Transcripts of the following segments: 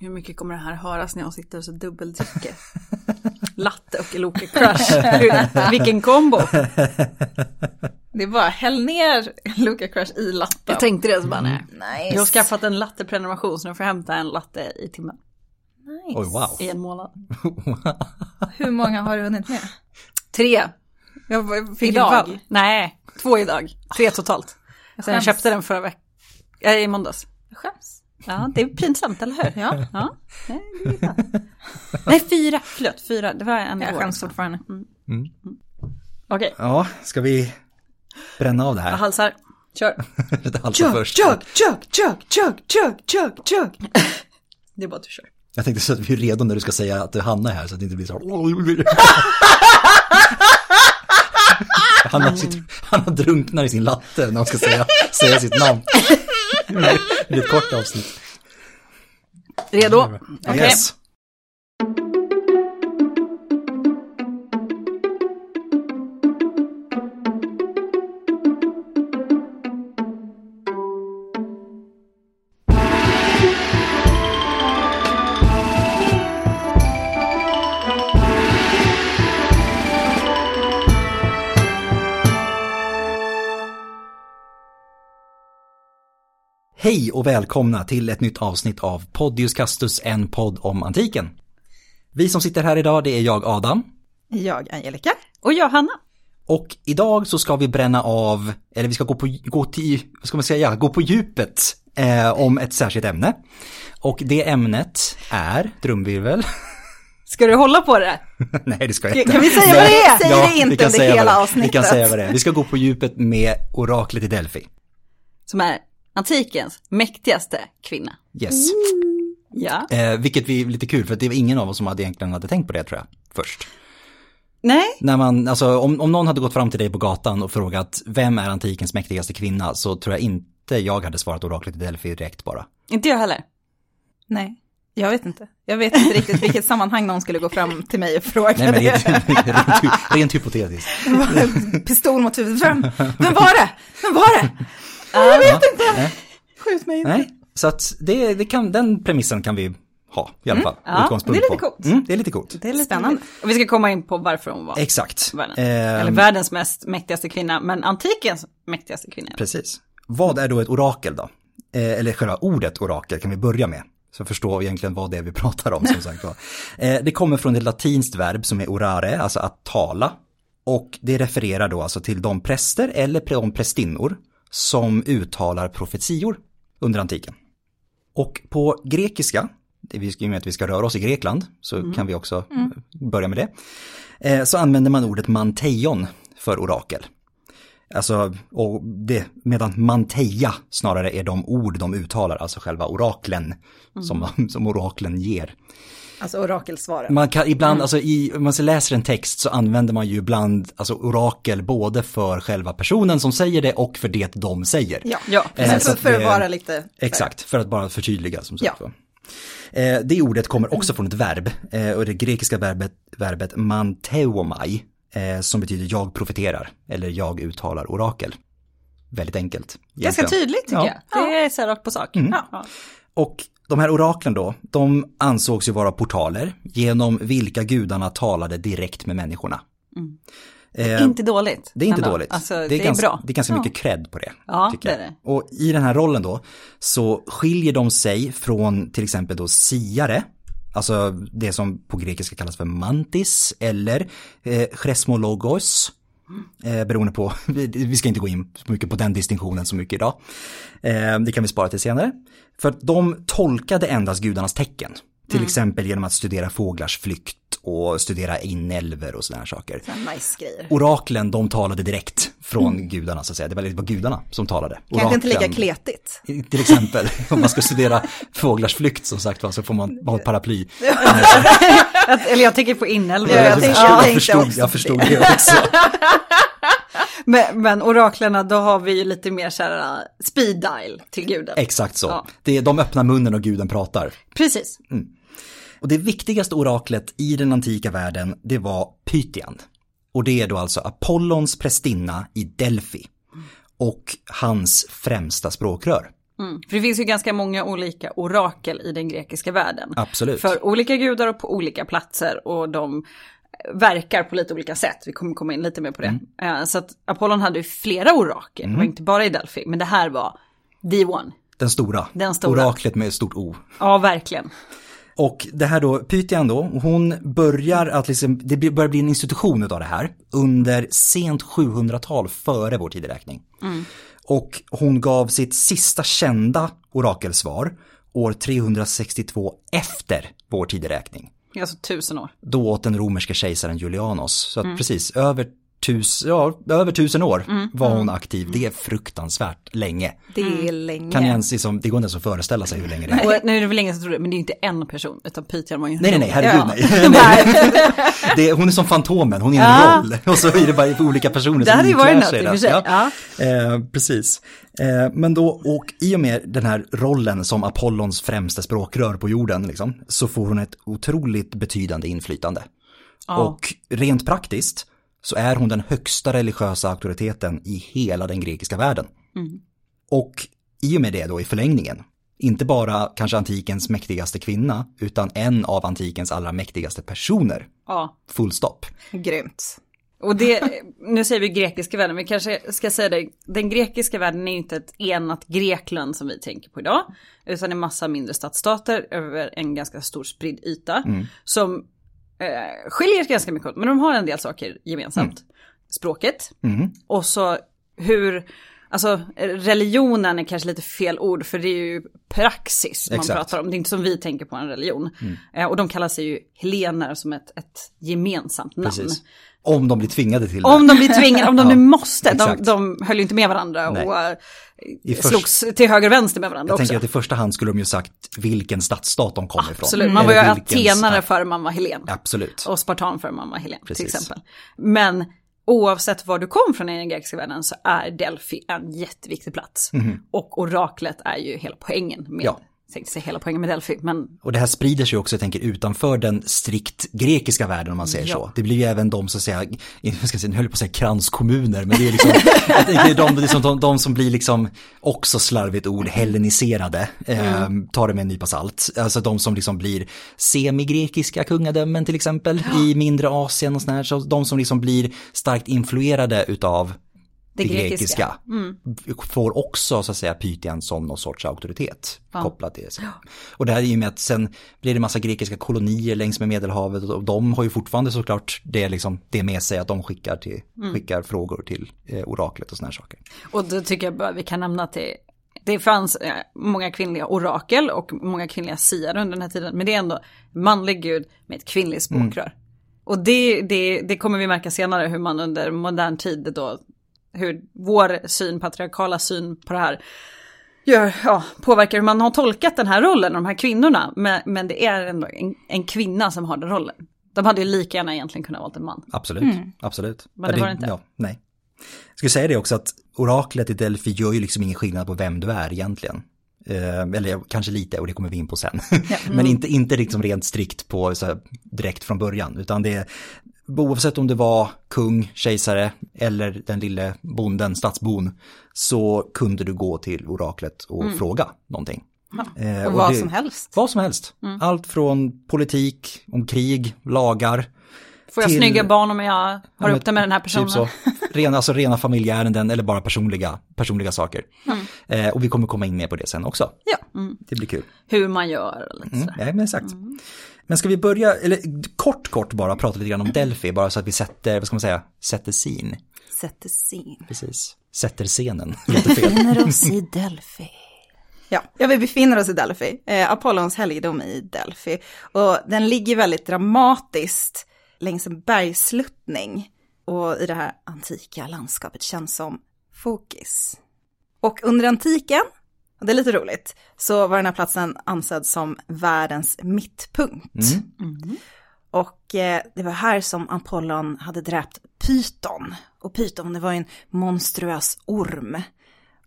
Hur mycket kommer det här höras när jag sitter och så dubbeldricker? Latte och Loka Crush. Vilken kombo. Det är bara häll ner Luca Crush i latten. Jag tänkte det så bara nej. Nice. Jag har skaffat en latteprenumeration så nu får jag hämta en latte i timmen. nice. Oj, wow. I en månad. Hur många har du hunnit med? Tre. Jag fick Idag? Nej, två idag. Tre totalt. Sen jag köpte den förra veckan. Äh, I måndags. Jag skäms. Ja, det är pinsamt, eller hur? Ja. ja. Nej. Nej, fyra. Förlåt, fyra. Det var en Jag skäms fortfarande. Okej, Ja, ska vi bränna av det jag här? halsar. Kör. Lite halsa först. chug, chug, chug, chug, chug, chug. Det är bara att du kör. Jag tänkte så att vi är redo när du ska säga att Hanna är här så att det inte blir så här. Hanna, sitter, Hanna drunknar i sin latte när hon ska säga, säga sitt namn. Det är ett kort avsnitt. Redo? Yes. Hej och välkomna till ett nytt avsnitt av Podius Castus, en podd om antiken. Vi som sitter här idag, det är jag Adam. Jag, Angelica. Och jag, Hanna. Och idag så ska vi bränna av, eller vi ska gå på, gå till, vad ska man säga, gå på djupet eh, om ett särskilt ämne. Och det ämnet är, trumvirvel, Ska du hålla på det? nej det ska jag inte. Kan vi säga vad det är? Säg det vi inte kan under säga hela det avsnittet. Vi kan säga vad det är. Vi ska gå på djupet med oraklet i Delphi. Som är antikens mäktigaste kvinna. Yes. Ja. Eh, vilket vi, lite kul för att det var ingen av oss som hade egentligen hade tänkt på det tror jag, först. Nej, När man, alltså om, om någon hade gått fram till dig på gatan och frågat vem är antikens mäktigaste kvinna så tror jag inte jag hade svarat oraklet i Delphi direkt bara. inte jag heller. Nej, jag vet inte. Jag vet inte riktigt vilket sammanhang någon skulle gå fram till mig och fråga Nej men det. rent, rent, rent hypotetiskt. Pistol mot huvudet. Vem, vem var det? Vem var det? Jag vet inte. Skjut mig inte. Nej, så att det, det kan, den premissen kan vi ha i alla fall. ja, Utgångspunkt det är lite på. coolt. Mm, det är lite coolt. Det är lite spännande. Och vi ska komma in på varför hon var Exakt. världen. Ehm, Eller världens mest mäktigaste kvinna, men antikens mäktigaste kvinna. Precis. Vad är då ett orakel då? Eh, eller själva ordet orakel kan vi börja med. Så förstå egentligen vad det är vi pratar om som sagt var. Eh, det kommer från ett latinskt verb som är orare, alltså att tala. Och det refererar då alltså till de präster eller de prästinnor som uttalar profetior under antiken. Och på grekiska, ska ju med att vi ska röra oss i Grekland, så kan vi också börja med det. Eh, så använder man ordet manteion för orakel. Alltså, och det, medan manteia snarare är de ord de uttalar, alltså själva oraklen som, som oraklen ger. Alltså orakelsvaren. Man kan ibland, alltså i, om man läser en text så använder man ju ibland, alltså orakel både för själva personen som säger det och för det de säger. Ja, Ja, Eh, för, för att vara lite... Exakt, för att bara förtydliga som sagt Ja. Eh, det ordet kommer också från ett verb, eh, och det grekiska verbet, verbet manteomai, eh, som betyder jag profeterar, eller jag uttalar orakel. Väldigt enkelt. Ganska tydligt tycker Ja. jag. Det är så här rakt på sak. Ja. Och de här oraklen då, de ansågs ju vara portaler genom vilka gudarna talade direkt med människorna. Eh, Inte dåligt. det är inte ändå. dåligt. Alltså, det, är, ganska, bra. Det är ganska mycket cred på det. Ja, tycker det är det. Och i den här rollen då så skiljer de sig från till exempel då siare, alltså det som på grekiska kallas för mantis eller eh, chresmologos. Eh, beroende på, vi, ska inte gå in så mycket på den distinktionen så mycket idag. Eh, det kan vi spara till senare. För att de tolkade endast gudarnas tecken. Till exempel genom att studera fåglars flykt och studera inälvor och sådana här saker. Nice grejer. Oraklen, de talade direkt från gudarna så att säga. Det var, det var gudarna som talade. Kanske inte lika Oraklen- kletigt. Till exempel, om man ska studera fåglars flykt som sagt var, så får man ha ett paraply. Eller jag tänker på inälvor. Ja, jag jag, tänkte- förstod, jag, förstod, också jag förstod det. också. Men, men oraklerna, då har vi ju lite mer så här uh, speed dial till guden. Exakt så. Ja. Det är, de öppnar munnen och guden pratar. Precis. Och det viktigaste oraklet i den antika världen, det var Pythian. Och det är då alltså Apollons prästinna i Delphi. Och hans främsta språkrör. Mm. För det finns ju ganska många olika orakel i den grekiska världen. Absolut. För olika gudar och på olika platser och de verkar på lite olika sätt. Vi kommer komma in lite mer på det. Eh, Så att Apollon hade ju flera orakel, det var inte bara i Delphi, men det här var the one. Den stora. Den stora. Oraklet med stort O. Ja, verkligen. Och det här då, Pythian då, hon börjar att liksom, det börjar bli en institution av det här under sent 700-tal före vår tideräkning. Och hon gav sitt sista kända orakelsvar år 362 efter vår tideräkning. Alltså tusen år. Då åt den romerske kejsaren Julianos. Så att precis, över tusen, ja, över tusen år var hon aktiv. Det är fruktansvärt länge. Det är länge. Kan ens, liksom, det går inte ens att föreställa sig hur länge det är. Och nu är det väl länge sedan trodde, men det är ju inte en person, utan Pythian var ju en Nej, nej, nej, herregud Ja. nej. det, hon är som Fantomen, hon är en Ja. roll. Och så är det bara olika personer Det som hade ju varit iklär något sig i och det. för sig. Ja. Eh, precis. Eh, men då, och i och med den här rollen som Apollons främsta språkrör på jorden, liksom, så får hon ett otroligt betydande inflytande. Och rent praktiskt så är hon den högsta religiösa auktoriteten i hela den grekiska världen. Och i och med det då i förlängningen, inte bara kanske antikens mäktigaste kvinna, utan en av antikens allra mäktigaste personer. ja. Full stopp. Grymt. Och det, nu säger vi grekiska världen, men kanske ska säga det, den grekiska världen är ju inte ett enat Grekland som vi tänker på idag, utan en massa mindre stadsstater över en ganska stor spridd yta, som eh, skiljer sig ganska mycket åt, men de har en del saker gemensamt. Språket, Mm. och så hur, alltså religionen är kanske lite fel ord, för det är ju praxis man Exakt. pratar om, det är inte som vi tänker på en religion. Eh, och de kallar sig ju helener som ett, ett gemensamt namn. Precis. Om de blir tvingade till det. Om de blir tvingade, om de nu måste. De, de höll ju inte med varandra Nej. och I först- slogs till höger och vänster med varandra Jag också. tänker att i första hand skulle de ju sagt vilken stadsstat de kommer ifrån. Absolut, man var ju atenare före man var Helen. Absolut. Och spartan före man var Helen till Precis. exempel. Men oavsett var du kom från i den grekiska världen så är Delphi en jätteviktig plats. Och oraklet är ju hela poängen med. Ja. Tänkte säga hela poängen med Delphi, men Och det här sprider sig också, jag tänker, utanför den strikt grekiska världen om man säger Ja. så. Det blir ju även de, så att säga, jag ska säga, nu höll jag på att säga kranskommuner, men det är liksom, de, det är som de, de som blir liksom, också slarvigt ord, helleniserade, eh, tar det med en nypa salt. Alltså de som liksom blir semigrekiska kungadömen till exempel, i mindre Asien och sådär, så de som liksom blir starkt influerade utav det, grekiska, grekiska. får också så att säga Pythian som någon sorts auktoritet Ja. kopplat till sig. Och det här är ju med att sen blir det massa grekiska kolonier längs med Medelhavet och de har ju fortfarande såklart det, liksom, det med sig att de skickar, till, skickar frågor till eh, oraklet och sådana saker. Och då tycker jag bara vi kan nämna att det, det fanns eh, många kvinnliga orakel och många kvinnliga siare under den här tiden. Men det är ändå manlig gud med ett kvinnligt språkrör. Och det, det, det kommer vi märka senare hur man under modern tid då, hur vår syn, patriarkala syn på det här gör, ja, påverkar hur man har tolkat den här rollen, de här kvinnorna. Men, men det är ändå en, en kvinna som har den rollen. De hade ju lika gärna egentligen kunnat vara en man. Absolut, absolut. Mm. Men det var det inte. Ja, nej. Jag skulle säga det också att oraklet i Delphi gör ju liksom ingen skillnad på vem du är egentligen. Eh, eller kanske lite, och det kommer vi in på sen. Men inte, inte liksom rent strikt på så här, direkt från början, utan det oavsett om det var kung, kejsare eller den lille bonden, stadsbon, så kunde du gå till oraklet och fråga någonting. Eh, Och vad det- som helst. Vad som helst. Allt från politik, om krig, lagar, Får jag Till- snygga barn om jag har Ja, upp det med den här personen? Typ så. Rena, alltså rena familjeärenden eller bara personliga, personliga saker. Eh, och vi kommer komma in mer på det sen också. Ja. Det blir kul. Hur man gör och lite Mm, nej, men exakt. Men ska vi börja, eller kort kort bara prata lite grann om Delphi, bara så att vi sätter, vad ska man säga, sätter scene. Sätter sin. Precis. Sätter scenen. Låter fel. befinner oss i Delphi. Ja, ja, vi befinner oss i Delphi, eh, Apollons helgedom i Delphi. Och den ligger väldigt dramatiskt längs en bergsluttning. Och i det här antika landskapet känns som Fokis. Och under antiken, det är lite roligt, så var den här platsen ansedd som världens mittpunkt. Och eh, det var här som Apollon hade dräpt Pyton. Och Pyton, det var ju en monstruös orm.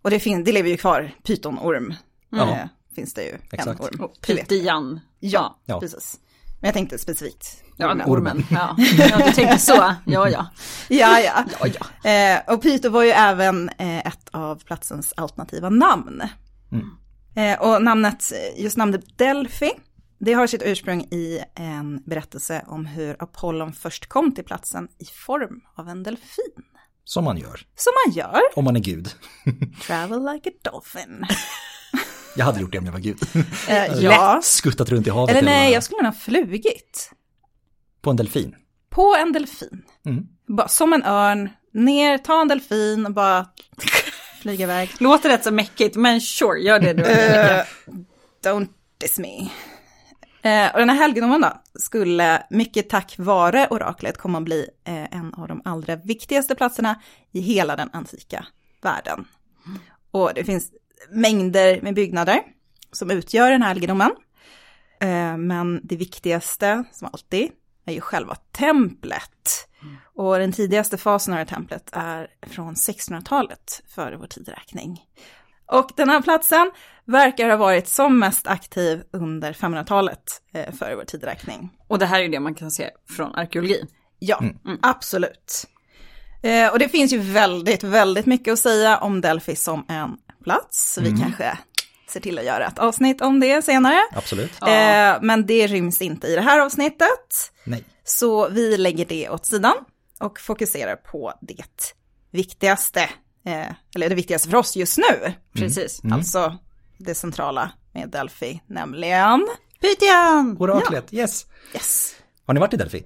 Och det, fin- det lever ju kvar, pytonorm. Ja. Eh, finns det ju Exakt. en orm. Och. Pytian. Ja, Ja. precis. Men jag tänkte specifikt. Ja, ormen. ormen. Ja. ja, du tänkte så. Ja, ja. Ja, ja. ja, ja. Eh, och Pyto var ju även eh, ett av platsens alternativa namn. Eh, och namnet, just namnet Delphi, det har sitt ursprung i en berättelse om hur Apollon först kom till platsen i form av en delfin. Som man gör. Som man gör. Om man är gud. Travel like a dolphin. Jag hade gjort det om jag var gud. Eh, ja. Skuttat runt i havet. Eller nej, jag skulle nog ha flugit. På en delfin. På en delfin. Mm. Bara som en örn, ner, ta en delfin och bara flyga iväg. Låter rätt så mäckigt, men sure, gör det du. Eh, don't diss me. Eh, och den här helgedomen då, skulle mycket tack vare oraklet komma att bli eh, en av de allra viktigaste platserna i hela den antika världen. Och det finns mängder med byggnader som utgör den här helgedomen. Men det viktigaste, som alltid, är ju själva templet. Och den tidigaste fasen av det här templet är från 1600-talet före vår tideräkning. Och den här platsen verkar ha varit som mest aktiv under 500-talet eh, före vår tideräkning. Och det här är ju det man kan se från arkeologin. Ja, absolut. Eh, och det finns ju väldigt, väldigt mycket att säga om Delphi som en plats. Vi kanske ser till att göra ett avsnitt om det senare. Absolut. Eh, men det ryms inte i det här avsnittet. Nej. Så vi lägger det åt sidan och fokuserar på det viktigaste. Eh, eller det viktigaste för oss just nu. Precis. Alltså det centrala med Delphi, nämligen... Pythian! Oraklet, yes. Yes. Har ni varit i Delphi?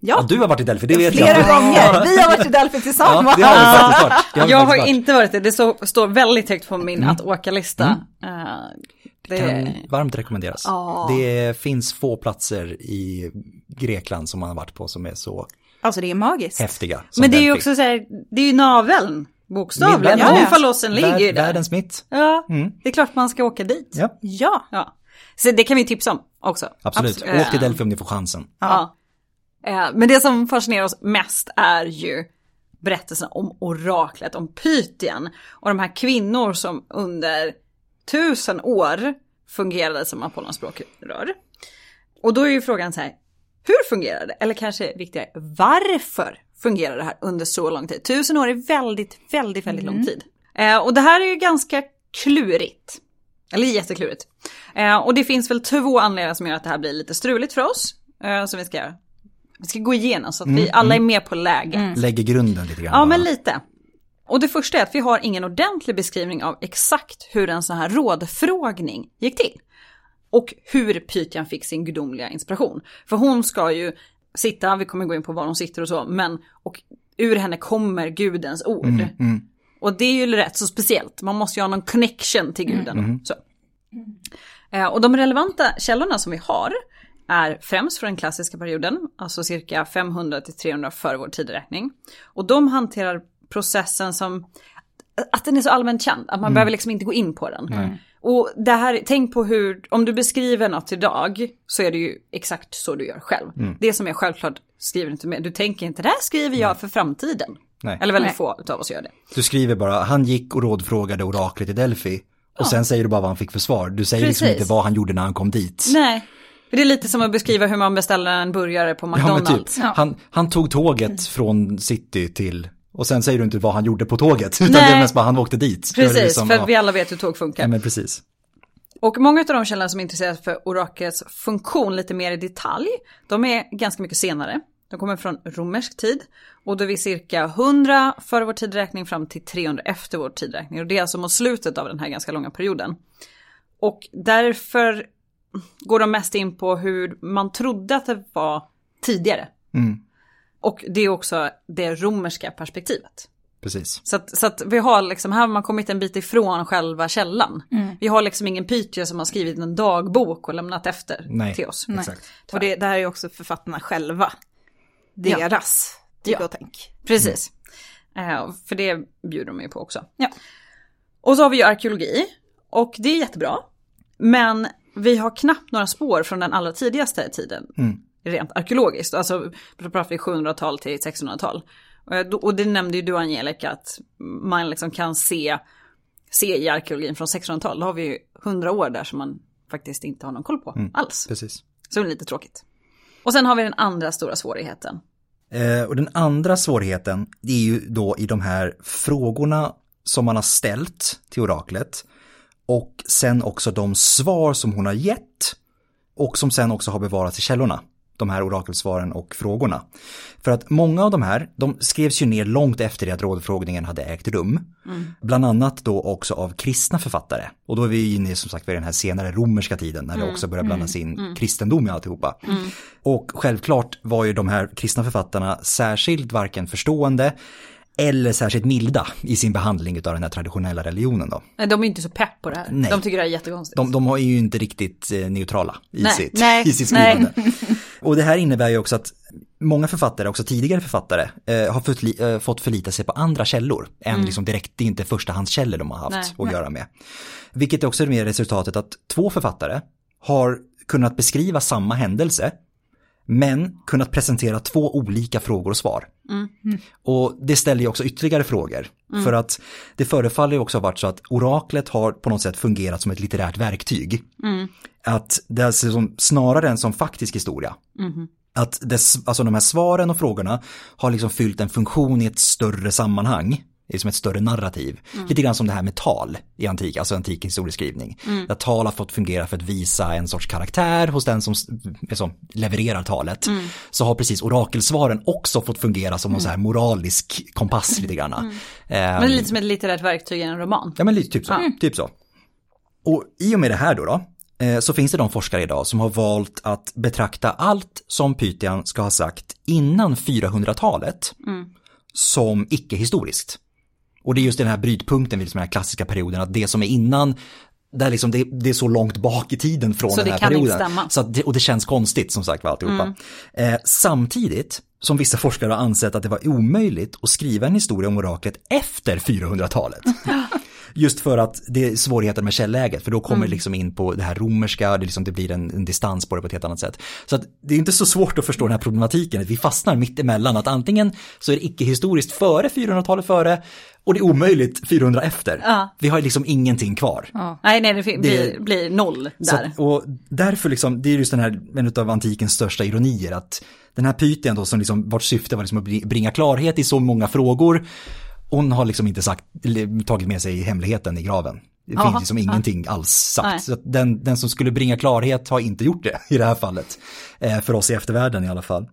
Ja, Ja, du har varit i Delphi, det vet flera jag. gånger. Vi har varit i Delphi Ja, tillsammans. det har vi faktiskt varit. Det vi Jag faktiskt har varit. inte varit det, det står väldigt högt på min att åka-lista. Eh, det, Kan varmt rekommenderas. Ja. Det finns få platser i Grekland som man har varit på som är så Alltså det är magiskt. häftiga. men det är ju också så här, det är ju naveln, bokstavligen. Ja. Omfalossen ligger ju där. världens mitt. Ja, det är klart man ska åka dit. Ja, Ja. Ja. Så det kan vi tipsa om också. absolut. Abs- Åk till Delphi om ni får chansen. Ja. Eh, Men det som fascinerar oss mest är ju berättelsen om oraklet, om Pythien och de här kvinnor som under tusen år fungerade som Apollons språkrör. Och då är ju frågan så här, hur fungerar det? Eller kanske viktigare, varför fungerar det här under så lång tid? Tusen år är väldigt, väldigt, väldigt lång tid. Eh, och det här är ju ganska klurigt. Eller jätteklurigt. Eh, och det finns väl två anledningar som gör att det här blir lite struligt för oss. Som vi ska, vi ska gå igenom så att vi alla är med på läget. Lägger grunden lite grann. Ja, bara. men lite. Och det första är att vi har ingen ordentlig beskrivning av exakt hur en sån här rådfrågning gick till. Och hur Pythian fick sin gudomliga inspiration. För hon ska ju sitta, vi kommer gå in på var hon sitter och så, men och ur henne kommer gudens ord. mm. Och det är ju rätt så speciellt, man måste ju ha någon connection till guden. Så. Eh, Och de relevanta källorna som vi har är främst från den klassiska perioden, alltså cirka 500 till 300 före vår tideräkning. Och de hanterar processen som, att den är så allmänt känd, att man behöver liksom inte gå in på den. Och det här, tänk på hur, om du beskriver något idag så är det ju exakt så du gör själv. Det som är självklart skriver du inte med, du tänker inte det här skriver jag för framtiden. Nej. Eller väldigt Nej. få av oss gör det. Du skriver bara, han gick och rådfrågade oraklet i Delphi. Och sen säger du bara vad han fick för svar. Du säger liksom Precis. inte vad han gjorde när han kom dit. Nej, det är lite som att beskriva hur man beställer en burgare på Ja, men McDonalds. typ. Han, han tog tåget från city till, och sen säger du inte vad han gjorde på tåget. Utan Nej. det är mest bara han åkte dit. Precis, liksom, för ja. vi alla vet hur tåg funkar. Ja, men precis. Och många av de källorna som är intresserade för oraklets funktion lite mer i detalj, de är ganska mycket senare. De kommer från romersk tid och då är vi cirka 100 före vår tidräkning fram till 300 efter vår tidräkning. Och det är alltså mot slutet av den här ganska långa perioden. Och därför går de mest in på hur man trodde att det var tidigare. Mm. Och det är också det romerska perspektivet. Precis. Så att, så att vi har liksom, här har man kommit en bit ifrån själva källan. Vi har liksom ingen Pythia som har skrivit en dagbok och lämnat efter Nej. till oss. Exakt. Och det, det här är ju också författarna själva. Deras tycke Ja. och tänk. Precis. Eh, för det bjuder de ju på också. Ja. Och så har vi ju arkeologi. Och det är jättebra. Men vi har knappt några spår från den allra tidigaste tiden. Rent arkeologiskt. Alltså pratar vi 700-tal till 1600-tal. Eh, då- Och det nämnde ju du Angelica att man liksom kan se, se i arkeologin från 1600-tal. Då har vi ju 100 år där som man faktiskt inte har någon koll på alls. Precis. Så det är lite tråkigt. Och sen har vi den andra stora svårigheten. Eh, och den andra svårigheten det är ju då i de här frågorna som man har ställt till oraklet. Och sen också de svar som hon har gett och som sen också har bevarats i källorna de här orakelsvaren och frågorna. För att många av de här, de skrevs ju ner långt efter det att rådfrågningen hade ägt rum. Mm. Bland annat då också av kristna författare. Och då är vi inne som sagt vid den här senare romerska tiden när mm. det också börjar blandas in mm. kristendom i alltihopa. Mm. Och självklart var ju de här kristna författarna särskilt varken förstående eller särskilt milda i sin behandling av den här traditionella religionen då. Nej, de är inte så pepp på det här. Nej. De tycker det är jättekonstigt. De, de är ju inte riktigt eh, neutrala i, nej. Sitt, nej. i sitt skrivande. Och det här innebär ju också att många författare, också tidigare författare, eh, har fått, eh, fått förlita sig på andra källor än mm. liksom direkt, det är inte förstahandskällor de har haft nej, att nej. göra med. Vilket också är resultatet att två författare har kunnat beskriva samma händelse men kunnat presentera två olika frågor och svar. Mm. Och det ställer ju också ytterligare frågor. Mm. För att det förefaller ju också ha varit så att oraklet har på något sätt fungerat som ett litterärt verktyg. Mm. Att det är som, snarare än som faktisk historia. Mm. Att dess, alltså de här svaren och frågorna har liksom fyllt en funktion i ett större sammanhang det är som ett större narrativ. Mm. Lite grann som det här med tal i antik, alltså antik historieskrivning. Mm. Där tal har fått fungera för att visa en sorts karaktär hos den som, som levererar talet. Mm. Så har precis orakelsvaren också fått fungera som mm. någon så här moralisk kompass lite grann. Mm. Um, men lite som ett litterärt verktyg i en roman. Ja men lite typ så. Mm. Typ så. Och i och med det här då, då eh, så finns det de forskare idag som har valt att betrakta allt som Pythian ska ha sagt innan 400-talet som icke-historiskt. Och det är just den här brytpunkten vid den här klassiska perioden, att det som är innan där liksom det, det, är så långt bak i tiden från så den här perioden. Så det, och det känns konstigt som sagt var alltihopa. Mm. Eh, samtidigt som vissa forskare har ansett att det var omöjligt att skriva en historia om oraklet efter 400-talet. Just för att det är svårigheter med källäget, för då kommer mm. det liksom in på det här romerska, det, liksom, det blir en, en, distans på det på ett helt annat sätt. Så att det är inte så svårt att förstå den här problematiken, att vi fastnar mitt emellan, att antingen så är det icke-historiskt före 400-talet före, och det är omöjligt 400 efter. Ja. Vi har liksom ingenting kvar. Ja. Nej, nej, det blir, det, blir noll där. Så, och därför liksom, det är just den här, en av antikens största ironier, att den här Pythien då som liksom, vars syfte var liksom att bringa klarhet i så många frågor, hon har liksom inte sagt, tagit med sig hemligheten i graven. Det Aha, finns liksom ingenting alls sagt. Så den, den som skulle bringa klarhet har inte gjort det i det här fallet. Eh, för oss i eftervärlden i alla fall.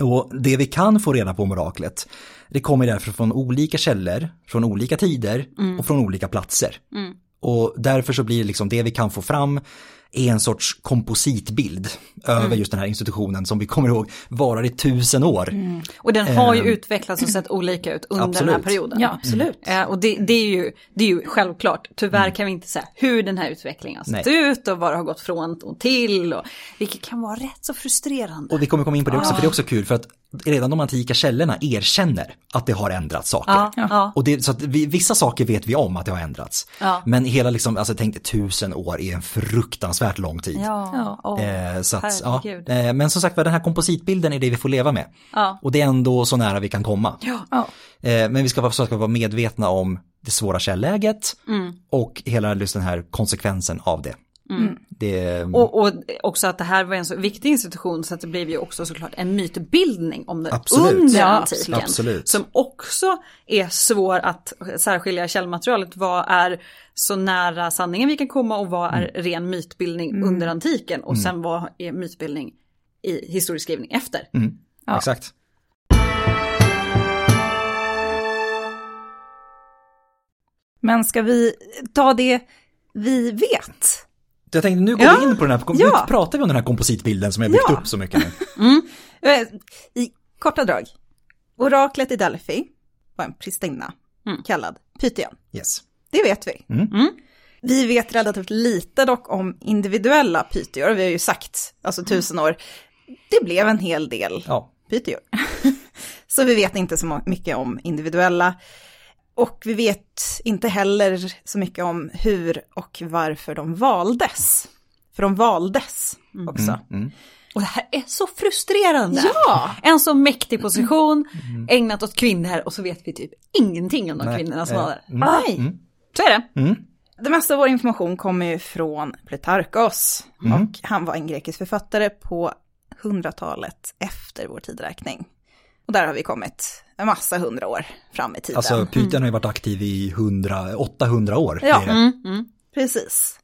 Och det vi kan få reda på om oraklet, det kommer därför från olika källor, från olika tider mm. och från olika platser. Mm. Och därför så blir det liksom det vi kan få fram är en sorts kompositbild över mm. just den här institutionen som vi kommer ihåg varar i tusen år. Mm. Och den har ju uh, utvecklats och sett olika ut under absolut. den här perioden. Ja, absolut. Uh, och det, det, är ju, det är ju självklart, tyvärr mm. kan vi inte säga hur den här utvecklingen har sett Nej. ut och vad det har gått från och till. Och, vilket kan vara rätt så frustrerande. Och vi kommer komma in på det också, ah. för det är också kul för att redan de antika källorna erkänner att det har ändrats saker. Ja, ja. Och det, så att vi, vissa saker vet vi om att det har ändrats. Ja. Men hela liksom, alltså tänk tusen år är en fruktansvärt lång tid. Ja. Oh, eh, så att, ja. Eh, men som sagt den här kompositbilden är det vi får leva med. Och det är ändå så nära vi kan komma. Eh, men vi ska vara, ska vara medvetna om det svåra källäget mm. och hela just den här konsekvensen av det. Mm. mm. Det... Och, och, också att det här var en så viktig institution så att det blev ju också såklart en mytbildning om det absolut. under ja, antiken. Absolut. Som också är svår att särskilja källmaterialet. Vad är så nära sanningen vi kan komma och vad är mm. ren mytbildning mm. under antiken och mm. sen vad är mytbildning i historieskrivning efter. Mm. Ja. Exakt. Men ska vi ta det vi vet? Jag tänkte nu går ja. vi in på den här, ja. nu pratar vi om den här kompositbilden som jag byggt ja. upp så mycket nu. Mm. Eh, I korta drag, oraklet i Delphi var en pristinna mm. kallad Pythian. Yes. Det vet vi. Mm. mm. Vi vet relativt lite dock om individuella pytior, vi har ju sagt, alltså mm. tusen år. Det blev en hel del ja. pytior. så vi vet inte så mycket om individuella. Och vi vet inte heller så mycket om hur och varför de valdes. För de valdes mm. också. Mm, mm. Och det här är så frustrerande. Ja! En så mäktig position, mm. ägnat åt kvinnor och så vet vi typ ingenting om de Nej. kvinnorna som var där. Mm. Nej, mm. så är det. Mm. Det mesta av vår information kommer ju från Plutarkos. Och han var en grekisk författare på hundratalet efter vår tidräkning. Och där har vi kommit en massa hundra år fram i tiden. Alltså Python har ju varit aktiv i 100, 800 år. Ja. Mm, mm. Precis.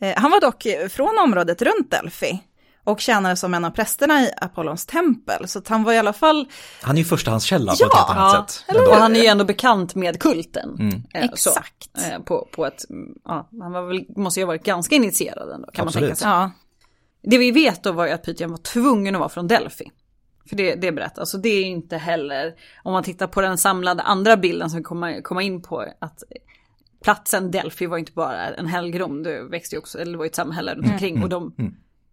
Eh, han var dock från området runt Delphi och tjänade som en av prästerna i Apollons tempel. Så han var i alla fall... Han är ju förstahandskälla Ja, på ett helt annat Ja, sätt. och han är ju ändå bekant med kulten. Mm. Eh, så, Exakt. eh, på, på ett, ja, han var väl, måste ju ha varit ganska initierad ändå, kan Absolut. man tänka sig. Ja, Det vi vet då var ju att Pythian var tvungen att vara från Delphi. För det, det berättas, så det är inte heller, om man tittar på den samlade andra bilden som vi kommer komma in på, att platsen Delphi var inte bara en helgedom, det växte ju också, eller det var ju ett samhälle runt omkring och de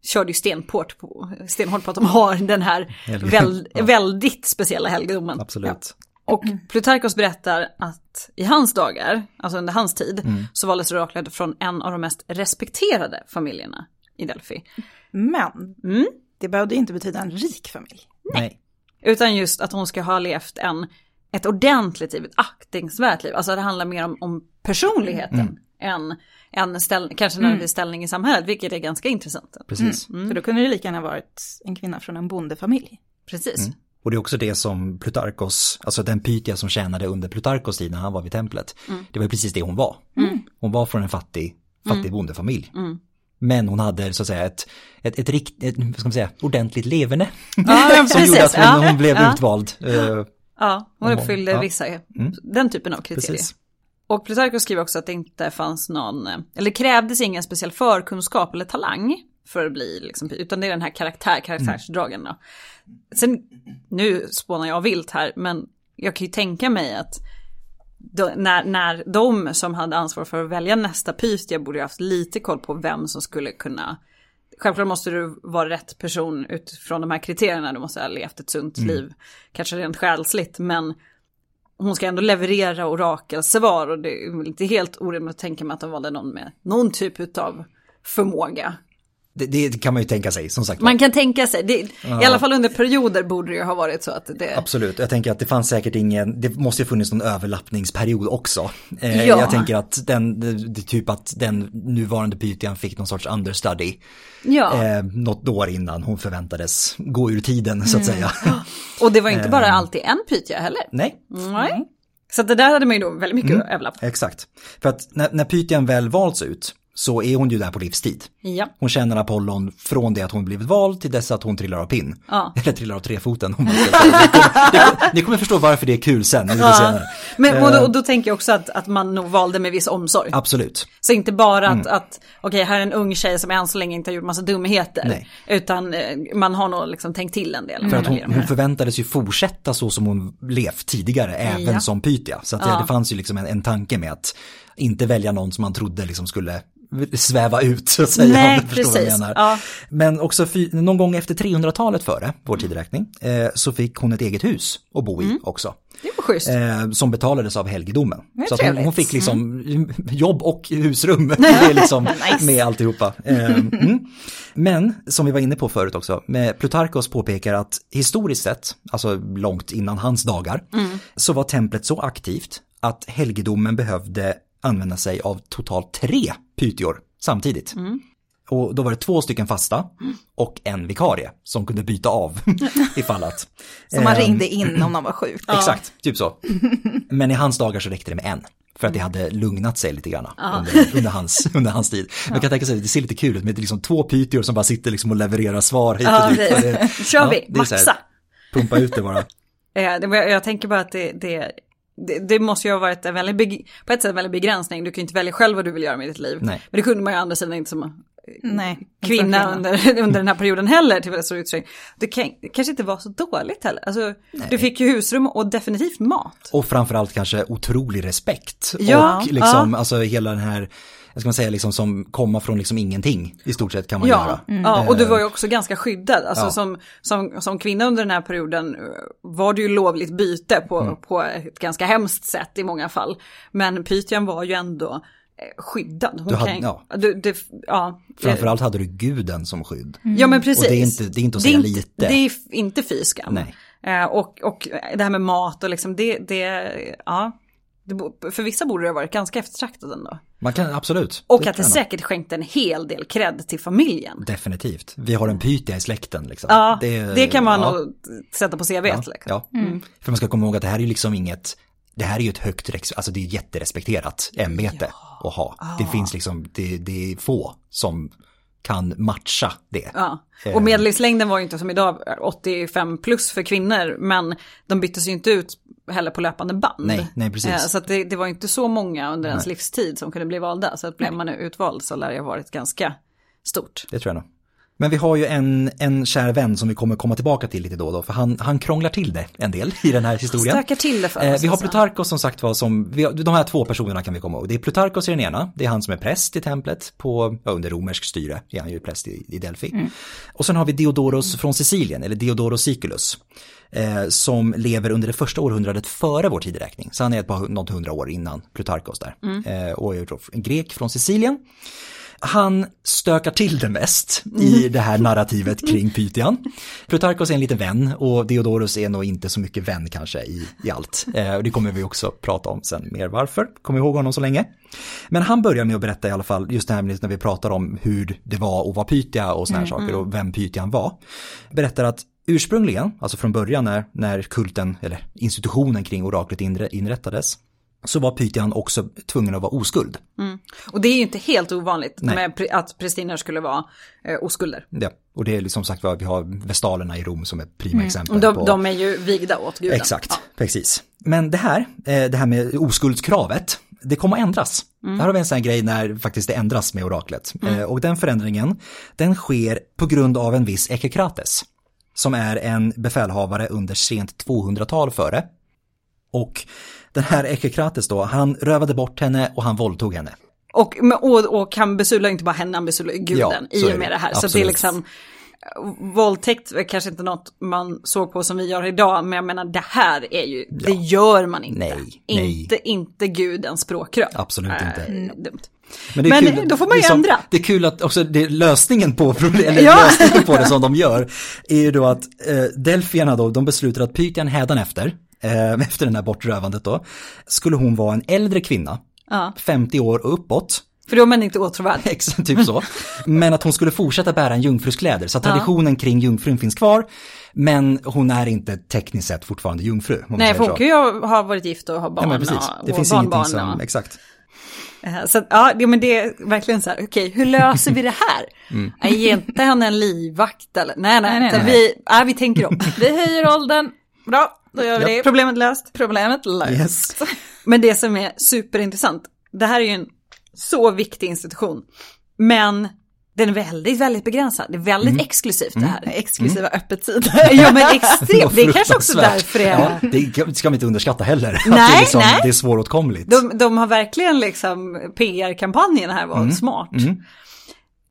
körde ju stenhårt på, stenhårt på att de har den här väl, ja. väldigt speciella helgedomen. Absolut. Och Plutarkos berättar att i hans dagar, alltså under hans tid, så valdes oraklet från en av de mest respekterade familjerna i Delphi. men Mm. det behövde inte betyda en rik familj. Nej. Utan just att hon ska ha levt en, ett ordentligt liv, ett aktningsvärt liv. Alltså det handlar mer om, om personligheten än, än ställ, kanske nödvändigtvis ställning i samhället, vilket är ganska intressant. Precis. För då kunde det lika gärna varit en kvinna från en bondefamilj. Precis. Och det är också det som Plutarkos, alltså den Pythia som tjänade under Plutarkos tid när han var vid templet. Det var precis det hon var. Hon var från en fattig, fattig bondefamilj. Men hon hade så att säga ett, ett, ett, rikt, ett vad ska man säga, ordentligt leverne. Ja, som gjorde att hon, Ja, hon blev ja. utvald. Eh, Ja, hon uppfyllde ja. vissa, den typen av kriterier. precis. Och Plutarkos skriver också att det inte fanns någon, eller krävdes ingen speciell förkunskap eller talang för att bli, liksom, utan det är den här karaktär, karaktärsdragen då. Sen, nu spånar jag vilt här, men jag kan ju tänka mig att då, när, när de som hade ansvar för att välja nästa Pythia borde ju haft lite koll på vem som skulle kunna Självklart måste du vara rätt person utifrån de här kriterierna. Du måste ha levt ett sunt liv, kanske rent själsligt, men hon ska ändå leverera orakelsvar och det är inte helt orimligt att tänka mig att de valde någon med någon typ av förmåga. Det, det kan man ju tänka sig, som sagt. Man kan tänka sig, det, i alla fall under perioder borde det ju ha varit så att det... Absolut, jag tänker att det fanns säkert ingen, det måste ju funnits någon överlappningsperiod också. Eh, Ja. Jag tänker att den, det, typ att den nuvarande Pythian fick någon sorts understudy. Ja, Eh, något år innan hon förväntades gå ur tiden så att Mm. säga. och det var inte bara alltid en Pythia heller. Nej, Nej. Så att det där hade man ju då väldigt mycket att överlappa. exakt. För att när, när Pythian väl valts ut så är hon ju där på livstid. Ja. Hon känner Apollon från det att hon blivit vald till dess att hon trillar av pinn. Ja. Eller trillar av trefoten. Om man ska säga. Ni, kommer, ni, kommer, förstå varför det är kul sen. senare. Men och då, Eh, och då tänker jag också att, att man nog valde med viss omsorg. Absolut. Så inte bara Mm. att, att okej här är en ung tjej som än så länge inte har gjort massa dumheter. Nej. Utan eh, man har nog liksom tänkt till en del. För att hon, hon förväntades ju fortsätta så som hon levt tidigare, även Ja. som Pythia. Så att det, det fanns ju liksom en, en tanke med att inte välja någon som man trodde liksom skulle sväva ut så att säga. Nej, precis. Ja. Men också någon gång efter 300-talet före vår tideräkning eh, så fick hon ett eget hus att bo i Mm. också. Det var schysst. Eh, som betalades av helgedomen. Så att hon, hon fick liksom jobb och husrum det liksom med alltihopa. Eh, mm. Men som vi var inne på förut också, Plutarkos påpekar att historiskt sett, alltså långt innan hans dagar, så var templet så aktivt att helgedomen behövde använda sig av totalt tre pytior samtidigt. Och då var det två stycken fasta och en vikarie som kunde byta av ifall att. Som man Ehm, ringde in om någon var sjuk. Exakt, typ så. Men i hans dagar så räckte det med en. För att det hade lugnat sig lite grann under, under, hans, under hans tid. Man kan tänka sig, det ser lite kul ut med liksom två pytior som bara sitter liksom och levererar svar hit och Ja, dit. det- Kör vi, är så här, maxa. Pumpa ut det bara. Eh, jag tänker bara att det, det, det, det måste ju ha varit en väldigt, på ett sätt en väldigt begränsning. Du kan ju inte välja själv vad du vill göra med ditt liv. Nej. Men det kunde man ju å andra sidan inte som Nej, inte kvinna under, under den här perioden heller till väldigt stor utsträckning. Det, kan, det kanske inte var så dåligt heller. Alltså, du fick ju husrum och definitivt mat. Och framförallt kanske otrolig respekt. Ja, och liksom, alltså hela den här, jag ska man säga liksom som komma från liksom ingenting i stort sett kan man Ja, göra. ja, och du var ju också ganska skyddad. Alltså Ja. som, som, som kvinna under den här perioden eh, var du ju lovligt byte på, Mm. på ett ganska hemskt sätt i många fall. Men Pythian var ju ändå eh, skyddad. Hon Du hade- kan, ja. du, det, ja, Framförallt hade du guden som skydd. Ja men precis. Och det är inte- det är inte att Det säga inte- lite. Det är inte fy skam. Nej. Eh, och, och det här med mat och liksom det, det ja. Det, för vissa borde det ha varit ganska eftertraktat ändå. Man kan, absolut. Och Det att det säkert skänkte en hel del cred till familjen. Definitivt. Vi har en pythia i släkten liksom. Ja, det, kan man ja, nog sätta på CVt. ja, liksom. ja. För man ska komma ihåg att det här är ju liksom inget det här är ju ett högt, alltså det är jätterespekterat ämbete ja. att ha. Ah. Det finns liksom, det, det är få som kan matcha det. Ja. Och eh. medellivslängden var ju inte som idag 85 plus för kvinnor, men de byttes ju inte ut heller på löpande band. Nej, nej precis. Eh, så det, det, var inte så många under ens livstid som kunde bli valda, så att blev man utvald så lär det ha varit ganska stort. Det tror jag nog. Men vi har ju en, en kär vän som vi kommer komma tillbaka till lite då och då, för han, han krånglar till det en del i den här historien. Stökar till det för oss. Eh, vi har Plutarkos som sagt var som, vi de här två personerna kan vi komma ihåg. Det är Plutarkos i den ena, det är han som är präst i templet på, ja, under romersk styre, är han ju präst i, i Delphi. Mm. Och sen har vi Diodoros mm. från Sicilien, eller Diodoros Siculus. Eh, som lever under det första århundradet före vår tideräkning. Så han är ett par, något hundra år innan Plutarkos där. Mm. Eh, och är en grek från Sicilien. Han stökar till det mest i mm. det här narrativet kring Pythian. Plutarkos är en liten vän och Diodorus är nog inte så mycket vän kanske i, i allt. Eh, och det kommer vi också prata om sen mer varför. Kom ihåg honom så länge. Men han börjar med att berätta i alla fall, just det här när vi pratar om hur det var att vara Pythia och sådana här mm, saker och vem Pythian var. Berättar att ursprungligen, alltså från början när, när kulten eller institutionen kring oraklet inrättades, så var Pythian också tvungen att vara oskuld. Mm. Och det är ju inte helt ovanligt att prästinnor skulle vara eh, oskulder. Ja, och det är liksom sagt vad vi har vestalerna i Rom som är prima mm. exempel. De, på... de är ju vigda åt guden. Exakt, ja. precis. Men det här, eh, det här med oskuldskravet, det kommer att ändras. Mm. Här har vi en sån här grej när faktiskt det ändras med oraklet. Mm. Eh, och den förändringen, den sker på grund av en viss Ekokrates. Som är en befälhavare under sent 200-tal före. Och den här Ekokrates då, han rövade bort henne och han våldtog henne. Och, och, och han besudlar inte bara henne, han besudlar guden ja, i och med det här. Absolut. Så det är liksom, våldtäkt är kanske inte något man såg på som vi gör idag, men jag menar det här är ju, ja. det gör man inte. Nej, inte, nej. inte gudens språkrör. Absolut äh, inte. Dumt. Men, men kul, då får man ju liksom, ändra. Det är kul att också det, lösningen på eller ja. lösningen på det som de gör är ju då att eh, Delfierna då, de beslutar att Pythian hädanefter efter det här bortrövandet då, skulle hon vara en äldre kvinna, ja. 50 år och uppåt. För då är man inte åtråvärd. typ så. Men att hon skulle fortsätta bära en jungfrus kläder, så traditionen ja. kring jungfrun finns kvar. Men hon är inte tekniskt sett fortfarande jungfru. Nej, för hon kan ju ha varit gift och ha barn. Ja, men precis. Det finns ingenting som, och... exakt. Eh, så ja, men det är verkligen så här, okej, hur löser vi det här? Mm. Ge inte henne en livvakt eller? Nej, nej, nej, nej. Vi, nej, vi tänker om. Vi höjer åldern, bra, då gör vi det. Problemet löst. Problemet löst. Yes. Men det som är superintressant, det här är ju en så viktig institution. Men den är väldigt, väldigt begränsad. Det är väldigt mm. exklusivt det här. Mm. Exklusiva mm. öppettider. ja men extremt, det är kanske också därför det är. Ja, det ska man inte underskatta heller. Nej, det, är liksom, nej. det är svåråtkomligt. De, de har verkligen liksom, PR-kampanjen här var mm. smart. Mm.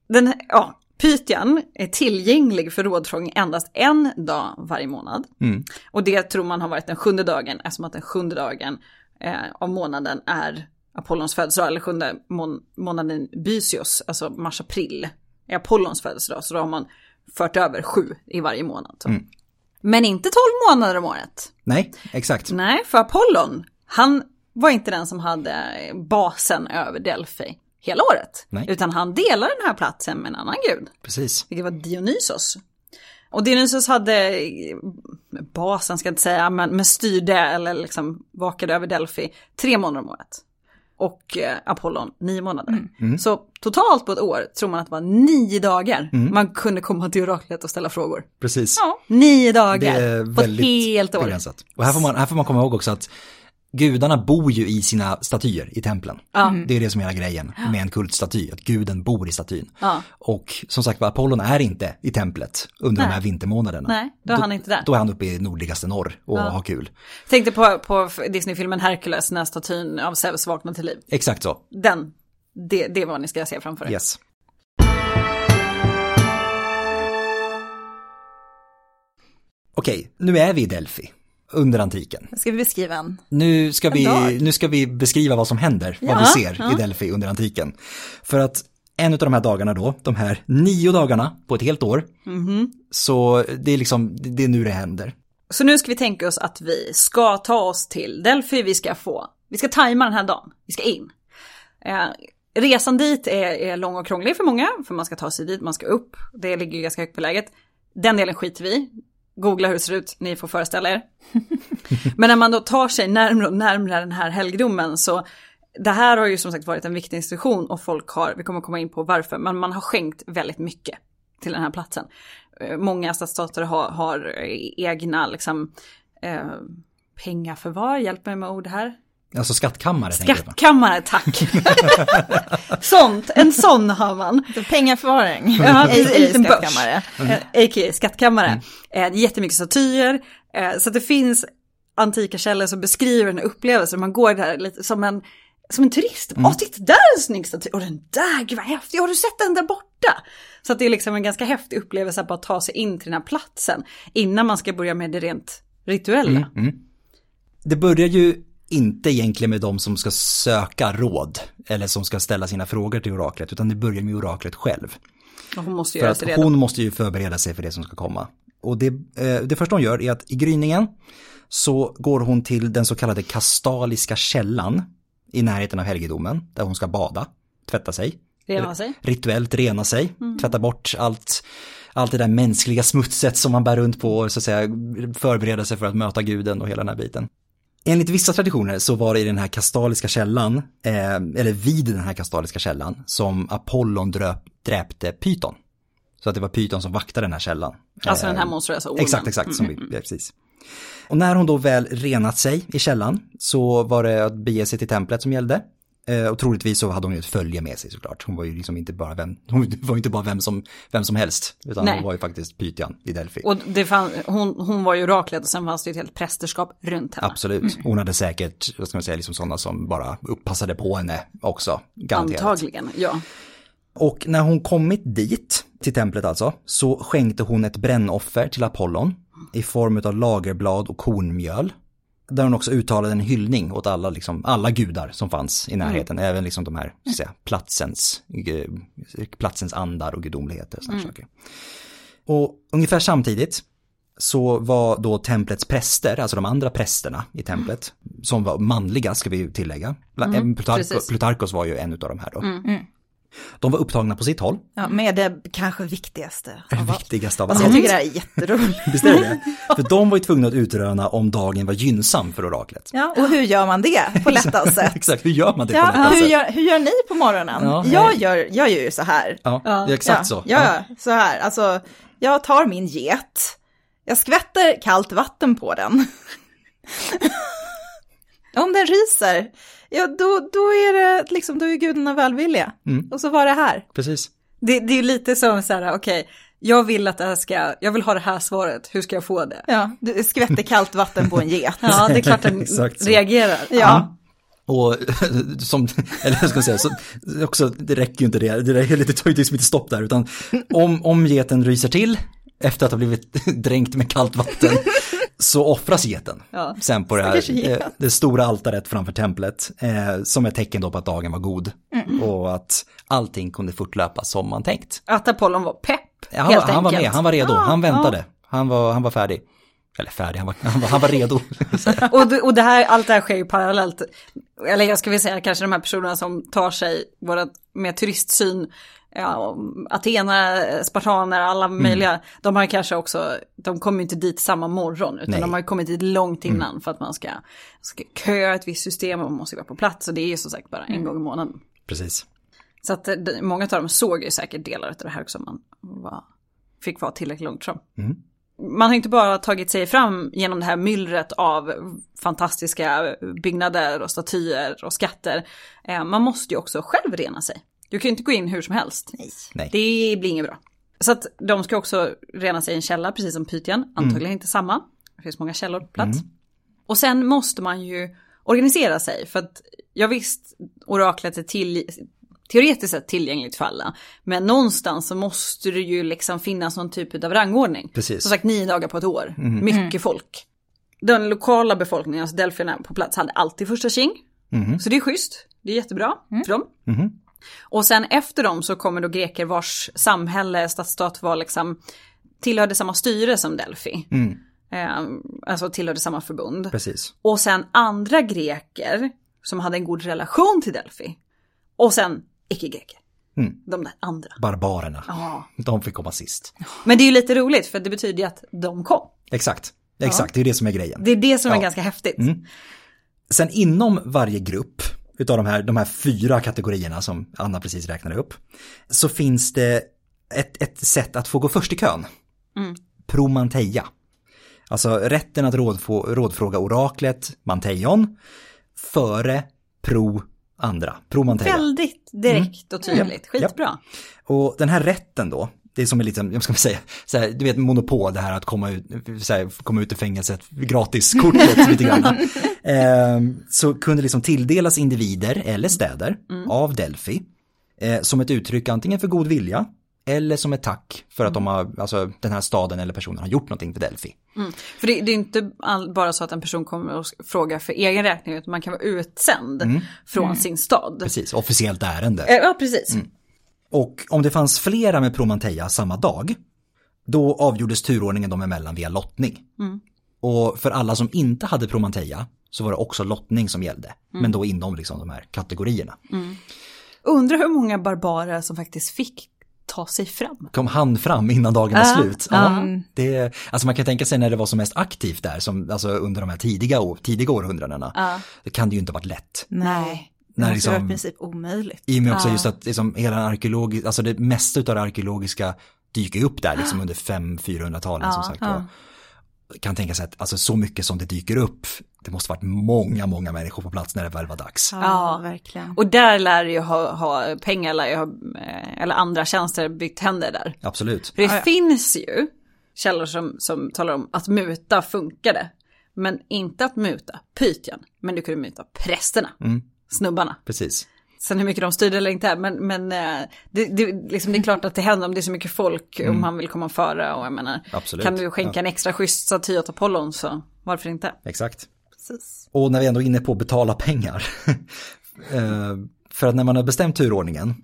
Den, ja, Pythian är tillgänglig för rådfrågning endast en dag varje månad. Mm. Och det tror man har varit den sjunde dagen, eftersom att den sjunde dagen eh, av månaden är Apollons födelsedag, eller sjunde må månaden Bysios, alltså mars-april, är Apollons födelsedag. Så då har man fört över sju i varje månad. Mm. Men inte tolv månader om året. Nej, exakt. Nej, för Apollon, han var inte den som hade basen över Delphi hela året. Nej. Utan han delar den här platsen med en annan gud. Precis. Vilket var Dionysos. Och Dionysos hade basen, ska jag inte säga, men, men styrde eller liksom vakade över Delphi tre månader om året. Och eh, Apollon nio månader. Mm. Mm. Så totalt på ett år tror man att det var nio dagar mm. man kunde komma till oraklet och ställa frågor. Precis. Ja, nio dagar på ett helt år. Begränsat. Och här får, man, här får man komma ihåg också att gudarna bor ju i sina statyer i templen. Mm. Det är det som är hela grejen med en kultstaty, att guden bor i statyn. Ja. Och som sagt Apollon är inte i templet under Nej. de här vintermånaderna. Nej, då är han inte där. Då är han uppe i nordligaste norr och ja. har kul. Tänkte på, på Disney-filmen Hercules när statyn av Zeus vaknar till liv. Exakt så. Den, det, det är vad ni ska se framför er. Yes. Okej, nu är vi i Delphi under antiken. Ska vi beskriva en? Nu ska, vi, nu ska vi beskriva vad som händer, ja, vad vi ser ja. i Delphi under antiken. För att en av de här dagarna då, de här nio dagarna på ett helt år, mm. så det är liksom, det är nu det händer. Så nu ska vi tänka oss att vi ska ta oss till Delphi, vi ska få, vi ska tajma den här dagen, vi ska in. Eh, resan dit är, är lång och krånglig för många, för man ska ta sig dit, man ska upp, det ligger ju ganska högt på läget. Den delen skiter vi googla hur det ser ut, ni får föreställa er. Men när man då tar sig närmre och närmre den här helgdomen så det här har ju som sagt varit en viktig institution och folk har, vi kommer komma in på varför, men man har skänkt väldigt mycket till den här platsen. Eh, många stadsstater har, har egna liksom, eh, vad, hjälp mig med ord här. Alltså skattkammare. Skattkammare, tack. Sånt, en sån har man. Pengaförvaring, ja, en liten skattkammare. Mm. A.k.a. skattkammare. Mm. Eh, jättemycket statyer, eh, så det finns antika källor som beskriver den upplevelsen. Man går där lite som en, som en turist. Mm. Åh, titta där är en snygg staty. Och den där, gud vad häftig. Har du sett den där borta? Så att det är liksom en ganska häftig upplevelse att bara ta sig in till den här platsen. Innan man ska börja med det rent rituella. Mm, mm. Det börjar ju inte egentligen med de som ska söka råd eller som ska ställa sina frågor till oraklet utan det börjar med oraklet själv. Och hon måste för att hon måste ju förbereda sig för det som ska komma. Och det, eh, det första hon gör är att i gryningen så går hon till den så kallade kastaliska källan i närheten av helgedomen där hon ska bada, tvätta sig. Rena sig. Rituellt rena sig, mm. tvätta bort allt, allt det där mänskliga smutset som man bär runt på och så att säga förbereda sig för att möta guden och hela den här biten. Enligt vissa traditioner så var det i den här kastaliska källan, eh, eller vid den här kastaliska källan, som Apollon dröp, dräpte Python. Så att det var Python som vaktade den här källan. Alltså den här eh, monstruösa ormen. Exakt, exakt, som vi, mm. ja, precis. Och när hon då väl renat sig i källan så var det att bege sig till templet som gällde. Eh, och troligtvis så hade hon ju ett följe med sig såklart. Hon var ju liksom inte bara vem, hon var inte bara vem som, vem som helst. Utan Nej. hon var ju faktiskt Pythian i Delphi. Och det fann, hon, hon var ju oraklet och sen fanns det ju ett helt prästerskap runt henne. Absolut. Hon hade säkert, vad ska man säga, liksom sådana som bara upppassade på henne också. Garanterat. Antagligen, ja. Och när hon kommit dit, till templet alltså, så skänkte hon ett brännoffer till Apollon i form av lagerblad och kornmjöl. Där hon också uttalade en hyllning åt alla, liksom, alla gudar som fanns i närheten, mm. även liksom de här säga, platsens, platsens andar och gudomligheter. Och, mm. saker. och ungefär samtidigt så var då templets präster, alltså de andra prästerna i templet, mm. som var manliga ska vi tillägga. Mm, Plutarkos, Plutarkos var ju en av de här då. Mm. De var upptagna på sitt håll. Ja, med det kanske viktigaste. Det viktigaste av allt. Alltså, jag tycker det här är jätteroligt. Visst är det För de var ju tvungna att utröna om dagen var gynnsam för oraklet. Ja, och hur gör man det på lättast sätt? exakt, hur gör man det ja, på lättast hur sätt? Gör, hur gör ni på morgonen? Ja, jag, gör, jag gör ju så här. Ja, ja. exakt ja, så. Ja, så här. Alltså, jag tar min get, jag skvätter kallt vatten på den. Den ryser, ja då, då är det liksom, då är gudarna välvilliga. Mm. Och så var det här. Precis. Det, det är lite som så här, okej, okay, jag vill att det här ska, jag vill ha det här svaret, hur ska jag få det? Ja, du skvätter kallt vatten på en get. ja, det är klart den reagerar. Ja. Och som, eller jag ska säga, så, också, det räcker ju inte det, det, räcker, det tar ju liksom inte stopp där, utan om, om geten ryser till efter att ha blivit dränkt med kallt vatten så offras geten. Ja. Sen på det här det, det, stora altaret framför templet. Eh, som ett tecken då på att dagen var god. Mm. Och att allting kunde fortlöpa som man tänkt. Att Apollon var pepp. Ja, han, han var med, han var redo, ah, han väntade. Ah. Han, var, han var färdig. Eller färdig, han var, han var, han var redo. och, det, och det här, allt det här sker ju parallellt. Eller jag ska väl säga kanske de här personerna som tar sig våra, med turistsyn ja, Athena, spartaner, alla mm. möjliga, mm. de har kanske också, de kommer inte dit samma morgon, utan Nej. de har kommit dit långt mm. innan mm. för att man ska, ska köa ett visst system och man måste vara på plats och det är ju som sagt bara en mm. gång i månaden. Precis. Så att många av dem såg ju säkert delar av det här också, man var, fick vara tillräckligt långt fram. Mm. Man har inte bara tagit sig fram genom det här myllret av fantastiska byggnader och statyer och skatter. Eh, man måste ju också själv rena sig. Du kan ju inte gå in hur som helst. Nej. Det blir inget bra. Så att de ska också rena sig i en källa, precis som Pythien. Antagligen mm. inte samma. Det finns många källor på plats. Mm. Och sen måste man ju organisera sig. För att jag visst, oraklet är till, teoretiskt sett tillgängligt för alla. Men någonstans så måste det ju liksom finnas någon typ av rangordning. Precis. Som sagt nio dagar på ett år. Mm. Mycket mm. folk. Den lokala befolkningen, alltså delfierna på plats, hade alltid första king. Mm. Så det är schysst. Det är jättebra mm. för dem. Mm. Och sen efter dem så kommer då greker vars samhälle, stadsstat var liksom tillhörde samma styre som Delphi. Mm. Eh, alltså tillhörde samma förbund. Precis. Och sen andra greker som hade en god relation till Delphi. Och sen icke-greker. Mm. De där andra. Barbarerna. Ja. De fick komma sist. Men det är ju lite roligt för det betyder ju att de kom. Exakt. Exakt, det är det som är grejen. Det är det som är Ja. ganska häftigt. Sen inom varje grupp utav de här, de här fyra kategorierna som Anna precis räknade upp, så finns det ett, ett sätt att få gå först i kön. Promanteia. Alltså rätten att rådfå, rådfråga oraklet, Manteion, före pro andra, promanteia. Väldigt direkt och tydligt. Mm. Ja. Skitbra. Och den här rätten då, det är som en liten, jag ska säga, så här, du vet monopol, det här att komma ut, så här, komma ut ur fängelset, gratiskortet lite grann. Eh, så kunde liksom tilldelas individer eller städer av Delphi eh, som ett uttryck antingen för god vilja eller som ett tack för att de har, alltså den här staden eller personen har gjort någonting för Delphi. För det, det är inte all, bara så att en person kommer och frågar för egen räkning utan man kan vara utsänd från sin stad. Precis, officiellt ärende. Eh, Ja, precis. Och om det fanns flera med Promanteia samma dag, då avgjordes turordningen dem emellan via lottning. Och för alla som inte hade Promanteia så var det också lottning som gällde, men då inom liksom de här kategorierna. Undrar hur många barbarer som faktiskt fick ta sig fram. Kom han fram innan dagen var Ja, slut? Ja, det, alltså man kan tänka sig när det var som mest aktivt där, som, alltså under de här tidiga, tidiga århundradena. Det kan det ju inte varit lätt. Nej. Det När måste liksom- vara i princip omöjligt. I och med också just att liksom hela den arkeologiska, alltså det mesta av det arkeologiska dyker upp där liksom under 500-400-talen som sagt. var. Kan tänka sig att alltså så mycket som det dyker upp, det måste varit många, många människor på plats när det väl var dags. Ja, Ja. verkligen. Och där lär ju ha, ha pengar, lär ju ha, eh, eller andra tjänster byggt händer där. Absolut. För det Ja, ja. finns ju källor som, som talar om att muta funkade. Men inte att muta Python, men du kunde muta prästerna, snubbarna. Precis. Sen hur mycket de styrde eller inte, men, men eh, det, det, liksom, det är klart att det händer om det är så mycket folk, om man vill komma före och jag menar, Absolut. kan du skänka en extra schysst staty åt Apollon så varför inte? Exakt. Precis. Och när vi ändå är inne på att betala pengar. eh, för att när man har bestämt turordningen,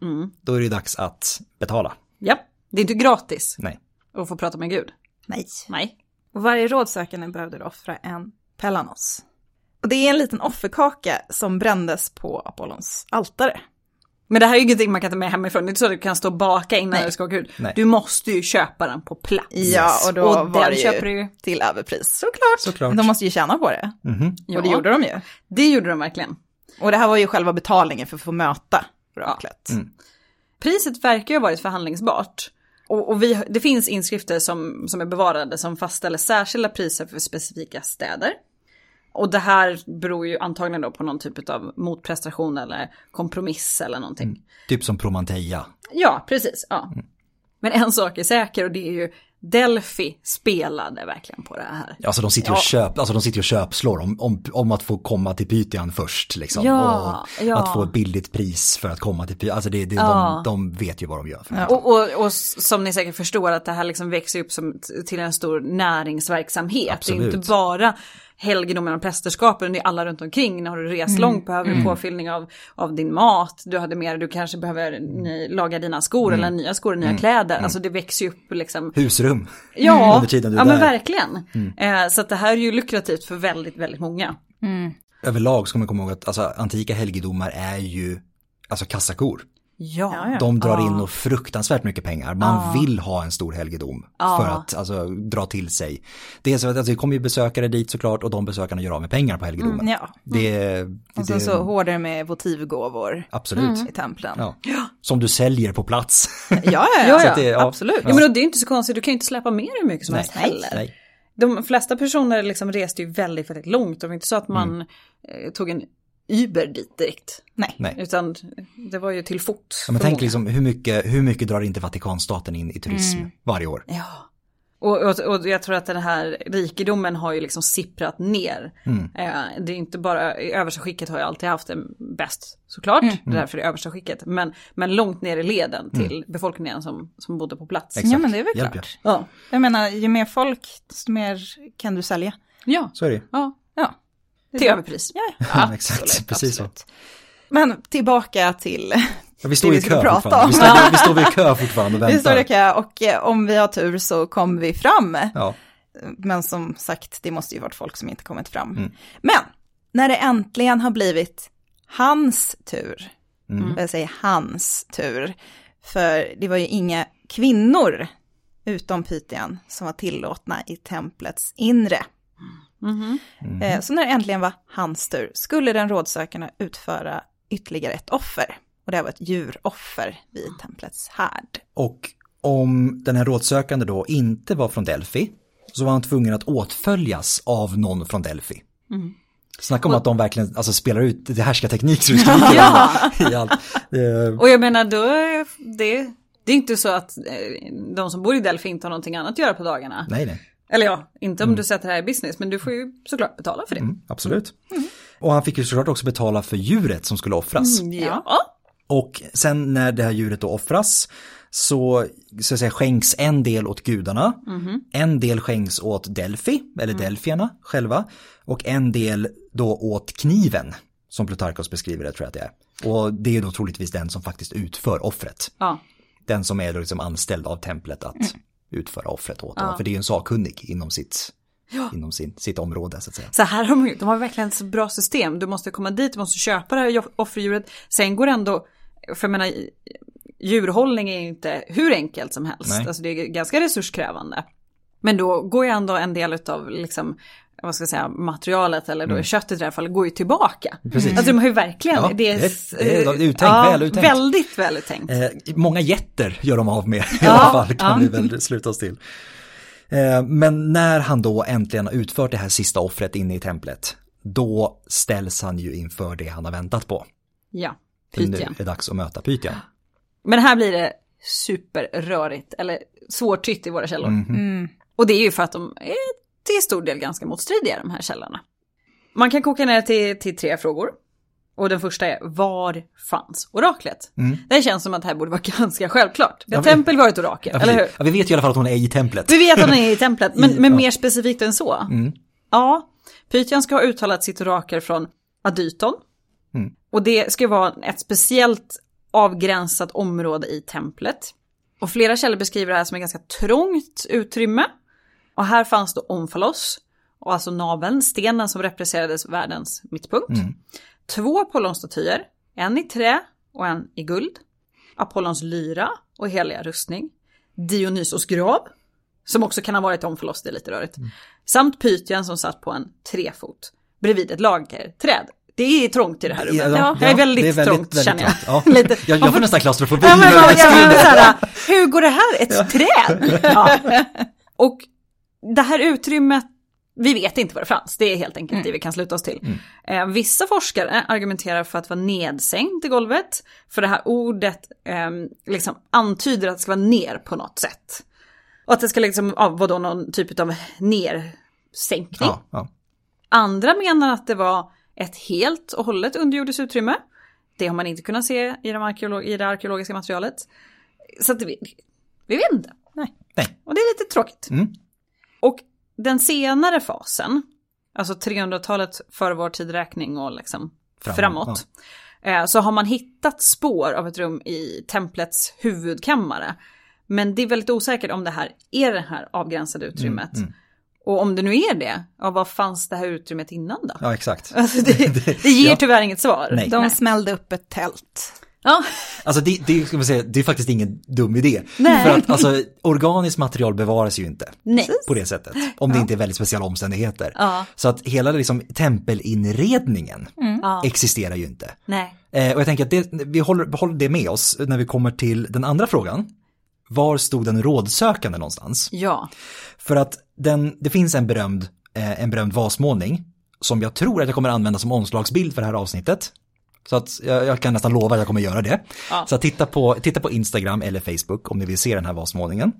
då är det dags att betala. Ja, det är inte gratis Nej. att få prata med Gud. Nej. Nej. Och varje rådsökande behövde offra en Pellanos. Och det är en liten offerkaka som brändes på Apollons altare. Men det här är ju ingenting man kan ta med hemifrån. Det är inte så att du kan stå och baka innan Nej. det ska åka ut. Nej. Du måste ju köpa den på plats. Ja, och då Och var det ju köper du ju. till överpris. Såklart. Såklart. De måste ju tjäna på det. Ja, Och det gjorde de ju. Det gjorde de verkligen. Och det här var ju själva betalningen för att få möta oraklet. Priset verkar ju ha varit förhandlingsbart. Och, och vi, det finns inskrifter som, som är bevarade som fastställer särskilda priser för specifika städer. Och det här beror ju antagligen då på någon typ av motprestation eller kompromiss eller någonting. Typ som Promanteia. Ja, precis. Ja. Men en sak är säker och det är ju Delphi spelade verkligen på det här. Alltså de sitter ju och, köp, alltså de sitter och köpslår om, om, om att få komma till Pythian först. Liksom. Ja, och ja. Att få ett billigt pris för att komma till Pythian. Alltså det, det, Ja. de, de vet ju vad de gör. För Och, och, och s- som ni säkert förstår att det här liksom växer upp som, till en stor näringsverksamhet. Det är Absolut. inte bara helgedomen och prästerskapen, det är alla runt omkring. När har du rest långt behöver du påfyllning av, av din mat. Du hade mer, du kanske behöver ny, laga dina skor eller nya skor, nya kläder. Alltså det växer ju upp liksom. Husrum. Ja, Under tiden du är ja men verkligen. Eh, så att det här är ju lukrativt för väldigt, väldigt många. Överlag ska man komma ihåg att alltså, antika helgedomar är ju alltså kassakor. Ja. Ja, ja. De drar in och fruktansvärt mycket pengar. Man vill ha en stor helgedom för att alltså, dra till sig. Det, är så att, alltså, det kommer ju besökare dit såklart och de besökarna gör av med pengar på helgedomen. Mm, ja. Det, det, Och sen så hårdare med votivgåvor Absolut. i templen. Ja. Som du säljer på plats. Ja, ja, Ja, ja, ja. det- ja. absolut. Ja, men det är inte så konstigt, du kan ju inte släppa med hur mycket som helst heller. nej. De flesta personer liksom reste ju väldigt, väldigt långt. Det var inte så att man eh, tog en Uber dit direkt. Nej. nej. Utan det var ju till fot. Ja, men tänk liksom hur mycket, hur mycket drar inte Vatikanstaten in i turism varje år? Ja. Och, och, och jag tror att den här rikedomen har ju liksom sipprat ner. Eh, det är inte bara, översta skicket har ju alltid haft det bäst såklart. Det är därför det är översta skicket. Men, men långt ner i leden till befolkningen som, som bodde på plats. Exakt. Ja, men det är väl klart. Ja. Jag menar, ju mer folk, desto mer kan du sälja. Ja. Så är det ja. Till överpris. Ja, exakt, precis så. Men tillbaka till Ja, vi står Det i vi kö prata om. Vi står, vi står vid kö fortfarande och Vi står i väntar. kö och eh, om vi har tur så kommer vi fram. Ja, Men som sagt, det måste ju varit folk som inte kommit fram. Mm. Men när det äntligen har blivit hans tur, Mm. jag säger hans tur, För det var ju inga kvinnor, utom Pythian, som var tillåtna i templets inre. Mhm. Eh, Så när det äntligen var hans tur skulle den rådsökande utföra ytterligare ett offer. Och det här var ett djuroffer vid templets härd. Och om den här rådsökande då inte var från Delphi så var han tvungen att åtföljas av någon från Delphi. Snacka om att de verkligen alltså, spelar ut det härska teknik så det skriker i allt. Eh, Och jag menar då, är det, det är inte så att eh, de som bor i Delphi inte har någonting annat att göra på dagarna. nej, nej. Eller ja, inte om du sätter det här i business, men du får ju såklart betala för det. Mm, absolut. Och han fick ju såklart också betala för djuret som skulle offras. Ja. Och sen när det här djuret då offras så, så att säga, skänks en del åt gudarna, en del skänks åt Delphi, eller Delfierna själva, och en del då åt kniven, som Plutarkos beskriver det tror jag att det är. Och det är då troligtvis den som faktiskt utför offret. ja. Den som är då liksom anställd av templet att utföra offret åt dem. För det är ju en sakkunnig inom sitt, inom sin, sitt område så att säga. Så här har de de har verkligen ett så bra system. Du måste komma dit, du måste köpa det här offerdjuret. Sen går det ändå, för jag menar, djurhållning är ju inte hur enkelt som helst. Nej. Alltså det är ganska resurskrävande. Men då går ju ändå en del av liksom, vad ska jag säga, materialet eller då köttet i det här fallet går ju tillbaka. Mm. Precis. Alltså de har ju verkligen, Ja, det är, det- är uttänkt, väl uttänkt. Väldigt väl uttänkt. Eh, många jätter gör de av med i Ja, alla fall, kan ja. vi väl sluta oss till. Eh, men när han då äntligen har utfört det här sista offret inne i templet, då ställs han ju inför det han har väntat på. Ja, För Nu är det dags att möta Pythia. Men här blir det superrörigt, eller svårtytt i våra källor. Mhm. Och det är ju för att de är till stor del ganska motstridiga, de här källorna. Man kan koka ner till, till tre frågor. Och den första är, var fanns oraklet? Det känns som att det här borde vara ganska självklart. Ja, Ett men- tempel var ett orakel, Ja, eller hur? ja, vi vet ju i alla fall att hon är i templet. Vi vet att den är i templet, men, I- men ja. mer specifikt än så. Ja, Pythian ska ha uttalat sitt orakel från Adyton. Mm. Och det ska vara ett speciellt avgränsat område i templet. Och flera källor beskriver det här som ett ganska trångt utrymme. Och här fanns då Omfalos, och alltså naveln, stenen som representerades världens mittpunkt. Mm. Två Apollonstatyer, en i trä och en i guld. Apollons lyra och heliga rustning. Dionysos grav, som också kan ha varit Omfalos, det är lite rörigt. Samt Pythian som satt på en trefot bredvid ett lagerträd. Det är trångt i det här rummet. Ja, det är väldigt, är trångt känner jag. trångt. Ja. Jag, jag får nästan klaustrofobi. Ja, men, jag ja, men, här, hur går det här? Ett träd? Ja. Och det här utrymmet, vi vet inte vad det fanns. Det är helt enkelt det vi kan sluta oss till. Eh, vissa forskare argumenterar för att vara nedsänkt i golvet. För det här ordet eh, liksom antyder att det ska vara ner på något sätt. Och att det ska liksom ja, vara då någon typ av nersänkning. Ja, ja. Andra menar att det var ett helt och hållet underjordiskt utrymme. Det har man inte kunnat se i, de arkeolog- i det arkeologiska materialet. Så att vi, vi vet inte. Nej. Nej. Och det är lite tråkigt. Mm. Och den senare fasen, alltså 300-talet före vår tidräkning och liksom Framåt, framåt, eh, så har man hittat spår av ett rum i templets huvudkammare. Men det är väldigt osäkert om det här är det här avgränsade utrymmet. mm. Och om det nu är det, ja, vad fanns det här utrymmet innan då? ja, exakt. Alltså det, det ger ja. tyvärr inget svar. Nej. De smällde upp ett tält. Ja, Alltså det, det, ska man säga, det är faktiskt ingen dum idé. Nej. För att alltså, organiskt material bevaras ju inte nej. på det sättet. Om det inte är väldigt speciella omständigheter. Ja. Så att hela liksom, tempelinredningen Ja. existerar ju inte. Nej. Eh, och jag tänker att det, vi håller, håller det med oss när vi kommer till den andra frågan. Var stod den rådsökande någonstans? Ja. För att den, det finns en berömd, eh, en berömd vasmålning som jag tror att jag kommer använda som omslagsbild för det här avsnittet. Så att jag, jag kan nästan lova att jag kommer göra det. Ja. Så titta på, titta på Instagram eller Facebook om ni vill se den här vasmålningen.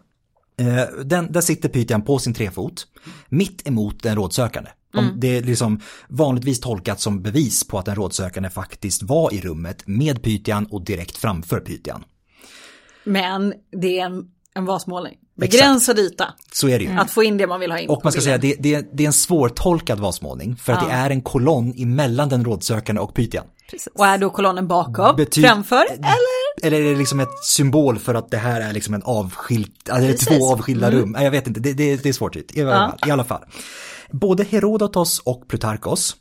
Eh, den, där sitter Pythian på sin trefot, mitt emot den rådsökande. Om Det är liksom vanligtvis tolkat som bevis på att den rådsökande faktiskt var i rummet med Pythian och direkt framför Pythian. Men det är en, en vasmålning. Begränsad yta. Så är det ju. Att få in det man vill ha in. Och man ska säga, det, det, det är en svårtolkad vasmålning för att Ja. det är en kolonn emellan den rådsökande och. Precis. Och är då kolonnen bakom, Bety- framför, eller? Eller är det liksom ett symbol för att det här är liksom en avskild, alltså det är Precis. två avskilda rum? Nej, jag vet inte, det, det, det är svårt. I Ja. I alla fall. Både Herodotos och Plutarkos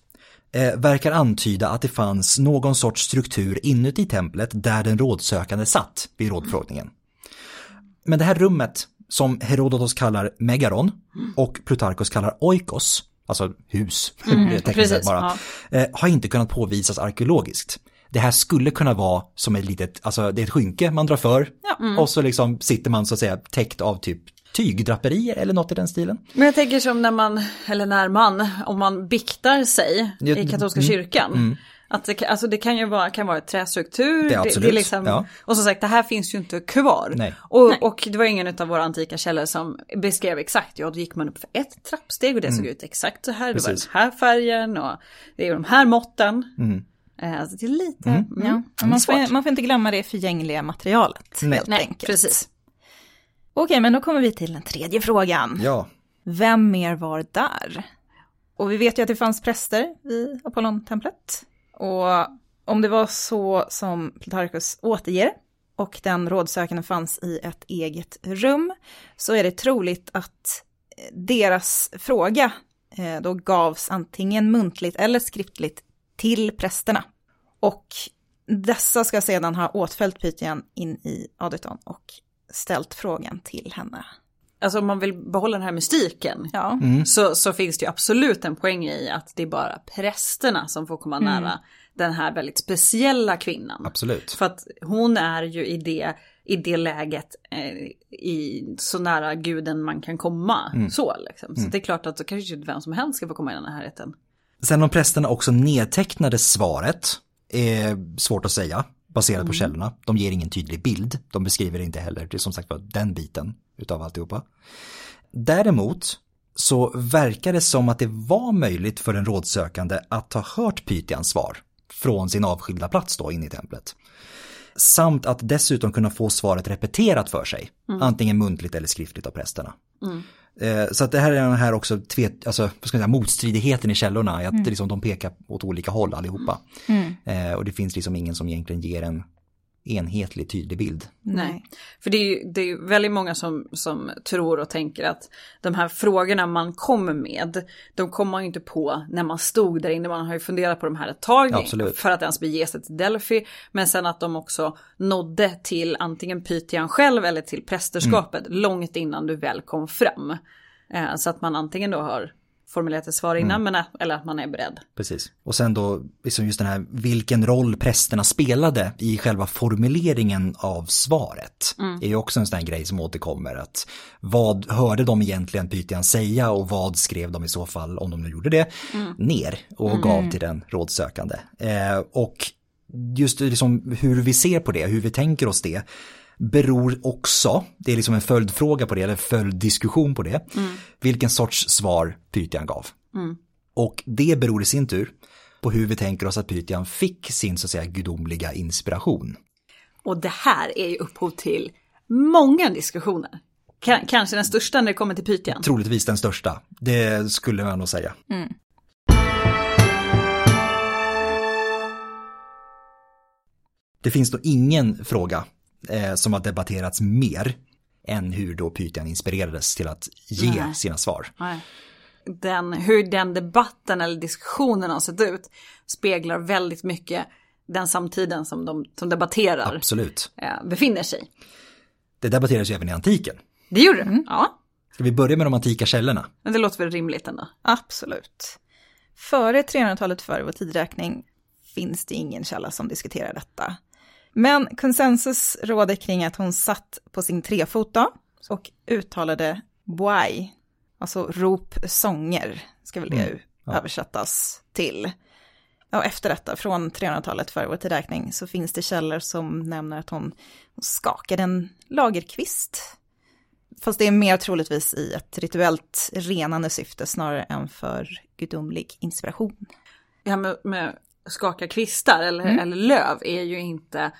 eh, verkar antyda att det fanns någon sorts struktur inuti templet där den rådsökande satt vid rådfrågningen. Men det här rummet som Herodotos kallar Megaron och Plutarkos kallar Oikos, alltså hus, mm, precis, bara, ja. eh, har inte kunnat påvisas arkeologiskt. Det här skulle kunna vara som ett litet, alltså det är ett skynke man drar för ja, mm. och så liksom sitter man så att säga täckt av typ tygdraperier eller något i den stilen. Men jag tänker som när man, eller när man, om man biktar sig i katolska mm, kyrkan. Att det, alltså det kan ju vara, kan vara ett trästruktur. Det, absolut, det, det liksom, ja. Och som sagt, det här finns ju inte kvar. Nej. Och, Nej. och det var ingen av våra antika källor som beskrev exakt, ja då gick man upp för ett trappsteg och det mm. såg ut exakt så här. Precis. Det var den här färgen och det är de här måtten. Mm. Eh, alltså det är lite, mm. mm. Ja. Man, får, man får inte glömma det förgängliga materialet. Nej. helt Nej, enkelt. precis. Okej, men då kommer vi till den tredje frågan. Ja. Vem mer var där? Och vi vet ju att det fanns präster i Apollontemplet. Och om det var så som Plutarchus återger och den rådsökande fanns i ett eget rum så är det troligt att eh, deras fråga eh, då gavs antingen muntligt eller skriftligt till prästerna. Och dessa ska sedan ha åtföljt Pythian in i Aditon och ställt frågan till henne. Alltså om man vill behålla den här mystiken ja. mm. så, så finns det ju absolut en poäng i att det är bara prästerna som får komma mm. nära den här väldigt speciella kvinnan. Absolut. För att hon är ju i det, i det läget eh, i så nära guden man kan komma. Mm. Så liksom. Så mm. det är klart att då kanske inte vem som helst ska få komma i den här rätten. Sen om prästerna också nedtecknade svaret är svårt att säga baserat mm. på källorna. De ger ingen tydlig bild. De beskriver inte heller, det är som sagt var den biten utav alltihopa. Däremot så verkar det som att det var möjligt för en rådsökande att ha hört Pythians svar från sin avskilda plats då in i templet. Samt att dessutom kunna få svaret repeterat för sig, mm. antingen muntligt eller skriftligt av prästerna. Mm. Eh, så att det här är den här också tvet, alltså, vad ska jag säga, motstridigheten i källorna, att mm. liksom, de pekar åt olika håll allihopa. Mm. Eh, och det finns liksom ingen som egentligen ger en enhetlig tydlig bild. Nej, för det är ju det är väldigt många som, som tror och tänker att de här frågorna man kommer med, de kommer man ju inte på när man stod där inne, man har ju funderat på de här ett tag Absolut. för att ens bege sig till Delphi, men sen att de också nådde till antingen Pythian själv eller till prästerskapet mm. långt innan du väl kom fram. Eh, så att man antingen då har formulerat ett svar innan, mm. men, eller att man är beredd. Precis. Och sen då, liksom just den här, vilken roll prästerna spelade i själva formuleringen av svaret. Mm. är ju också en sån här grej som återkommer. Att vad hörde de egentligen Pythian säga och vad skrev de i så fall, om de nu gjorde det, mm. ner och mm. gav till den rådsökande. Eh, och just liksom hur vi ser på det, hur vi tänker oss det, beror också, det är liksom en följdfråga på det, eller följdiskussion på det, mm. vilken sorts svar Pythian gav. Mm. Och det beror i sin tur på hur vi tänker oss att Pythian fick sin så att säga gudomliga inspiration. Och det här är ju upphov till många diskussioner. kanske den största när det kommer till Pythian. Troligtvis den största, det skulle man nog säga. Mm. Det finns då ingen fråga eh, som har debatterats mer än hur då Pythian inspirerades till att ge Nej. sina svar. Nej. Den, hur den debatten eller diskussionen har sett ut speglar väldigt mycket den samtiden som de som debatterar Absolut. Eh, befinner sig. Det debatteras ju även i antiken. Det gjorde det, mm. ja. Ska vi börja med de antika källorna? Men det låter väl rimligt ändå. Absolut. Före 300-talet före vår tidräkning finns det ingen källa som diskuterar detta. Men konsensus råder kring att hon satt på sin trefot då och uttalade boai, alltså rop sånger, ska väl det mm. ja. översättas till. Och efter detta, från 300-talet före vår tidräkning, så finns det källor som nämner att hon skakade en lagerkvist. Fast det är mer troligtvis i ett rituellt renande syfte snarare än för gudomlig inspiration. Ja, med, med skaka kvistar eller, mm. eller löv är ju inte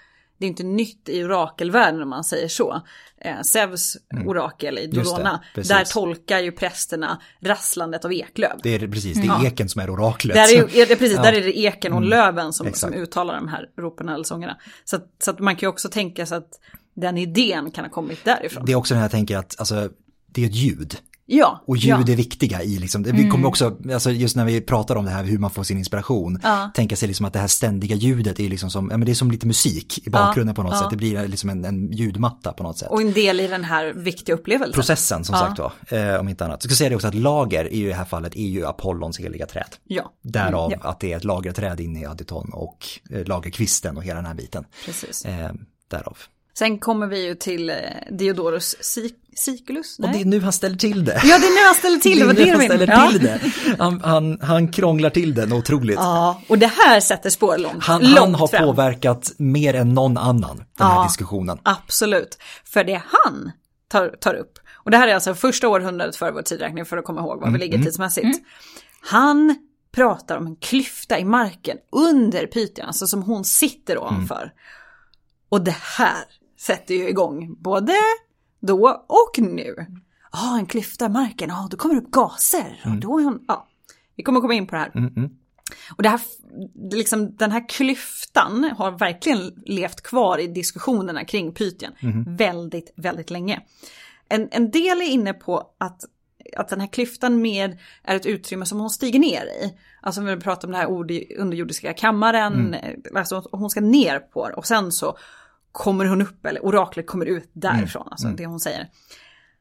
det är inte nytt i orakelvärlden om man säger så. Eh, Zeus mm. orakel i Dolona, där tolkar ju prästerna rasslandet av eklöv. Det är precis, det är mm. eken som är oraklet. Där är, är det, precis, ja. där är det eken och mm. löven som, som uttalar de här ropen eller sångerna. Så, att, så att man kan ju också tänka sig att den idén kan ha kommit därifrån. Det är också den här jag tänker att, alltså, det är ett ljud. Ja. Och ljud ja. är viktiga i liksom, vi kommer också, alltså just när vi pratar om det här hur man får sin inspiration, Ja. tänka sig liksom att det här ständiga ljudet är liksom som, ja men det är som lite musik i bakgrunden på något sätt, det blir liksom en, en ljudmatta på något sätt. Och en del i den här viktiga upplevelsen. Processen som sagt var, eh, om inte annat. Jag ska säga det också att lager i det här fallet är ju Apollons heliga träd. Ja, Därav Mm, att det är ett lagerträd inne i Aditon och eh, lagerkvisten och hela den här biten. precis. Eh, därav. Sen kommer vi ju till eh, Diodorus Sic- Siculus. Och det är nu han ställer till det. Ja, det är nu han ställer till det. det Vad är det nu han ställer menar. till det. Han, han, han krånglar till den otroligt. Ja, och det här sätter spår långt, Han, långt han har fram. påverkat mer än någon annan, den Ja. här diskussionen. Absolut. För det han tar, tar upp, och det här är alltså första århundradet före vår tidräkning för att komma ihåg var Mm, vi ligger tidsmässigt. Han pratar om en klyfta i marken under Pythian, alltså som hon sitter Mm. ovanför. Och det här sätter ju igång både då och nu. Ja, en klyfta i marken, ja, då kommer det upp gaser. Och då är hon, ja, vi kommer komma in på det här. Mm, mm. Och det här, liksom, den här klyftan har verkligen levt kvar i diskussionerna kring Pythien väldigt, väldigt länge. En, en del är inne på att, att den här klyftan med är ett utrymme som hon stiger ner i. Alltså vi pratar om den här ord, underjordiska kammaren, alltså hon ska ner på det och sen så kommer hon upp, eller oraklet kommer ut därifrån, alltså det hon säger.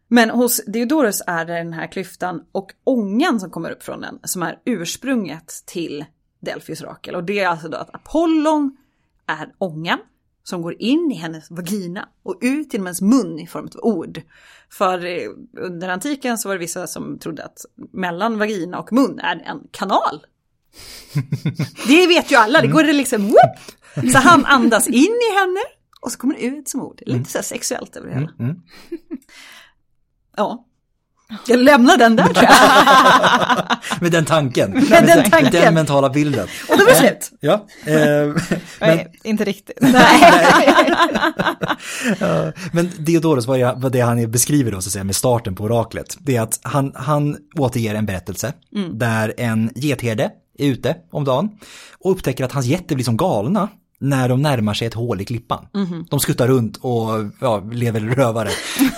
Men hos Diodorus är det den här klyftan och ångan som kommer upp från den som är ursprunget till Delfis orakel. Och det är alltså då att Apollon är ångan som går in i hennes vagina och ut genom hennes mun i form av ord. För eh, under antiken så var det vissa som trodde att mellan vagina och mun är en kanal. Det vet ju alla, det går det liksom whoop! Så han andas in i henne och så kommer det ut som ord. Lite så här sexuellt över det hela. Mm. Ja. Jag lämnar den där tror jag. Med den tanken. Med den tanken. Den mentala bilden. Och då var det slut. Ja, eh, men, Nej, inte riktigt. Ja, men Diodorus, vad, är, vad det han beskriver då så att säga med starten på oraklet, det är att han, han återger en berättelse där en getherde är ute om dagen och upptäcker att hans getter blir som galna när de närmar sig ett hål i klippan. De skuttar runt och ja, lever rövare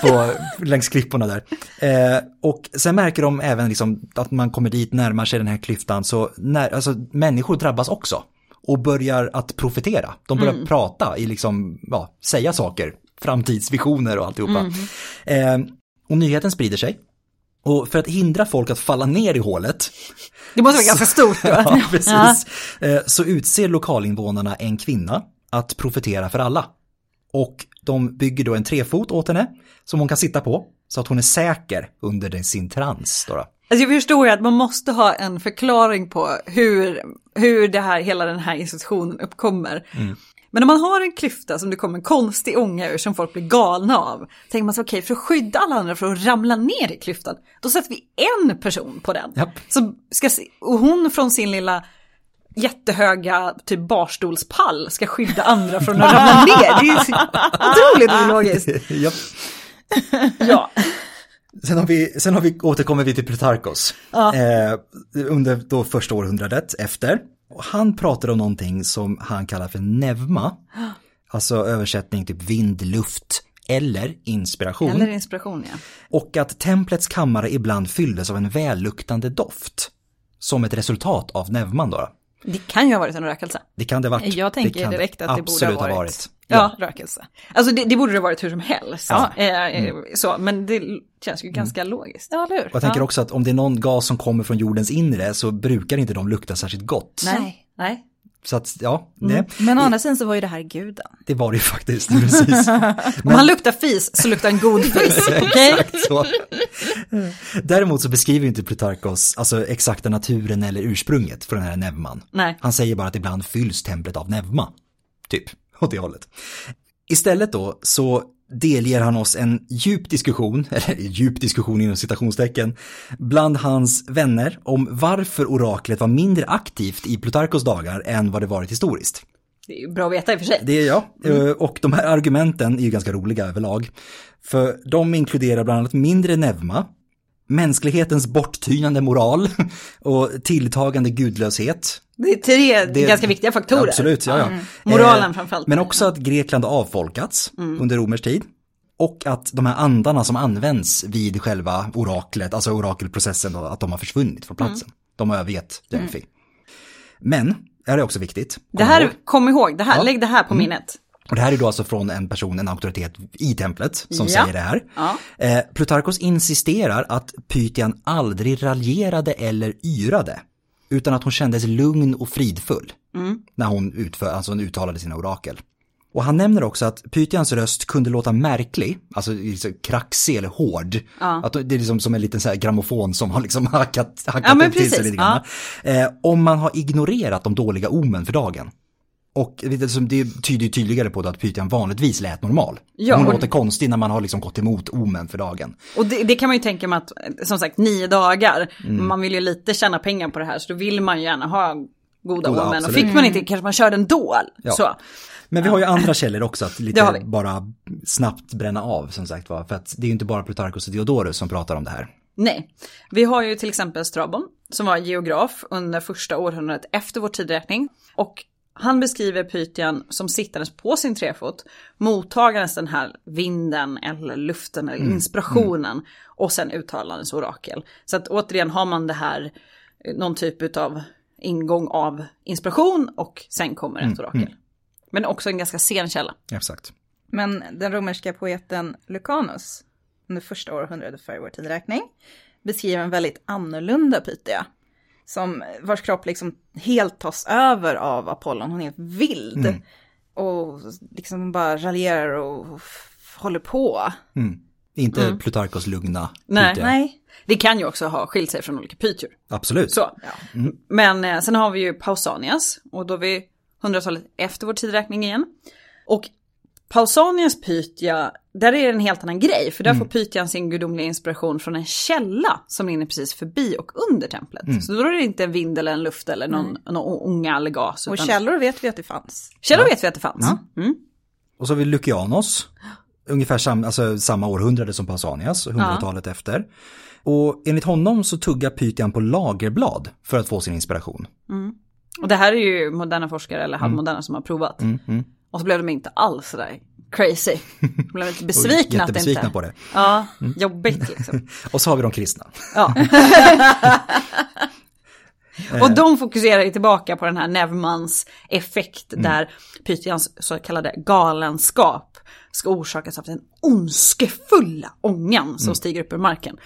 på, längs klipporna där. Eh, och sen märker de även liksom att man kommer dit, närmar sig den här klyftan, så när, alltså, människor drabbas också och börjar att profetera. De börjar prata i liksom, ja, säga saker, framtidsvisioner och alltihopa. Eh, och nyheten sprider sig. Och för att hindra folk att falla ner i hålet, Det måste vara ganska stort då. ja, precis, eh, så utser lokalinvånarna en kvinna att profetera för alla. Och de bygger då en trefot åt henne som hon kan sitta på så att hon är säker under sin trans. Då då. Alltså jag förstår ju att man måste ha en förklaring på hur, hur det här, hela den här institutionen uppkommer. Men om man har en klyfta som det kommer en konstig ånga ur som folk blir galna av, tänker man så okej, för att skydda alla andra från att ramla ner i klyftan, då sätter vi en person på den. Japp. Så ska, och hon från sin lilla jättehöga typ barstolspall ska skydda andra från att ramla ner. Det är otroligt ologiskt. Japp. Ja. Sen, har vi, sen har vi, återkommer vi till Plutarkos. Eh, under då första århundradet efter. Och han pratar om någonting som han kallar för nevma. Alltså översättning typ vind, luft eller inspiration. Eller inspiration ja. Och att templets kammare ibland fylldes av en välluktande doft. Som ett resultat av nevman då. Det kan ju ha varit en rökelse. Det kan det ha varit. Jag tänker direkt att det borde ha varit, Ja. rökelse. Alltså det, det borde det ha varit hur som helst. Ja. Eh, eh, så, men det känns ju ganska logiskt. Ja, eller hur? Och jag tänker ja. också att om det är någon gas som kommer från jordens inre så brukar inte de lukta särskilt gott. Nej. Nej. Så att, ja, det, Men å andra sidan så var ju det här guden. det var det ju faktiskt. Precis. Om han luktar fis så luktar en god fis. Okej? Däremot så beskriver inte Plutarkos alltså exakta naturen eller ursprunget för den här Nevman. Nej. Han säger bara att ibland fylls templet av Nevma. Typ, åt det hållet. Istället då så delger han oss en djup diskussion, eller djup diskussion inom citationstecken, bland hans vänner om varför oraklet var mindre aktivt i Plutarkos dagar än vad det varit historiskt. Det är bra att veta i och för sig. Det är jag. Eh, Och de här argumenten är ju ganska roliga överlag. För de inkluderar bland annat mindre nevma, mänsklighetens borttynande moral och tilltagande gudlöshet. Det är tre Det- ganska viktiga faktorer. Absolut, ja, ja. Moralen Eh, framförallt. Men också att Grekland avfolkats Mm. under romersk tid. Och att de här andarna som används vid själva oraklet, alltså orakelprocessen, att de har försvunnit från platsen. Mm. De har övergett Delphi. Men, det här är också viktigt. Det Kom här, ihåg. kom ihåg, det här, Ja. Mm. lägg det här på minnet. Och det här är då alltså från en person, en auktoritet i templet som Ja. säger det här. Ja. Eh, Plutarkos insisterar att Pythian aldrig raljerade eller yrade, utan att hon kändes lugn och fridfull Mm. när hon, utför, alltså hon uttalade sina orakel. Och han nämner också att Pythians röst kunde låta märklig, alltså liksom kraxig eller hård. Att det är liksom som en liten så här grammofon som har liksom hackat, hackat Ja, upp till sig lite grann. Eh, om man har ignorerat de dåliga omen för dagen. Och det, är som- det tyder ju tydligare på att Pythian vanligtvis lät normal. Ja, Hon låter konstig när man har liksom gått emot omen för dagen. Och det, det kan man ju tänka mig att, som sagt, nio dagar, Mm. man vill ju lite tjäna pengar på det här, så då vill man ju gärna ha goda Goda, omen. Och fick man inte, kanske man körde ändå. Ja. Så. Men vi har ju andra källor också att lite bara snabbt bränna av som sagt var. För att det är ju inte bara Plutarkos och Diodorus som pratar om det här. Nej, vi har ju till exempel Strabon som var geograf under första århundradet efter vår tidräkning. Och han beskriver Pythian som sittandes på sin trefot, mottagandes den här vinden eller luften eller inspirationen och sen uttalandes orakel. Så att återigen har man det här, eh, någon typ av ingång av inspiration och sen kommer ett orakel. Men också en ganska sen källa. Exakt. Men den romerska poeten Lucanus, under första århundradet före vår tidräkning, beskriver en väldigt annorlunda Pythia. Som, vars kropp liksom helt tas över av Apollon, hon är helt vild. Och liksom bara raljerar och håller på. Inte Plutarkos lugna Nej. Nej, Det kan ju också ha skilt sig från olika pytior. Absolut. Så. Men eh, sen har vi ju Pausanias och då är vi hundratalet efter vår tidräkning igen. Och Pausanias Pythia, där är det en helt annan grej. För där får Pythian sin gudomliga inspiration från en källa som rinner precis förbi och under templet. Så då är det inte en vind eller en luft eller någon, någon ånga eller gas. och utan- källor vet vi att det fanns. källor vet vi att det fanns. Mm. Och så har vi Lukianos, ungefär sam, alltså samma århundrade som Pausanias, hundratalet efter. Och enligt honom så tuggar Pythian på lagerblad för att få sin inspiration. Och det här är ju moderna forskare eller halvmoderna som har provat. Och så blev de inte alls sådär crazy. De blev lite besvikna att det Jättebesvikna inte... på det. Ja, jobbigt liksom. Och så har vi de kristna. Ja. Och de fokuserar ju tillbaka på den här Nevmans effekt där Pythians så kallade galenskap ska orsakas av den ondskefulla ångan som stiger upp ur marken.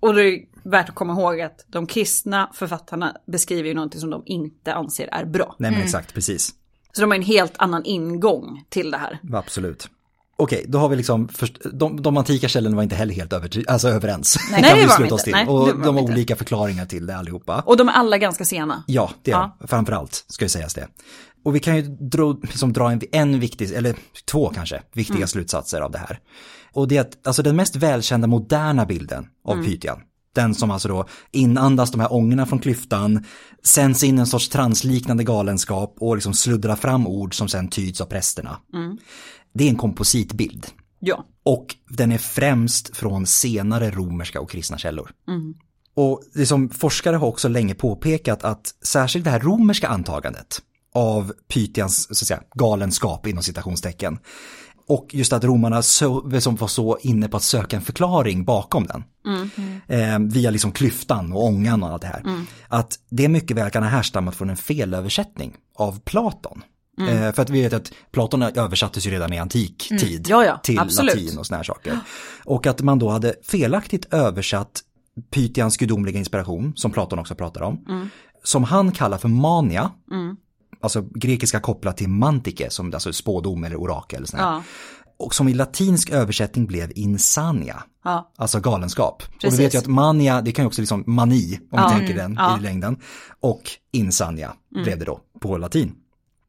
Och det är värt att komma ihåg att de kristna författarna beskriver ju någonting som de inte anser är bra. Nej men exakt, precis. Så de har en helt annan ingång till det här. Absolut. Okej, då har vi liksom, först, de, de antika källorna var inte heller helt över, alltså överens. Nej, kan det vi sluta oss till. Nej, och de har olika förklaringar till det allihopa. Och de är alla ganska sena. Ja, det är Ja. Framförallt ska ju sägas det. Och vi kan ju dra, liksom dra en, en viktig, eller två kanske, viktiga Mm. slutsatser av det här. Och det är att, alltså den mest välkända moderna bilden av Mm. Pythian, den som alltså då inandas de här ångorna från klyftan, sänds in en sorts transliknande galenskap och liksom sluddrar fram ord som sen tyds av prästerna. Mm. Det är en kompositbild. Ja. Och den är främst från senare romerska och kristna källor. Mm. Och som forskare har också länge påpekat att särskilt det här romerska antagandet av Pythians så att säga, galenskap inom citationstecken och just att romarna så, som var så inne på att söka en förklaring bakom den. Eh, via liksom klyftan och ångan och allt det här. Att det mycket väl kan ha härstammat från en felöversättning av Platon. Eh, för att vi vet att Platon översattes ju redan i antik tid Ja, ja, till absolut. latin och såna här saker. Och att man då hade felaktigt översatt Pythians gudomliga inspiration, som Platon också pratar om, som han kallar för mania, alltså grekiska kopplat till mantike, som alltså spådom eller orakel. Sån här. Ja. Och som i latinsk översättning blev insania, Ja. alltså galenskap. Och Precis. vi vet ju att mania, det kan ju också liksom mani, om Ja. vi tänker den Ja. i längden. Och insania blev det då på latin.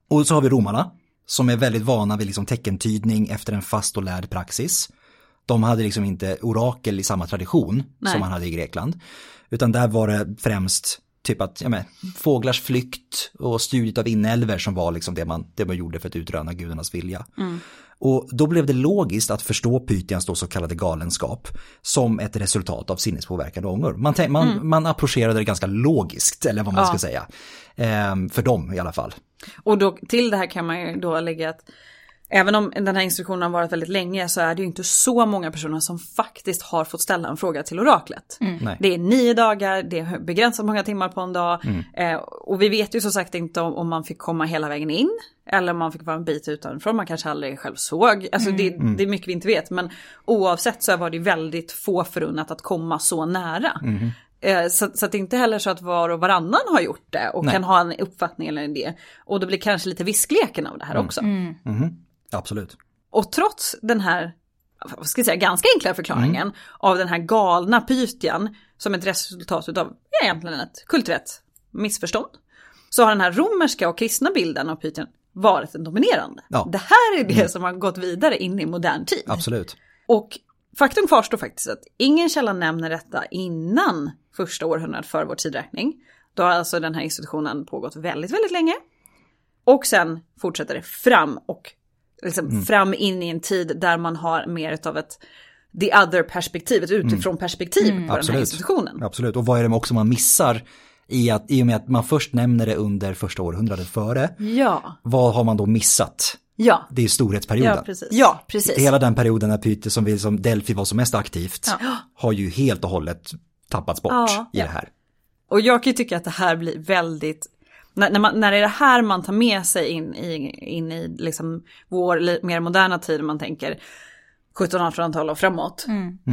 Och så har vi romarna, som är väldigt vana vid liksom teckentydning efter en fast och lärd praxis. De hade liksom inte orakel i samma tradition Nej. som man hade i Grekland. Utan där var det främst typ att, ja men, fåglars flykt och studiet av inälvor som var liksom det man, det man gjorde för att utröna gudarnas vilja. Och då blev det logiskt att förstå Pythians då så kallade galenskap som ett resultat av sinnespåverkande ångor. Man, man, man approcherade det ganska logiskt, eller vad man Ja. ska säga. Ehm, för dem i alla fall. Och då, till det här kan man ju då lägga att även om den här instruktionen har varit väldigt länge så är det ju inte så många personer som faktiskt har fått ställa en fråga till oraklet. Nej. Det är nio dagar, det är begränsat många timmar på en dag. Eh, och vi vet ju som sagt inte om, om man fick komma hela vägen in. Eller om man fick vara en bit utanför, man kanske aldrig själv såg. Alltså det, det är mycket vi inte vet. Men oavsett så var det väldigt få förunnat att komma så nära. Eh, Så, så att det är inte heller så att var och varannan har gjort det och Nej. kan ha en uppfattning eller en idé. Och då blir kanske lite viskleken av det här också. Absolut. Och trots den här, vad ska jag säga, ganska enkla förklaringen av den här galna Pythian som ett resultat av egentligen ett kulturellt missförstånd. Så har den här romerska och kristna bilden av Pythian varit den dominerande. Ja. Det här är det som har gått vidare in i modern tid. Absolut. Och faktum kvarstår faktiskt att ingen källa nämner detta innan första århundradet för vår tidräkning. Då har alltså den här institutionen pågått väldigt, väldigt länge. Och sen fortsätter det fram och liksom fram in i en tid där man har mer av ett the other perspektiv, ett utifrån perspektiv på den här Absolut. institutionen. Absolut. Och vad är det också man missar i, att, i och med att man först nämner det under första århundradet före. Ja, Vad har man då missat? ja, Det är storhetsperioden. Ja, precis. ja, precis. Hela den perioden när Pythia som, vi, som Delphi var som mest aktivt Ja. har ju helt och hållet tappats bort Ja. i det här. Och jag kan ju tycka att det här blir väldigt, när, när, man, när det är det här man tar med sig in i, in i liksom vår mer moderna tid, man tänker 1700-1800-tal och framåt,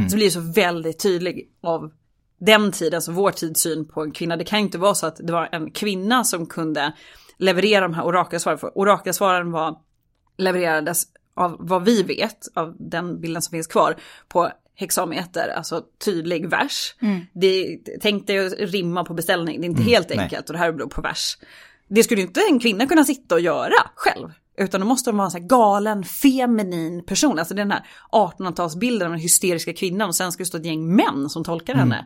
så blir det så väldigt tydlig av den tiden, alltså vår tids syn på en kvinna. Det kan inte vara så att det var en kvinna som kunde leverera de här orakelsvaren, för orakelsvaren var, levererades av vad vi vet, av den bilden som finns kvar, på hexameter, alltså tydlig vers. Det, tänk dig att rimma på beställning, det är inte helt nej. enkelt och det här beror på vers. Det skulle inte en kvinna kunna sitta och göra själv. Utan då måste de vara en sån här galen, feminin person. Alltså den här 1800-talsbilden av den hysteriska kvinnan och sen ska det stå ett gäng män som tolkar henne.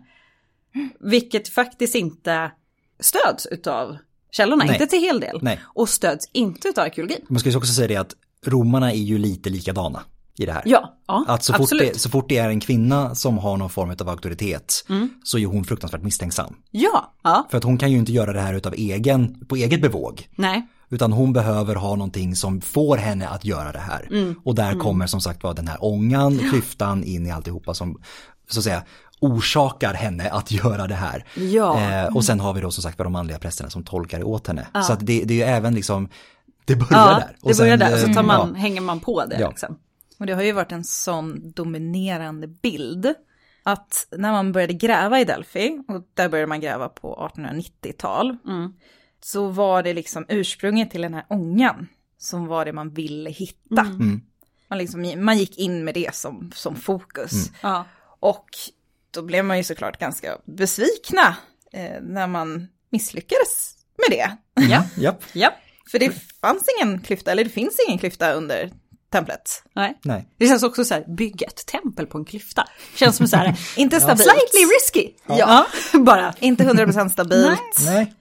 Vilket faktiskt inte stöds utav källorna, Nej. inte till hel del. Nej. Och stöds inte utav arkeologin. Man ska ju också säga det att romarna är ju lite likadana i det här. Ja, ja Att så fort, absolut. det, så fort det är en kvinna som har någon form av auktoritet Mm. så är hon fruktansvärt misstänksam. Ja, ja, För att hon kan ju inte göra det här utav egen, på eget bevåg. nej. Utan hon behöver ha någonting som får henne att göra det här. Mm. Och där kommer som sagt vara den här ångan, klyftan in i alltihopa som så att säga orsakar henne att göra det här. Ja. Eh, och sen har vi då som sagt var de manliga prästerna som tolkar åt henne. Så att det, det är ju även liksom, det börjar Ja, där. det börjar där och så eh, tar man, ja. hänger man på det Ja. liksom. Och det har ju varit en sån dominerande bild att när man började gräva i Delphi, och där började man gräva på 1890-tal, så var det liksom ursprunget till den här ångan som var det man ville hitta. Man, liksom, man gick in med det som, som fokus. Ja. Och då blev man ju såklart ganska besvikna eh, när man misslyckades med det. Ja, Japp, ja, För det fanns ingen klyfta, eller det finns ingen klyfta under templet. nej. nej. Det känns också så här, bygga ett tempel på en klyfta. Känns som så här, Inte stabilt. slightly risky. Ja. bara. Inte 100% stabilt. Nej.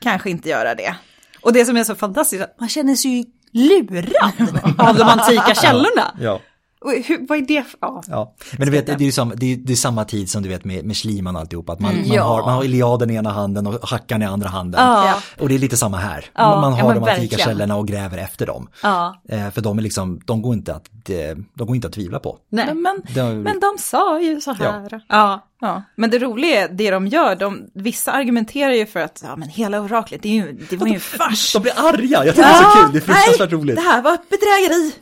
Kanske inte göra det. Och det som är så fantastiskt, man känner sig ju lurad av de antika källorna. Ja. Hur, vad är det för... Ja. Ja, men du vet, det är ju samma, det är, det är samma tid som du vet med, med Schliemann och alltihopa. Att man, man, Ja. har, man har Iliaden i ena handen och Hackan i andra handen. Ja. Och det är lite samma här. Ja, man har de antika verkligen. källorna och gräver efter dem. ja. Eh, för de är liksom, de går inte att, eh, de går inte att tvivla på. Nej. Men, men, Det- men de sa ju så här. Ja. Ja. Men det roliga är, det de gör, de, vissa argumenterar ju för att, ja men hela oraklet, det, är ju, det var ju en fars. De blir arga, jag tycker det är så kul, det är fruktansvärt nej, roligt. det här var ett bedrägeri.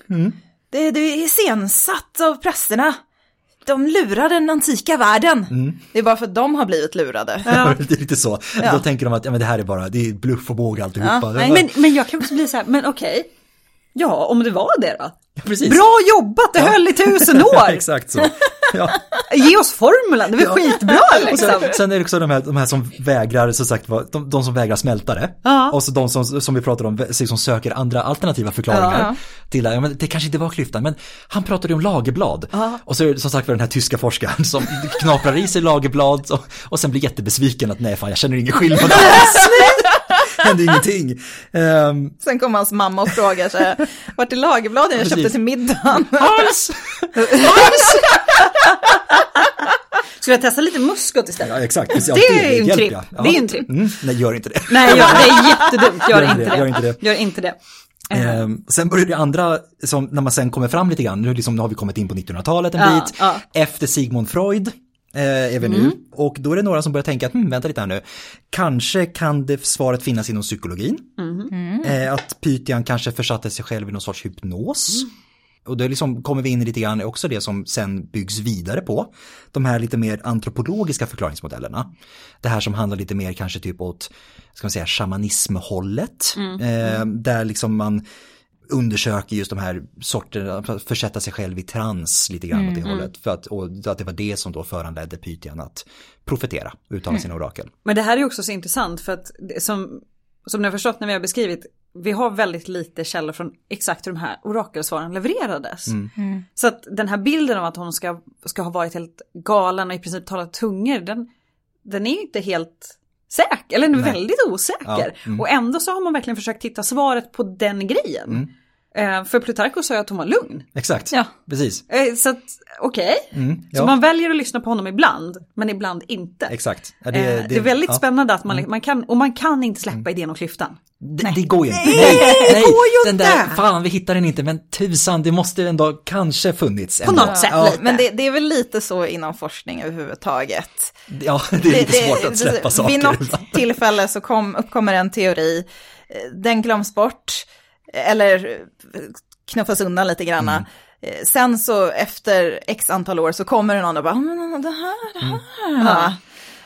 Det, det är iscensatt av prästerna. De lurar den antika världen. Det är bara för att de har blivit lurade. Ja. det är lite så. Ja. Då tänker de att ja, men det här är bara, det är bluff och båg alltihopa. Ja, nej, Men, men jag kan också bli så här, men okej. Ja, om det var det då. Precis. Bra jobbat, det höll i tusen år. Exakt så. Ja. Ge oss formulan, det var skitbra Och sen, liksom. sen är det också de här, de här som vägrar, så sagt, de, de som vägrar smälta det. Ja. Och så de som, som vi pratade om, som söker andra alternativa förklaringar. Ja. Till ja, men det kanske inte var klyftan, men han pratade om lagerblad. Och så är det som sagt var den här tyska forskaren som knaprar i sig lagerblad och, och sen blir jättebesviken att nej fan jag känner ingen skillnad alls. Hände ingenting. Ehm, Sen kommer hans mamma och frågar sig, vart är lagerbladen jag köpte till middagen? Hans! Skulle jag testa lite muskot istället? Ja exakt. Ja, Det är en tripp. jag. Ja. Det är en tripp. Mm, nej gör inte det. Nej, gör, det är jättedumt. Gör, Gör inte inte det. det, gör inte det. Gör inte det. Eh, sen börjar det andra, som, när man sen kommer fram lite grann, nu, liksom, nu har vi kommit in på 1900-talet en Ja, bit, ja. efter Sigmund Freud eh, är vi nu. Mm. Och då är det några som börjar tänka, hm, vänta lite här nu, kanske kan det svaret finnas inom psykologin? Mm. Eh, att Pythian kanske försatte sig själv i någon sorts hypnos. Mm. Och då liksom kommer vi in lite grann också det som sen byggs vidare på. De här lite mer antropologiska förklaringsmodellerna. Det här som handlar lite mer kanske typ åt, ska man säga, shamanismhållet. Eh, där liksom man undersöker just de här sorterna, för att försätta sig själv i trans lite grann åt det hållet. För att, och att det var det som då föranledde Pythian att profetera, uttala sina orakel. Men det här är också så intressant för att som, som ni har förstått när vi har beskrivit, vi har väldigt lite källor från exakt hur de här orakelsvaren levererades. Så att den här bilden av att hon ska, ska ha varit helt galen och i princip talat tungor, den, den är ju inte helt säker, eller den är Nej. väldigt osäker. Ja, mm. Och ändå så har man verkligen försökt hitta svaret på den grejen. Eh, för Plutarchos sa ju att hon var lugn. Exakt, Ja. precis. Eh, så att, okej. Mm, Så ja, man väljer att lyssna på honom ibland, men ibland inte. Exakt. Ja, Det, eh, det, är väldigt ja. Mm. spännande att man, man kan, och man kan inte släppa idén om klyftan. Det, det går ju inte. Nej, nej, går ju den inte. där, fan vi hittar den inte, men tusan, det måste ändå kanske funnits. På ändå. något sätt Ja, lite. Men det, det är väl lite så inom forskning överhuvudtaget. ja, det är lite svårt att släppa saker. Vid något tillfälle så kom, uppkommer en teori, eh, den glöms bort, eh, eller knuffas undan lite granna. Mm. Eh, Sen så efter x antal år så kommer det någon och bara, "Mm, det här, det Mm. här.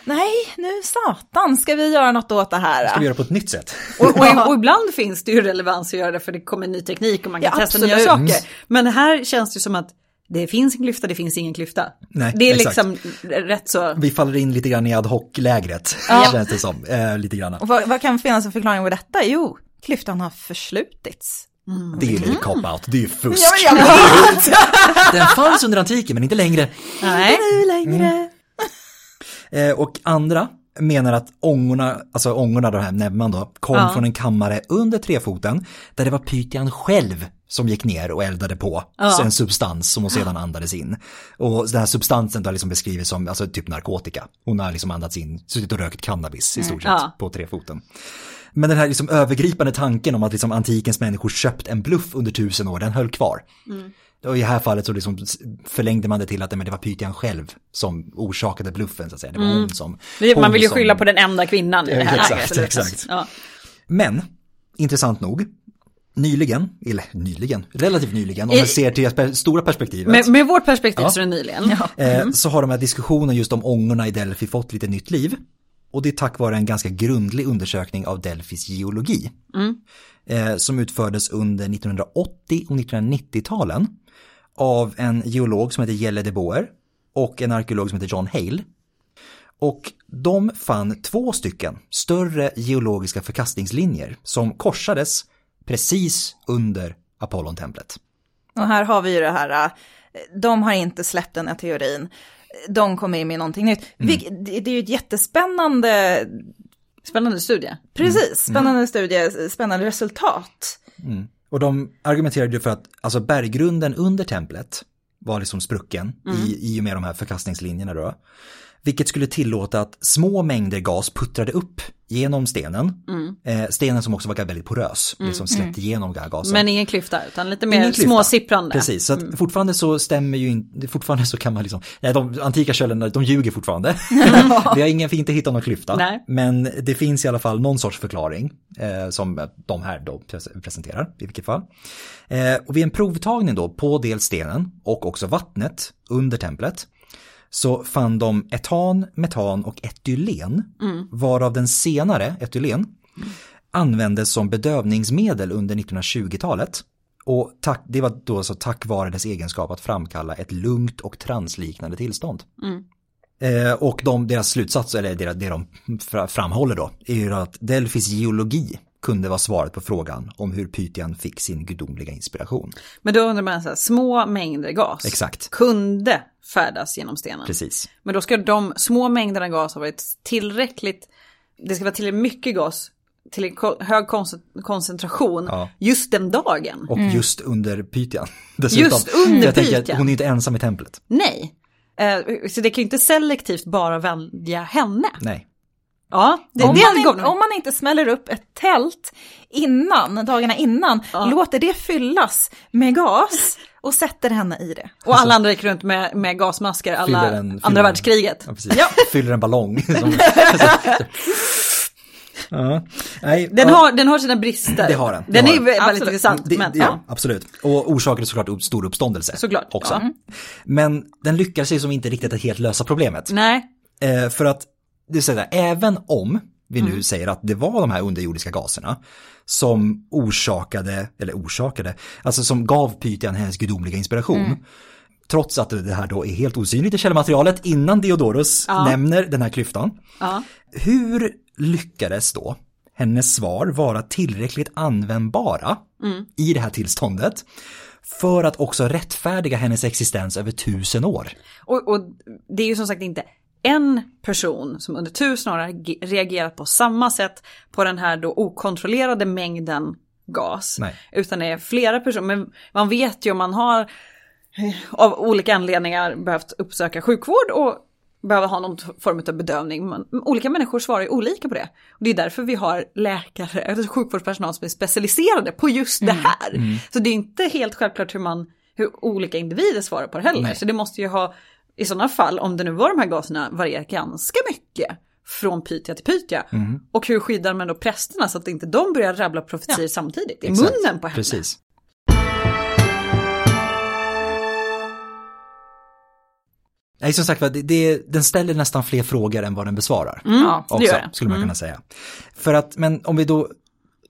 Nej, nu satan ska vi göra något åt det här. Ska vi göra på ett nytt sätt? Och, och, och ibland finns det ju relevans att göra det för det kommer ny teknik och man kan Ja, testa nya absolut. saker. Men här känns det som att det finns en klyfta, det finns ingen klyfta. Nej, det är exakt. liksom rätt så. Vi faller in lite grann i ad hoc-lägret, Ja. känns det som. Eh, lite grann. Och vad, vad kan finnas en förklaring på detta? Jo, klyftan har förslutits. Det är ju lite cop-out, det är ju fusk. Ja, men jag vet. Den fanns under antiken, men inte längre. Nej. Nu längre. Eh, och andra menar att ångorna, alltså ångorna, de här näbban då, kom Ja. från en kammare under trefoten där det var Pythian själv som gick ner och eldade på Ja. en substans som hon sedan andades in. Och den här substansen då liksom beskrivs som alltså, typ narkotika. Hon har liksom andats in, suttit och rökt cannabis i stort sett Ja. på trefoten. Men den här liksom övergripande tanken om att liksom antikens människor köpt en bluff under tusen år, den höll kvar. Och i det här fallet så liksom förlängde man det till att det var Pythian själv som orsakade bluffen så att säga. Det var hon som... Det- Man hon vill ju som- skylla på den enda kvinnan i det här Exakt, läget. exakt. Ja. Men, intressant nog, nyligen, eller nyligen, relativt nyligen, om man ser till det stora perspektivet. Med, med vårt perspektiv Ja. så är det nyligen. Eh, så har de här diskussionerna just om ångorna i Delphi fått lite nytt liv. Och det är tack vare en ganska grundlig undersökning av Delphis geologi. Eh, som utfördes under 1980 och 1990-talen av en geolog som heter Jelle de Boer och en arkeolog som heter John Hale. Och de fann två stycken större geologiska förkastningslinjer som korsades precis under Apollontemplet. Och här har vi ju det här, äh, de har inte släppt den här teorin. De kommer in med någonting nytt. Vilk- det det är ju ett jättespännande, Spännande studie. precis, spännande studie, spännande resultat. Och de argumenterade ju för att alltså berggrunden under templet var liksom sprucken i, i och med de här förkastningslinjerna då. Vilket skulle tillåta att små mängder gas puttrade upp genom stenen. Eh, stenen som också var väldigt porös, liksom släppte igenom den här gasen. Men ingen klyfta utan lite mer småsipprande. Precis, så att fortfarande så stämmer ju inte, fortfarande så kan man liksom, nej de antika källorna, de ljuger fortfarande. Vi har ingen, inte hittat någon klyfta. Nej. Men det finns i alla fall någon sorts förklaring eh, som de här då pres- presenterar i vilket fall. Eh, och vid en provtagning då på dels stenen och också vattnet under templet så fann de etan, metan och etylen, varav den senare, etylen, användes som bedövningsmedel under 1920-talet. Och tack, det var då så tack vare dess egenskap att framkalla ett lugnt och transliknande tillstånd. Eh, och de, deras slutsats, eller det, det de fra- framhåller då, är ju att Delphis geologi kunde vara svaret på frågan om hur Pythian fick sin gudomliga inspiration. Men då undrar man så här, små mängder gas Exakt. kunde färdas genom stenen. Precis. Men då ska de små mängderna gas ha varit tillräckligt, det ska vara tillräckligt mycket gas till en hög koncent- koncentration Ja. just den dagen. Och just under Pythian. dessutom. Just under jag tänker Pythian. hon är inte ensam i templet. Nej. Eh, så det kan ju inte selektivt bara välja henne. Nej. Ja, det, Om, det man, inte, om man inte smäller upp ett tält innan, dagarna innan, Ja. låter det fyllas med gas och sätter henne i det. Och alla andra gick runt med, med gasmasker alla Fyller en- fyller andra en- världskriget. Ja, precis. Fyller en ballong. Som, ja. Nej, Den, ja. har, den har sina brister. Det har den, Den har är den. väldigt Absolut. intressant. Det, men, ja. ja, absolut. Och orsakade såklart upp, stor uppståndelse. Såklart, Också. ja. Men den lyckades ju som inte riktigt att helt lösa problemet. Nej, Eh, för att, det så där, även om vi nu Mm. säger att det var de här underjordiska gaserna som orsakade, eller orsakade, alltså som gav Pythian hennes gudomliga inspiration. Mm. Trots att det här då är helt osynligt i källmaterialet innan Diodorus Ja. nämner den här klyftan. ja. Hur lyckades då hennes svar vara tillräckligt användbara Mm. i det här tillståndet för att också rättfärdiga hennes existens över tusen år? Och, och det är ju som sagt inte en person som under tusen år har ge- reagerat på samma sätt på den här då okontrollerade mängden gas. Nej. Utan det är flera personer. Men man vet ju om man har eh, av olika anledningar behövt uppsöka sjukvård och behöver ha någon form av bedövning. Man, olika människor svarar ju olika på det. Och det är därför vi har läkare, alltså sjukvårdspersonal som är specialiserade på just det här. Så det är inte helt självklart hur man, hur olika individer svarar på det heller. Nej. Så det måste ju ha, i sådana fall, om det nu var de här gaserna, varierat ganska mycket från Pythia till Pythia. Och hur skyddar man då prästerna så att inte de börjar rabbla profetier samtidigt i Exakt. munnen på henne? Precis. Nej, som sagt det, det, den ställer nästan fler frågor än vad den besvarar. Ja, det också, gör det. skulle man kunna säga. För att, men om vi då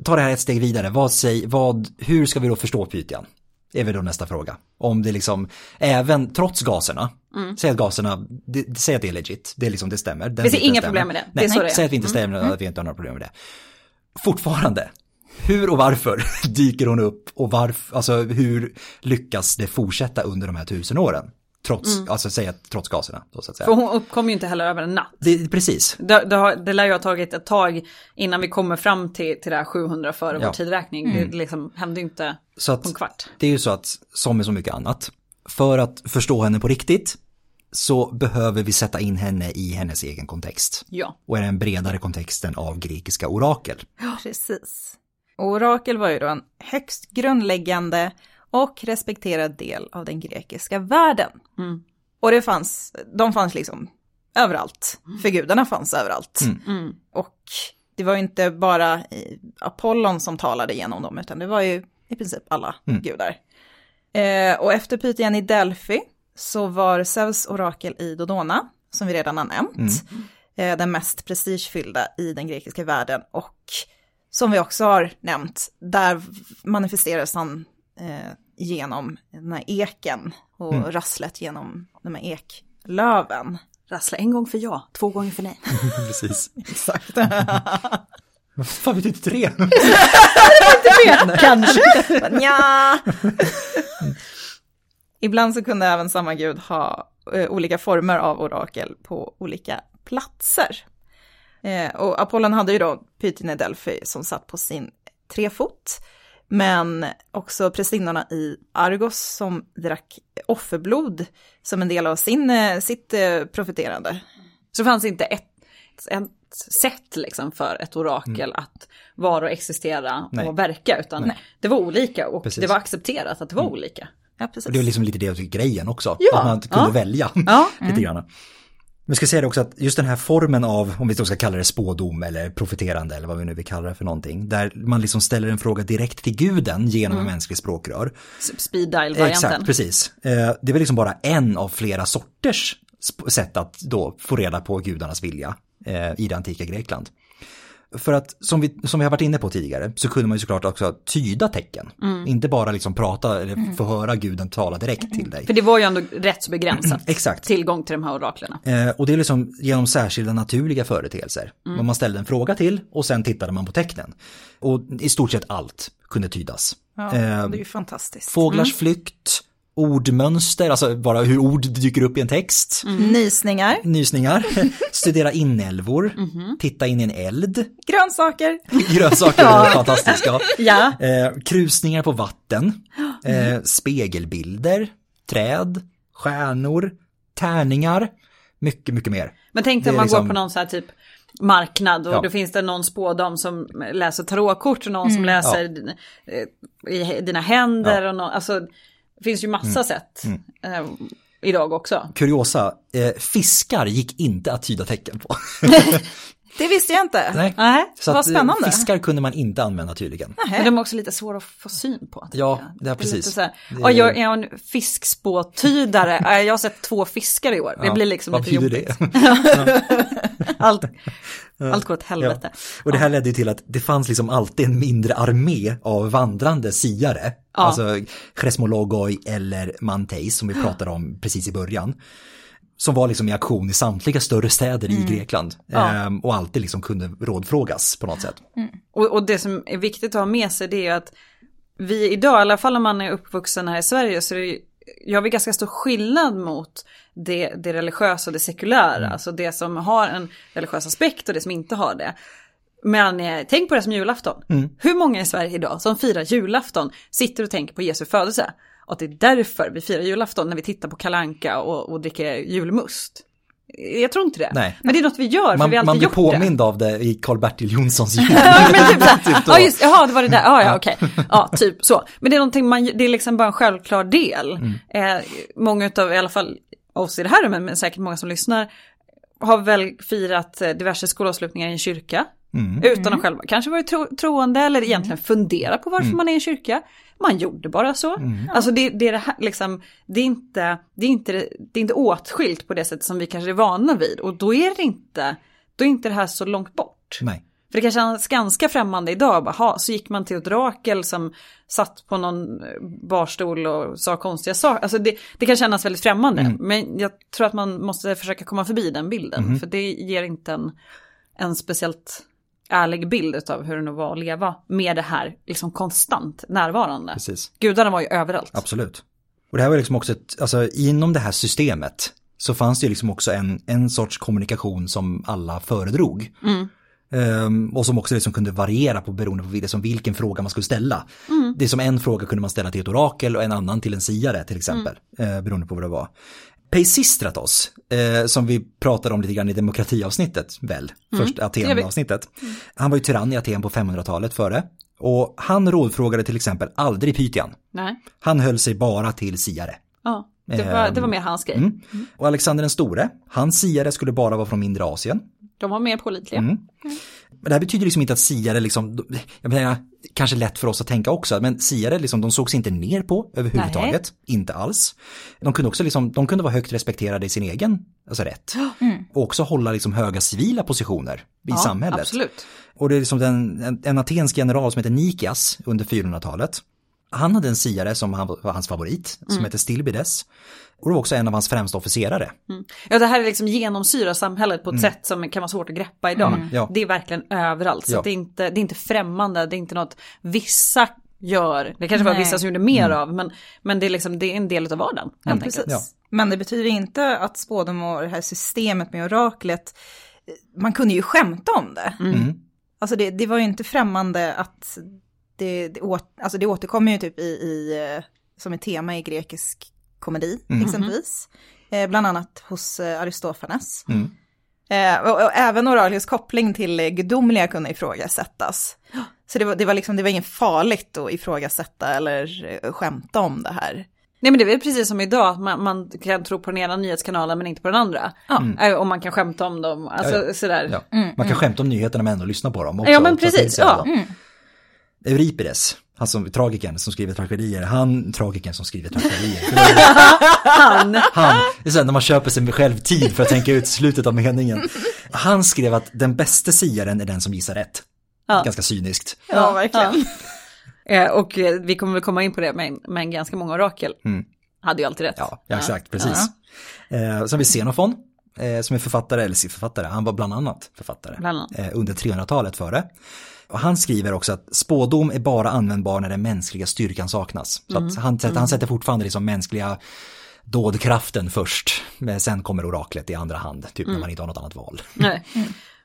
tar det här ett steg vidare, vad säg, vad, hur ska vi då förstå Pythian? Är väl då nästa fråga. Om det liksom, även trots gaserna, säg att gaserna, det, säg att det är legit, det, är liksom, det stämmer. Den Vi ser inga stämmer. problem med det. Nej, det är. säg att vi inte stämmer, att vi inte har några problem med det. Fortfarande, hur och varför dyker hon upp och varför, alltså hur lyckas det fortsätta under de här tusen åren? Trots, alltså säga trots gaserna, då, så att säga. För hon uppkom ju inte heller över en natt. Det, precis, Det, det, har, det lär ju ha tagit ett tag innan vi kommer fram till, till det här 700 före Ja. Mm. vår tidräkning. Det liksom hände ju inte så att på en kvart. det är ju så att, som med så mycket annat, för att förstå henne på riktigt så behöver vi sätta in henne i hennes egen kontext. Ja. Och i den bredare kontexten av grekiska orakel. Precis. Orakel var ju då en högst grundläggande och respekterad del av den grekiska världen. Mm. Och det fanns, de fanns liksom överallt, för gudarna fanns överallt. Mm. Och det var ju inte bara Apollon som talade genom dem, utan det var ju i princip alla gudar. Eh, och efter Pythian i Delphi så var Zeus orakel i Dodona, som vi redan har nämnt, eh, den mest prestigefyllda i den grekiska världen. Och som vi också har nämnt, där manifesteras han eh, genom den här eken och rasslet genom de här eklöven. Rassla en gång för ja, två gånger för nej. Precis. Exakt. Vad fan betyder tre? Kanske. ja. Ibland så kunde även samma gud ha eh, olika former av orakel på olika platser. Eh, och Apollon hade ju då Pythine Delphi som satt på sin trefot. Men också prästinnorna i Argos som drack offerblod som en del av sin, eh, sitt eh, profeterande. Så fanns inte ett, ett sätt liksom för ett orakel att vara och existera Mm. Nej. och verka, utan det var olika och Precis. det var accepterat att det var Mm. olika. Ja, precis. Och det är liksom lite det jag tycker grejen också. Ja, att man kunde ja. välja Ja. lite grann. Men ska säga det också att just den här formen av, om vi då ska kalla det spådom eller profeterande eller vad vi nu vill kalla det för någonting, där man liksom ställer en fråga direkt till guden genom en mänsklig språkrör. Speed dial-varianten. Exakt, precis. Eh, Det är väl liksom bara en av flera sorters sätt att då få reda på gudarnas vilja eh, i det antika Grekland. För att som vi, som vi har varit inne på tidigare så kunde man ju såklart också tyda tecken. Inte bara liksom prata eller få höra guden tala direkt till dig. För det var ju ändå rätt så begränsat. Exakt. Tillgång till de här oraklerna. Eh, och det är liksom genom särskilda naturliga företeelser. Vad man ställde en fråga till och sen tittade man på tecknen. Och i stort sett allt kunde tydas. Ja, Eh, det är ju fantastiskt. Fåglars flykt, ordmönster, alltså bara hur ord dyker upp i en text. Nysningar, Nysningar, studera inälvor, titta in i en eld, grönsaker, grönsaker är fantastiska. Ja. Eh, krusningar på vatten, eh, spegelbilder, träd, stjärnor, tärningar, mycket, mycket mer. Men tänk dig om man liksom- går på någon så här typ marknad och Ja. då finns det någon spådam som läser tarotkort och någon som läser din- eh, dina händer och någon, alltså finns ju massa sätt eh, idag också. Kuriosa, eh, fiskar gick inte att tyda tecken på. Det visste jag inte. Nej. Nej, Så vad att, eh, spännande. Fiskar kunde man inte använda tydligen. men de är också lite svåra att få syn på. Ja, jag. det är precis. lite så här, Det är- "Ja, jag är en fiskspåtydare, Ja, jag har sett två fiskar i år. Det Ja, blir liksom vad lite jobbigt. det? Allt, allt går åt helvete. Och det här ledde till att det fanns liksom alltid en mindre armé av vandrande siare. Alltså Chresmologoi eller Manteis som vi pratade om precis i början. Som var liksom i aktion i samtliga större städer i Grekland. Ehm, och alltid liksom kunde rådfrågas på något sätt. Och, och det som är viktigt att ha med sig det är att vi idag, i alla fall om man är uppvuxen här i Sverige, så är det, gör vi ganska stor skillnad mot det, det religiösa och det sekulära. Alltså det som har en religiös aspekt och det som inte har det. Men eh, tänk på det som julafton. Hur många i Sverige idag som firar julafton sitter och tänker på Jesu födelse? Och det är därför vi firar julafton när vi tittar på kalanka och, och dricker julmust. Jag tror inte det. Nej. Men det är något vi gör för Man, vi har man alltid blir gjort det. påmind av det i Karl-Bertil Jonssons jul. Ja, men typ såhär, Typ ja just, jaha det var det där, ja ja okej, ja typ så. Men det är någonting man, det är liksom bara en självklar del. Mm. Eh, många utav, i alla fall oss i det här rummet, men säkert många som lyssnar, har väl firat eh, diverse skolavslutningar i en kyrka. Mm. Utan att själva kanske varit tro, troende eller egentligen fundera på varför man är i en kyrka. Man gjorde bara så. Alltså det, det är det här liksom, det är inte, det är inte, det är inte åtskilt på det sättet som vi kanske är vana vid. Och då är det inte, då är inte det här så långt bort. Nej. För det kan kännas ganska främmande idag. Bara, ha, så gick man till ett Rakel som satt på någon eh, barstol och sa konstiga saker. Alltså det, det kan kännas väldigt främmande. Men jag tror att man måste försöka komma förbi den bilden. För det ger inte en, en speciellt ärlig bild av hur det nog var att leva med det här liksom konstant närvarande. Precis. Gudarna var ju överallt. Absolut. Och det här var liksom också ett, alltså inom det här systemet så fanns det ju liksom också en, en sorts kommunikation som alla föredrog. Ehm, och som också liksom kunde variera på beroende på liksom vilken fråga man skulle ställa. Det är som en fråga kunde man ställa till ett orakel och en annan till en siare till exempel. eh, beroende på vad det var. Peisistratos, eh, som vi pratade om lite grann i demokratiavsnittet väl, först gör vi. Aten-avsnittet. Han var ju tyrann i Aten på 500-talet före. Och han rådfrågade till exempel aldrig Pythian. Nej, Han höll sig bara till siare. ja, det var, det var mer hans grej. Mm. Och Alexander den store, hans siare skulle bara vara från mindre Asien. De var mer pålitliga. Men det här betyder liksom inte att siare liksom, jag menar, kanske lätt för oss att tänka också, men siare liksom, de sågs inte ner på överhuvudtaget. Inte alls. De kunde också liksom, de kunde vara högt respekterade i sin egen alltså rätt. Och också hålla liksom höga civila positioner i Ja, samhället. Absolut. Och det är liksom den, en, en atensk general som heter Nikias under 400-talet. Han hade en siare som han, var hans favorit, som Mm. hette Stilbides. Och det var också en av hans främsta officerare. Ja, det här är liksom genomsyrar samhället på ett sätt som kan vara svårt att greppa idag. Mm. ja. Det är verkligen överallt. Så Ja. det, är inte, det är inte främmande, det är inte något vissa gör. Det kanske var Nej. vissa som gjorde mer av, men, men det, är liksom, det är en del av vardagen. Helt Precis. enkelt. Ja. Men det betyder inte att spådom och det här systemet med oraklet, man kunde ju skämta om det. Mm. Alltså det, det var ju inte främmande att det, det, åt, alltså det återkommer ju typ i, i, eh, som ett tema i grekisk komedi exempelvis. Eh, bland annat hos eh, Aristofanes. Mm. Eh, och, och även oraklets koppling till eh, gudomliga kunde ifrågasättas. Så det var, det var liksom, det var inget farligt att ifrågasätta eller eh, skämta om det här. Nej men det är väl precis som idag, att man, man kan tro på den ena nyhetskanalen men inte på den andra. Ja. Och man kan skämta om dem, alltså Ja, ja. sådär. Ja. Man kan skämta om nyheterna men ändå lyssna på dem också. Ja, men precis, ja. Euripides, han som, tragikern som skriver tragedier, han, tragikern som skriver tragedier. Han, Han, det är så här, när man köper sig själv tid för att tänka ut slutet av meningen. Han skrev att den bästa siaren är den som gissar rätt. Ja. Ganska cyniskt. Ja, verkligen. eh, och eh, vi kommer väl komma in på det, men, men ganska många orakel hade ju alltid rätt. Ja, ja exakt, precis. Eh, så har vi Xenofon, eh, som är författare, eller författare, han var bland annat författare. Bland annat. Eh, under 300-talet före. Han skriver också att spådom är bara användbar när den mänskliga styrkan saknas. Så att han, sätter- han sätter fortfarande liksom mänskliga dådkraften först. Men sen kommer oraklet i andra hand, typ när man inte har något annat val. Nej.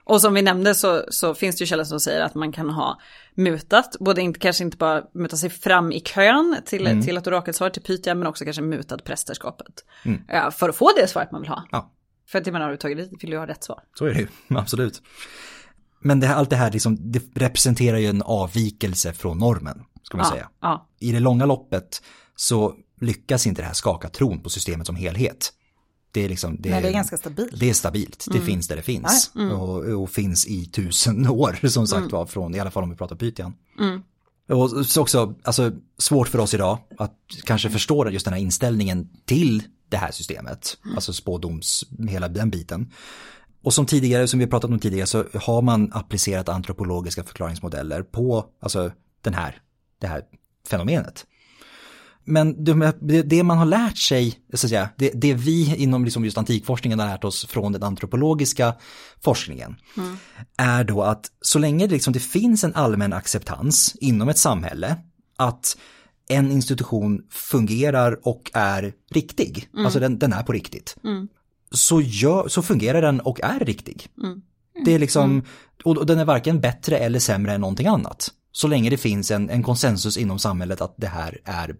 Och som vi nämnde så, så finns det ju källor som säger att man kan ha mutat, både inte, kanske inte bara muta sig fram i kön till, till ett orakelsvar till Pythia, men också kanske mutat prästerskapet. Eh, för att få det svaret man vill ha. Ja. För att jag menar, har du tagit dit vill du ha rätt svar. Så är det ju, absolut. Men det, här- allt det här liksom, det representerar ju en avvikelse från normen, ska man Ja, säga. ja. I det långa loppet så lyckas inte det här skaka tron på systemet som helhet. Det är liksom, det, Nej, det är ganska stabilt. Det är stabilt, det finns där det finns. Och, och finns i tusen år som sagt var, från, i alla fall om vi pratar Pythian. Och så också, alltså svårt för oss idag att kanske förstå just den här inställningen till det här systemet. Alltså spådoms, hela den biten. Och som tidigare, som vi pratat om tidigare, så har man applicerat antropologiska förklaringsmodeller på alltså, den här, det här fenomenet. Men det, det man har lärt sig, så att säga, det, det vi inom liksom just antikforskningen har lärt oss från den antropologiska forskningen, är då att så länge det, liksom det finns en allmän acceptans inom ett samhälle, att en institution fungerar och är riktig, alltså den, den är på riktigt, så, gör, så fungerar den och är riktig. Det är liksom, och och den är varken bättre eller sämre än någonting annat. Så länge det finns en, en konsensus inom samhället att det här är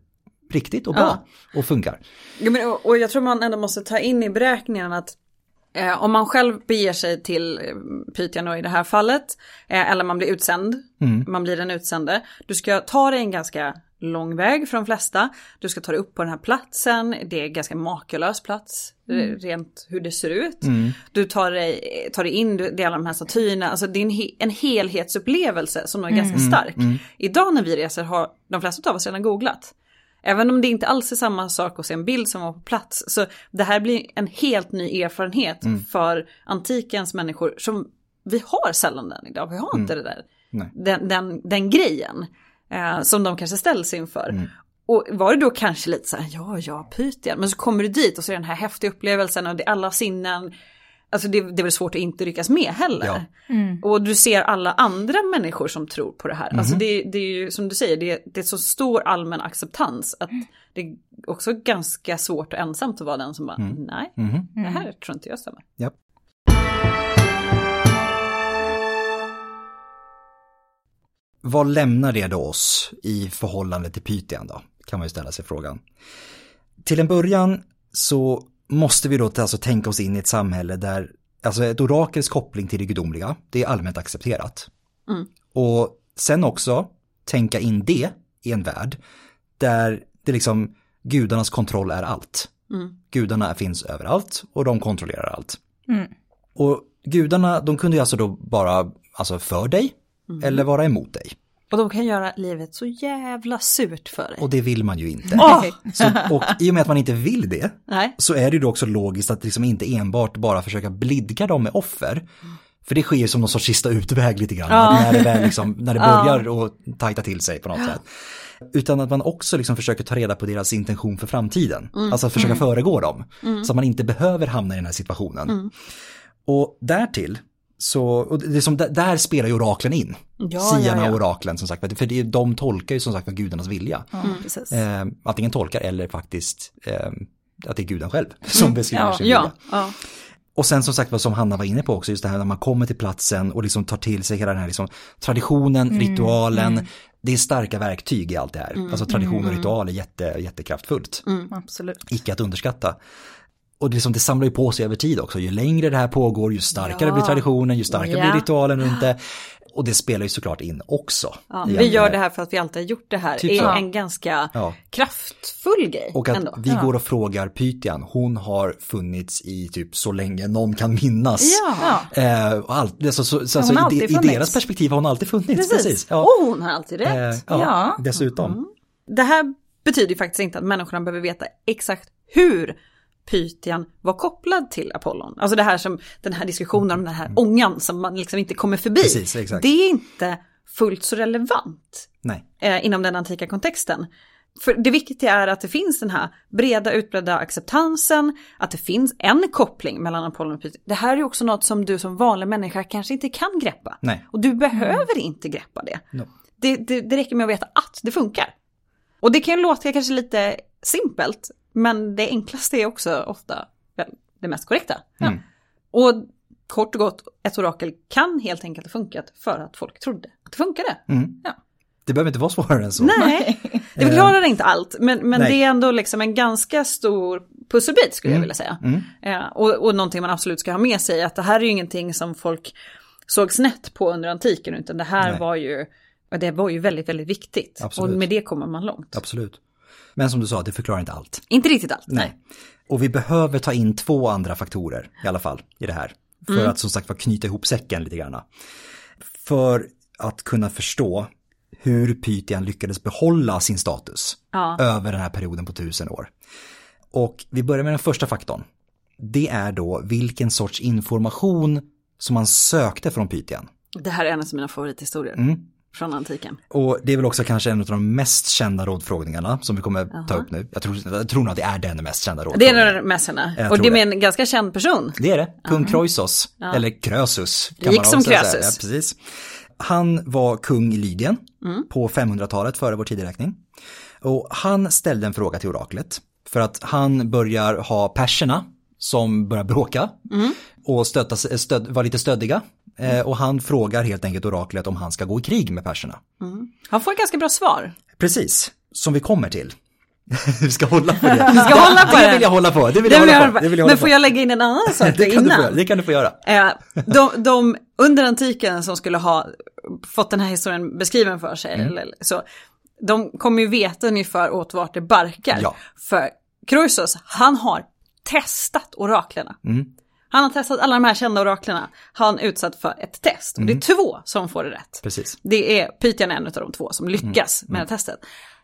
riktigt och bra och funkar. Ja, men, och, och jag tror man ändå måste ta in i beräkningen att eh, om man själv beger sig till eh, Pythian då i det här fallet, eh, eller man blir utsänd, man blir den utsände, du ska ta dig en ganska lång väg för de flesta, du ska ta dig upp på den här platsen, det är en ganska makalös plats, eh, rent hur det ser ut. Du tar dig, tar dig in, du delar de här statyerna, alltså det är en, he- en helhetsupplevelse som är ganska stark. Idag när vi reser har de flesta av oss redan googlat. Även om det inte alls är samma sak att se en bild som var på plats. Så det här blir en helt ny erfarenhet för antikens människor som vi har sällan den idag. Vi har inte det där, den, den, den grejen eh, som de kanske ställs inför. Och var det då kanske lite så här, ja, ja, Pythian, men så kommer du dit och så är den här häftiga upplevelsen och det är alla sinnen. Alltså det, det är väl svårt att inte ryckas med heller. Ja. Och du ser alla andra människor som tror på det här. Alltså det, det är ju som du säger, det, det är så stor allmän acceptans att det är också ganska svårt och ensamt att vara den som bara, nej, det här tror inte jag stämmer. Ja. Vad lämnar det då oss i förhållande till Pythian då? Kan man ju ställa sig frågan. Till en början så måste vi då alltså tänka oss in i ett samhälle där alltså ett orakels koppling till det gudomliga, det är allmänt accepterat. Och sen också tänka in det i en värld där det liksom gudarnas kontroll är allt. Gudarna finns överallt och de kontrollerar allt. Och gudarna, de kunde ju alltså då bara, alltså för dig eller vara emot dig. Och de kan göra livet så jävla surt för dig. Och det vill man ju inte. Åh! Så, och i och med att man inte vill det, Nej. så är det ju då också logiskt att liksom inte enbart bara försöka blidka dem med offer. För det sker ju som någon sorts sista utväg lite grann, Ja. när det, väl liksom, när det börjar att tajta till sig på något sätt. Utan att man också liksom försöker ta reda på deras intention för framtiden. Alltså att försöka föregå dem. Så att man inte behöver hamna i den här situationen. Och därtill, så, och det är som, där, där spelar ju oraklen in. Ja, Siarna ja, ja. och oraklen som sagt, för det, de tolkar ju som sagt gudarnas vilja. Precis. Eh, antingen tolkar eller faktiskt eh, att det är guden själv som beskriver Ja, sin vilja. Ja, ja. Och sen som sagt vad som Hanna var inne på också, just det här när man kommer till platsen och liksom tar till sig hela den här liksom, traditionen, ritualen. Det är starka verktyg i allt det här. Alltså tradition och ritual är jätte, jättekraftfullt. Absolut. Icke att underskatta. Och det, liksom, det samlar ju på sig över tid också. Ju längre det här pågår, ju starkare Ja. blir traditionen, ju starkare Ja. blir ritualen runt det. Och det spelar ju såklart in också. Ja, vi gör det här för att vi alltid har gjort det här. Typ är så. en ganska Ja. kraftfull grej Och att ändå. vi går och frågar Pythian, hon har funnits i typ så länge någon kan minnas. Ja, Eh, allt, alltså, så, så, alltså, i, I deras perspektiv har hon alltid funnits. precis. Ja. Och hon har alltid rätt. Eh, ja, dessutom. Det här betyder ju faktiskt inte att människorna behöver veta exakt hur Pythian var kopplad till Apollon. Alltså det här som, den här diskussionen om den här ångan som man liksom inte kommer förbi. Mm. Precis. Det är inte fullt så relevant eh, inom den antika kontexten. För det viktiga är att det finns den här breda utbredda acceptansen, att det finns en koppling mellan Apollon och Pythian. Det här är också något som du som vanlig människa kanske inte kan greppa. Nej. Och du behöver inte greppa det. No. Det, det. Det räcker med att veta att det funkar. Och det kan ju låta kanske lite simpelt, men det enklaste är också ofta det mest korrekta. Mm. Och kort och gott, ett orakel kan helt enkelt ha funkat för att folk trodde att det funkade. Mm. Ja. Det behöver inte vara svårare än så. Nej, det förklarar inte allt, men, men Nej. det är ändå liksom en ganska stor pusselbit skulle jag vilja säga. Mm. Och, och någonting man absolut ska ha med sig, att det här är ju ingenting som folk såg snett på under antiken, utan det här Nej. var ju, det var ju väldigt, väldigt viktigt. Absolut. Och med det kommer man långt. Absolut. Men som du sa, det förklarar inte allt. Inte riktigt allt. Nej. Och vi behöver ta in två andra faktorer i alla fall i det här. För Mm. att som sagt var knyta ihop säcken lite grann. För att kunna förstå hur Pythian lyckades behålla sin status Ja. över den här perioden på tusen år. Och vi börjar med den första faktorn. Det är då vilken sorts information som man sökte från Pythian. Det här är en av mina favorithistorier Mm. Från antiken. Och det är väl också kanske en av de mest kända rådfrågningarna som vi kommer ta upp nu. Jag tror, jag tror nog att det är den mest kända Det rådfrågningen. är den henne. Jag Och det är med det. en ganska känd person. Det är det. Kung Kroisos, eller Krösus. Kan man som säga. Krösus. Ja, precis. Han var kung i Lydien Mm. på 500-talet före vår tideräkning. Och han ställde en fråga till oraklet. För att han börjar ha perserna som börjar bråka Mm. och stötta, stöd, vara lite stöddiga. Eh, och han frågar helt enkelt oraklet om han ska gå i krig med perserna. Han får ett ganska bra svar. Precis, som vi kommer till. vi ska hålla på det. Vi ska hålla på det det. vill jag hålla på. Det vill jag hålla på. på. Det vill jag Men får på. jag lägga in en annan sak det, kan du få, innan? det kan du få göra. Eh, de, de under antiken som skulle ha fått den här historien beskriven för sig, Mm. eller, så, de kommer ju veta ungefär åt vart det barkar. Ja. För Kroisos, han har testat oraklerna. Mm. Han har testat alla de här kända oraklerna. Han utsatt för ett test. Och det är två som får det rätt. Precis. Det är Pythian en av de två som lyckas Mm. med det här testet.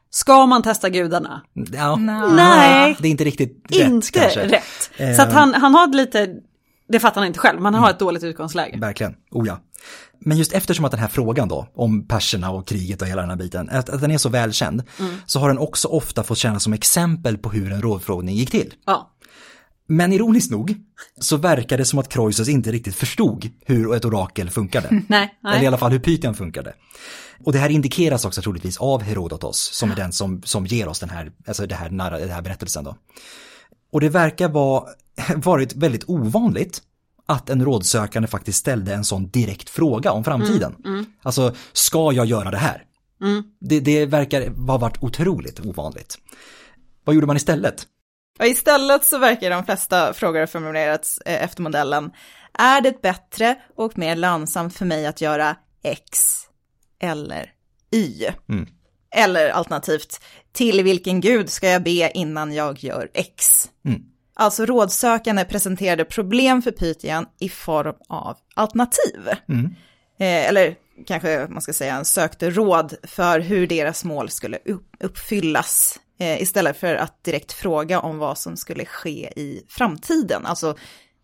Ska man testa gudarna? Ja. Nej. Det är inte riktigt rätt inte kanske. rätt. Så att han, han har lite, det fattar han inte själv, men han har ett dåligt utgångsläge. Verkligen, oh ja. Men just eftersom att den här frågan då, om perserna och kriget och hela den här biten, att, att den är så välkänd, så har den också ofta fått tjäna som exempel på hur en rådfrågning gick till. Ja. Men ironiskt nog, så verkar det som att Croesus inte riktigt förstod hur ett orakel funkade. Nej, nej. Eller i alla fall hur Pythian funkade. Och det här indikeras också troligtvis av Herodotos, som är den som, som ger oss den här, alltså det här, den här berättelsen då. Och det verkar vara, varit väldigt ovanligt att en rådsökande faktiskt ställde en sån direkt fråga om framtiden. Alltså, ska jag göra det här? Det, det verkar ha varit otroligt ovanligt. Vad gjorde man istället? Och istället så verkar de flesta frågor ha formulerats eh, efter modellen. Är det bättre och mer lönsamt för mig att göra X eller Y? Mm. Eller alternativt, till vilken gud ska jag be innan jag gör X? Mm. Alltså rådsökande presenterade problem för Pythian i form av alternativ. Mm. Eh, eller kanske man ska säga sökte råd för hur deras mål skulle upp- uppfyllas. Eh, istället för att direkt fråga om vad som skulle ske i framtiden. Alltså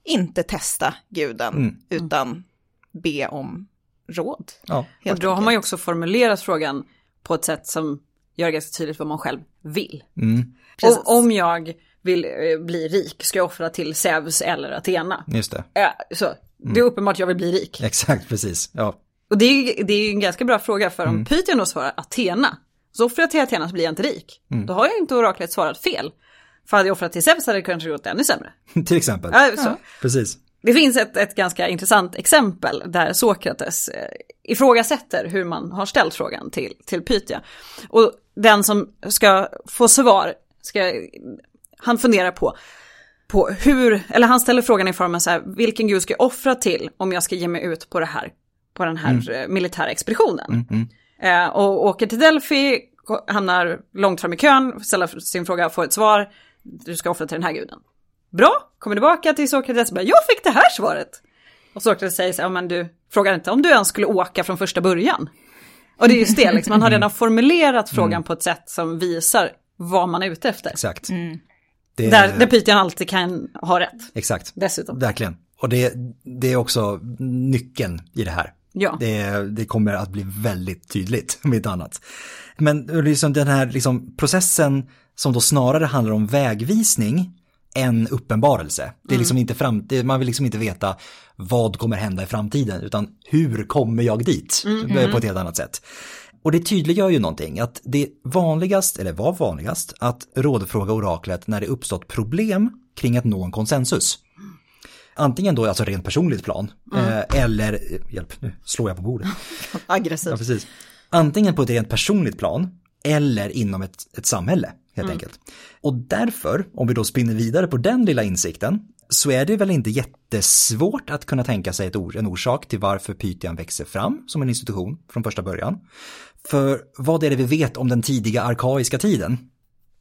inte testa guden, Mm. utan be om råd. Ja, Och då har man ju också formulerat frågan på ett sätt som gör ganska tydligt vad man själv vill. mm. Och om jag vill eh, bli rik, ska jag offra till Zeus eller Athena? just det. Ja, så, det är uppenbart att jag vill bli rik. Exakt, precis. Ja, Och det är, ju- det är en ganska bra fråga, för Mm. om Pythian då svarar Athena, så offrar jag till Athena så blir jag inte rik. Mm. Då har jag inte oraklet svarat fel. För hade jag offrat till Zeus hade det kanske gått ännu sämre. till exempel. Ja, så. Precis. Det finns ett, ett ganska intressant exempel där Sokrates eh, ifrågasätter hur man har ställt frågan till, till Pythia. Och den som ska få svar, ska, han funderar på, på hur, eller han ställer frågan i formen så här, vilken gud ska jag offra till om jag ska ge mig ut på det här, på den här eh, militära expeditionen? Eh, och åker till Delphi, hamnar långt fram i kön, ställer sin fråga, får ett svar, du ska offra till den här guden. Bra, kommer tillbaka till Sokrates och bara, jag fick det här svaret. Och Sokrates säger så här, "Ja, men du frågar inte om du ens skulle åka från första början. Och det är just det, liksom, man har redan formulerat frågan på ett sätt som visar vad man är ute efter. Exakt. Det, Där, där Pythian alltid kan ha rätt, Exakt. dessutom. Verkligen. Och det, det är också nyckeln i det här. Ja. Det, det kommer att bli väldigt tydligt, om inte annat. Men liksom den här liksom processen som då snarare handlar om vägvisning än uppenbarelse. Det är liksom inte fram, det, man vill liksom inte veta vad kommer hända i framtiden, utan hur kommer jag dit? På ett helt annat sätt. Och det tydliggör ju någonting, att det vanligast, eller var vanligast, att rådfråga oraklet när det uppstått problem kring att nå en konsensus. Antingen då alltså rent personligt plan, eh, eller, hjälp nu slår jag på bordet. Aggressivt. Ja, precis. Antingen på ett rent personligt plan eller inom ett, ett samhälle helt mm. enkelt. Och därför, om vi då spinner vidare på den lilla insikten, så är det väl inte jättesvårt att kunna tänka sig ett or en orsak till varför Pythian växer fram som en institution från första början. För vad är det vi vet om den tidiga arkaiska tiden?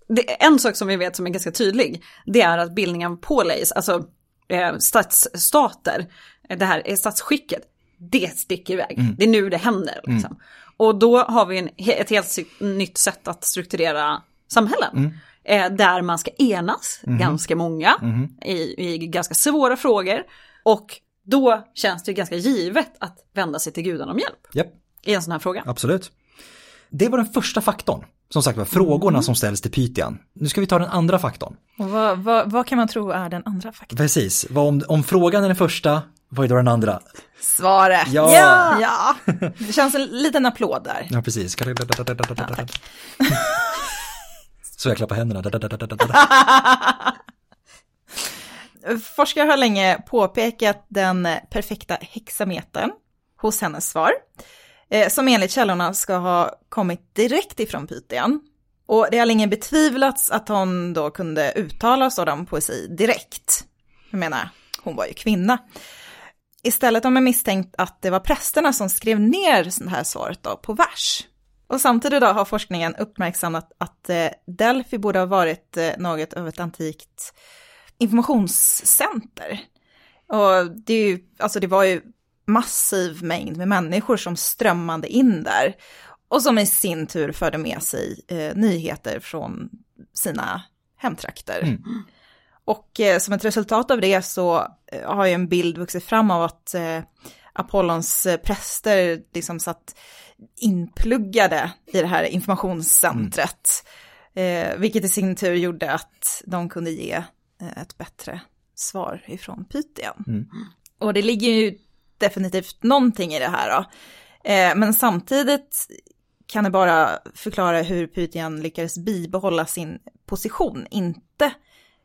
Det, en sak som vi vet som är ganska tydlig, det är att bildningen av polis, alltså eh, stadsstater, det här är statsskicket, det sticker iväg. Mm. Det är nu det händer. Liksom. Mm. Och då har vi en, ett helt nytt sätt att strukturera samhällen. Mm. Eh, där man ska enas, mm. ganska många, mm. i, i ganska svåra frågor. Och då känns det ganska givet att vända sig till gudarna om hjälp. Yep. I en sån här fråga. Absolut. Det var den första faktorn. Som sagt var, frågorna mm. som ställs till Pythian. Nu ska vi ta den andra faktorn. Och vad, vad, vad kan man tro är den andra faktorn? Precis, om, om frågan är den första, vad är då den andra? Svaret. Ja! ja. ja. Det känns en liten applåd där. Ja, precis. Ja, Så jag klappar händerna. Forskare har länge påpekat den perfekta hexametern hos hennes svar, eh, som enligt källorna ska ha kommit direkt ifrån Pythian. Och det har länge betvivlats att hon då kunde uttala sådan poesi direkt. Jag menar, hon var ju kvinna. Istället har man misstänkt att det var prästerna som skrev ner det här svaret då på vers. Och samtidigt då har forskningen uppmärksammat att eh, Delphi borde ha varit eh, något av ett antikt informationscenter. Och det, är ju, alltså det var ju massiv mängd med människor som strömmade in där. Och som i sin tur förde med sig eh, nyheter från sina hemtrakter. Mm. Och eh, som ett resultat av det så eh, har ju en bild vuxit fram av att eh, Apollons eh, präster liksom satt inpluggade i det här informationscentret. Mm. Eh, vilket i sin tur gjorde att de kunde ge ett bättre svar ifrån Pythian. Mm. Och det ligger ju definitivt någonting i det här då. Eh, men samtidigt kan det bara förklara hur Pythian lyckades bibehålla sin position, inte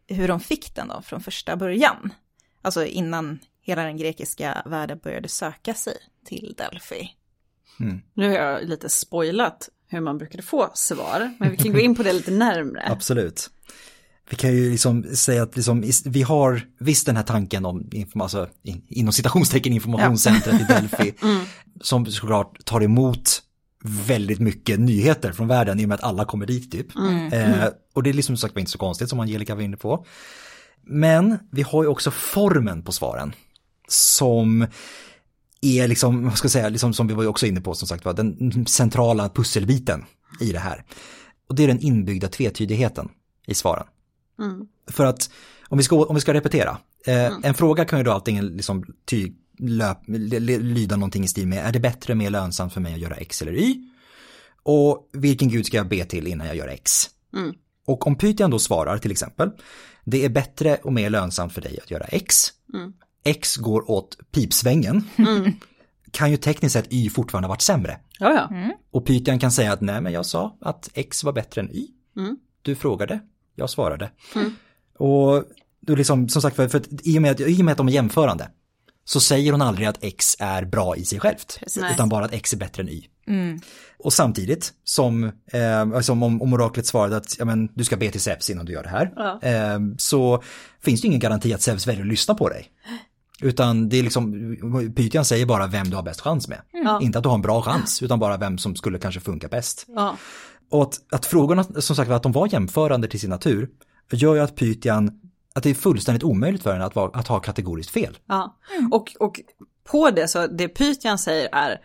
hur de fick den då från första början. Alltså innan hela den grekiska världen började söka sig till Delphi. Mm. Nu har jag lite spoilat hur man brukade få svar, men vi kan gå in på det lite närmre. Absolut. Vi kan ju liksom säga att liksom, vi har visst den här tanken om, alltså, inom citationstecken informationscentret ja. i Delphi, mm. som såklart tar emot väldigt mycket nyheter från världen i och med att alla kommer dit typ. Mm. Eh, och det är liksom sagt inte så konstigt som Angelica var inne på. Men vi har ju också formen på svaren som är liksom, vad ska jag säga, liksom som vi var också inne på som sagt var, den centrala pusselbiten i det här. Och det är den inbyggda tvetydigheten i svaren. Mm. För att om vi ska, om vi ska repetera, eh, mm. en fråga kan ju då antingen liksom ty, löp, lyda någonting i stil med, är det bättre, och mer lönsamt för mig att göra X eller Y? Och vilken gud ska jag be till innan jag gör X? Mm. Och om Pythian då svarar till exempel, det är bättre och mer lönsamt för dig att göra X. Mm. X går åt pipsvängen. Mm. Kan ju tekniskt sett Y fortfarande varit sämre. Ja, ja. Mm. Och Pythian kan säga att nej men jag sa att X var bättre än Y. Mm. Du frågade, jag svarade. Mm. Och då liksom, som sagt, för, för i, och med, i och med att de är jämförande så säger hon aldrig att X är bra i sig självt. Precis. Utan bara att X är bättre än Y. Mm. Och samtidigt som, eh, som om, om oraklet svarade att ja, men, du ska be till Zeus innan du gör det här. Ja. Eh, så finns det ingen garanti att Zeus väljer att lyssna på dig. Utan det är liksom, Pythian säger bara vem du har bäst chans med. Mm. Inte att du har en bra chans, utan bara vem som skulle kanske funka bäst. Ja. Och att, att frågorna, som sagt att de var jämförande till sin natur, gör ju att Pythian att det är fullständigt omöjligt för henne att, vara, att ha kategoriskt fel. Ja, och, och på det så det Pythian säger är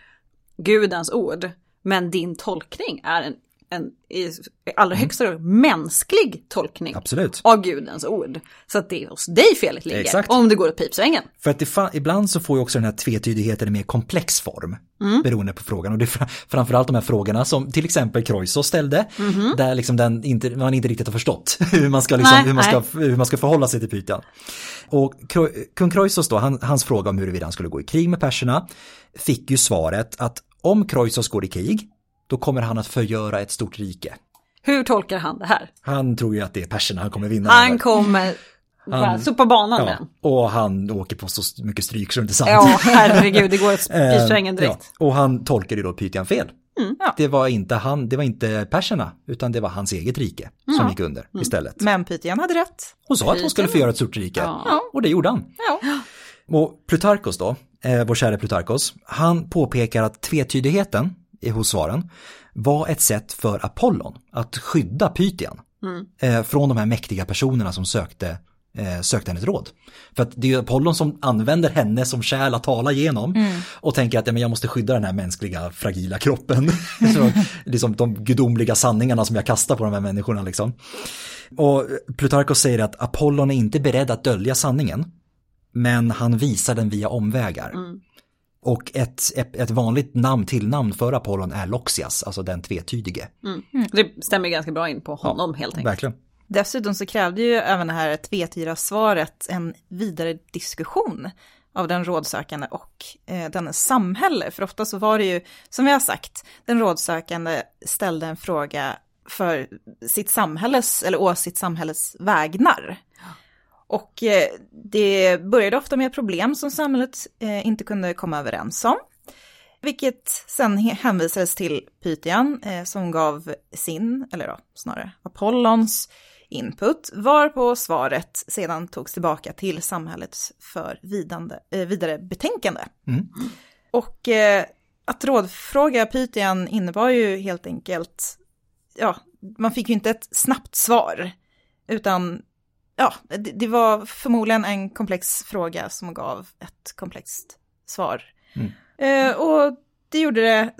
gudens ord, men din tolkning är en en i allra mm. högsta grad mänsklig tolkning Absolut. av gudens ord. Så att det är hos dig felet ligger, Exakt. om det går åt pipsvängen. För att det ibland så får ju också den här tvetydigheten en mer komplex form, mm. beroende på frågan. Och det är fr framförallt de här frågorna som till exempel Kroisos ställde, mm där liksom den inte, man inte riktigt har förstått hur man ska, liksom, nej, hur man ska, hur man ska förhålla sig till Pythian. Och kung Kroisos då, han, hans fråga om huruvida han skulle gå i krig med perserna, fick ju svaret att om Kroisos går i krig, då kommer han att förgöra ett stort rike. Hur tolkar han det här? Han tror ju att det är perserna han kommer vinna. Han kommer han, sopa banan ja, med. Och han åker på så mycket stryk så det inte sant. Ja, herregud, det går ett eh, svängen direkt. Ja, och han tolkar ju då Pythian fel. Mm. Ja. Det var inte han, det var inte perserna, utan det var hans eget rike som mm. gick under istället. Men Pythian hade rätt. Hon sa att hon skulle få göra ett stort rike. Ja. Och det gjorde han. Ja. Och Plutarkos då, eh, vår kära Plutarkos, han påpekar att tvetydigheten hos svaren var ett sätt för Apollon att skydda Pythian mm. eh, från de här mäktiga personerna som sökte eh, sökte hennes råd. För att det är Apollon som använder henne som kärl att tala genom mm. och tänker att ja, men jag måste skydda den här mänskliga fragila kroppen. Så, liksom de gudomliga sanningarna som jag kastar på de här människorna liksom. Och Plutarkos säger att Apollon är inte beredd att dölja sanningen, men han visar den via omvägar. Mm. Och ett, ett, ett, vanligt namn, tillnamn för Apollon är Loxias, alltså den tvetydige. Mm. Mm. Det stämmer ganska bra in på honom ja, helt enkelt. Verkligen. Dessutom så krävde ju även det här tvetydiga svaret en vidare diskussion av den rådsökande och eh, dennes samhälle. För ofta så var det ju, som vi har sagt, den rådsökande ställde en fråga för sitt samhälles, eller å sitt samhälles vägnar. Och eh, det började ofta med problem som samhället eh, inte kunde komma överens om. Vilket sen hänvisades till Pythian eh, som gav sin, eller då snarare Apollons input, varpå svaret sedan togs tillbaka till samhället för vidande, vidare betänkande. Mm. Och att rådfråga Pythian innebar ju helt enkelt, ja, man fick ju inte ett snabbt svar, utan ja, det, det var förmodligen en komplex fråga som gav ett komplext svar. Mm. Eh, och det gjorde det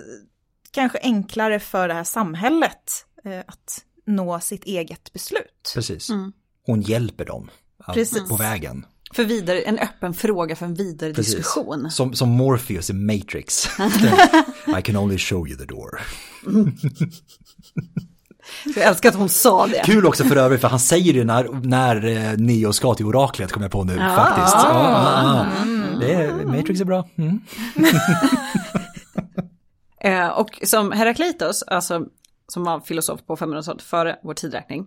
kanske enklare för det här samhället eh, att nå sitt eget beslut. Precis. Mm. Hon hjälper dem Precis. på vägen. För vidare, en öppen fråga för en vidare Precis. diskussion. Som, som Morpheus i Matrix. I can only show you the door. Jag älskar att hon sa det. Kul också för övrigt, för han säger det när, när eh, Neo ska till oraklet, kommer jag på nu ja, faktiskt. Ja, ja, mm. det är, Matrix är bra. Mm. eh, och som Heraklitos, alltså som var filosof på 500-talet före vår tidräkning,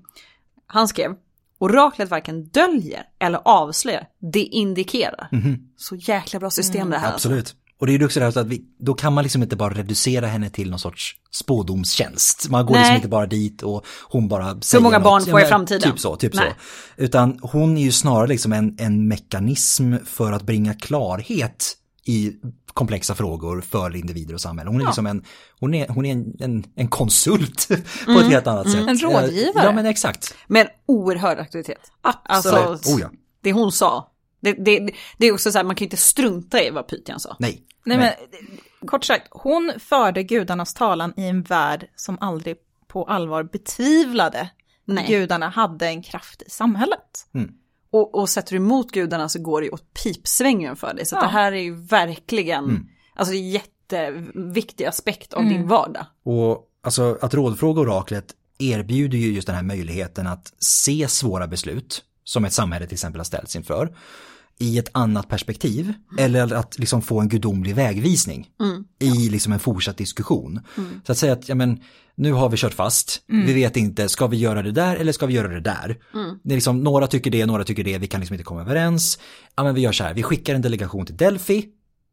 han skrev Oraklet varken döljer eller avslöjar, det indikerar. Mm. Så jäkla bra system mm. det här. Absolut. Alltså. Och det är ju också det här att vi, då kan man liksom inte bara reducera henne till någon sorts spådomstjänst. Man går liksom Nej. liksom inte bara dit och hon bara säger Hur många något. barn får jag i framtiden? Typ så, typ Nej. så. Utan hon är ju snarare liksom en, en mekanism för att bringa klarhet i komplexa frågor för individer och samhälle. Hon är ja. liksom en, hon är, hon är en, en, en konsult på mm. ett helt annat mm. sätt. En rådgivare. Ja men exakt. Med oerhörd auktoritet. Absolut. Alltså, oh, ja. Det hon sa, det, det, det, är också så här, man kan inte strunta i vad Pythian sa. Nej. Nej, men kort sagt, hon förde gudarnas talan i en värld som aldrig på allvar betvivlade Nej. gudarna hade en kraft i samhället. Mm. Och, och sätter du emot gudarna så går det ju åt pipsvängen för dig. Så ja. det här är ju verkligen, mm. alltså det är jätteviktig aspekt av mm. din vardag. Och alltså att rådfråga oraklet erbjuder ju just den här möjligheten att se svåra beslut som ett samhälle till exempel har ställts inför i ett annat perspektiv eller att liksom få en gudomlig vägvisning mm. i liksom en fortsatt diskussion. Mm. Så att säga att ja, men, nu har vi kört fast, mm. vi vet inte, ska vi göra det där eller ska vi göra det där? Mm. Det är liksom, några tycker det, några tycker det, vi kan liksom inte komma överens. Ja men vi gör så här, vi skickar en delegation till Delphi,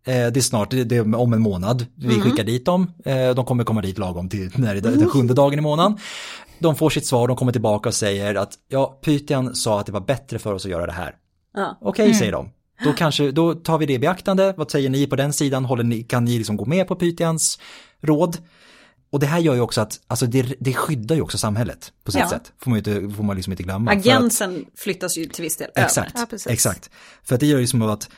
eh, det är snart, det är om en månad, vi mm. skickar dit dem, eh, de kommer komma dit lagom till när det den sjunde dagen i månaden. De får sitt svar, de kommer tillbaka och säger att ja, Pythian sa att det var bättre för oss att göra det här. Ja. Okej, okay, mm. säger de. Då, kanske, då tar vi det i beaktande. Vad säger ni på den sidan? Håller ni, kan ni liksom gå med på Pythians råd? Och det här gör ju också att, alltså det, det skyddar ju också samhället på sitt ja. sätt. Får man, inte, får man liksom inte glömma. Agensen att, flyttas ju till viss del exakt, över. Ja, exakt. För att det gör ju som att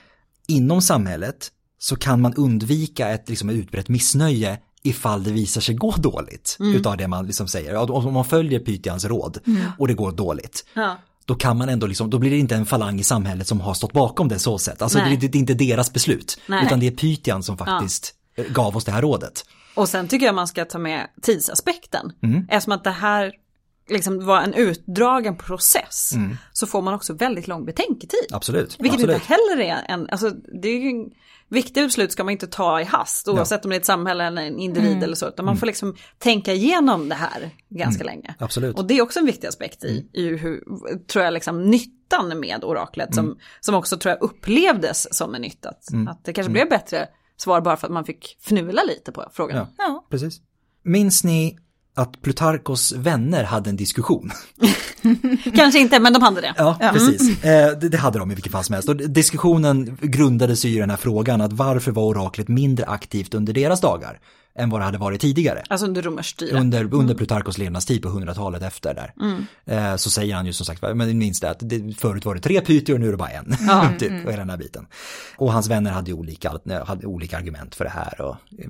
inom samhället så kan man undvika ett liksom, utbrett missnöje ifall det visar sig gå dåligt mm. utav det man liksom säger. Om man följer Pythians råd mm. och det går dåligt. Ja då kan man ändå liksom, då blir det inte en falang i samhället som har stått bakom det så sätt. Alltså det, det, är inte deras beslut, Nej. utan det är Pythian som faktiskt ja. gav oss det här rådet. Och sen tycker jag man ska ta med tidsaspekten. Mm. Eftersom att det här liksom var en utdragen process mm. så får man också väldigt lång betänketid. Absolut. Vilket Absolut. inte heller är en, alltså det är ju viktiga beslut ska man inte ta i hast oavsett ja. om det är ett samhälle eller en individ mm. eller så. Utan man mm. får liksom tänka igenom det här ganska mm. länge. Absolut. Och det är också en viktig aspekt i, mm. i hur, tror jag, liksom nyttan med oraklet som, mm. som också tror jag upplevdes som en nytta. Att, att det kanske blev bättre svar bara för att man fick fnula lite på frågan. Ja, ja. precis. minns ni att Plutarkos vänner hade en diskussion? Kanske inte, men de hade det. Ja, precis. Eh, det, det hade de i vilket fall som helst. Och diskussionen grundade sig i den här frågan att varför var oraklet mindre aktivt under deras dagar än vad det hade varit tidigare? Alltså under romerskt styre. Under, under Plutarkos levnadstid på 100-talet efter där. Eh, så säger han ju som sagt, men minns det att det, förut var det tre pytior och nu är det bara en. typ, och hela den här biten. Och hans vänner hade ju olika, hade olika argument för det här och eh,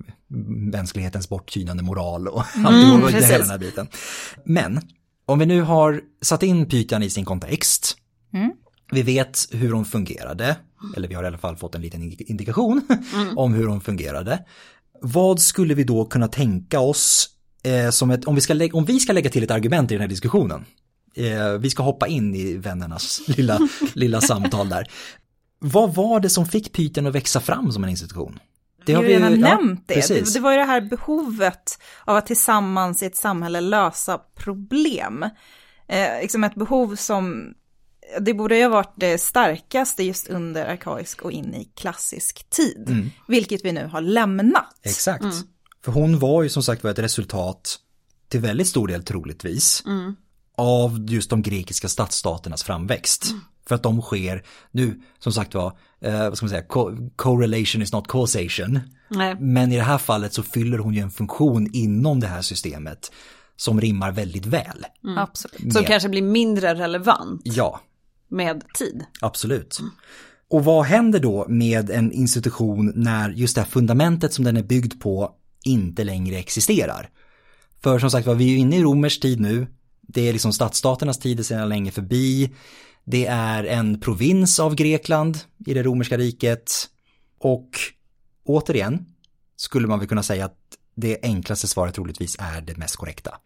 mänsklighetens borttynande moral och mm, allt, hela den här biten. Men om vi nu har satt in Pythian i sin kontext, Mm. vi vet hur hon fungerade, eller vi har i alla fall fått en liten indikation om hur hon fungerade. Vad skulle vi då kunna tänka oss eh, som ett, om vi, ska om vi ska lägga till ett argument i den här diskussionen, eh, vi ska hoppa in i vännernas lilla, lilla samtal där. Vad var det som fick Pythian att växa fram som en institution? Det har vi redan ja, nämnt det. precis. det. Det var ju det här behovet av att tillsammans i ett samhälle lösa problem. Eh, liksom ett behov som, det borde ju ha varit det starkaste just under arkaisk och in i klassisk tid. Mm. Vilket vi nu har lämnat. Exakt. För hon var ju som sagt var ett resultat till väldigt stor del troligtvis av just de grekiska stadsstaternas framväxt. För att de sker nu, som sagt var, eh, vad ska man säga, co- correlation is not causation. Nej. Men i det här fallet så fyller hon ju en funktion inom det här systemet som rimmar väldigt väl. Absolut. Som Med- kanske blir mindre relevant Ja, med tid. Absolut. Och vad händer då med en institution när just det här fundamentet som den är byggd på inte längre existerar? För som sagt var, vi är ju inne i romersk tid nu. Det är liksom stadsstaternas tid är sedan länge förbi. Det är en provins av Grekland i det romerska riket. Och återigen skulle man väl kunna säga att det enklaste svaret troligtvis är det mest korrekta.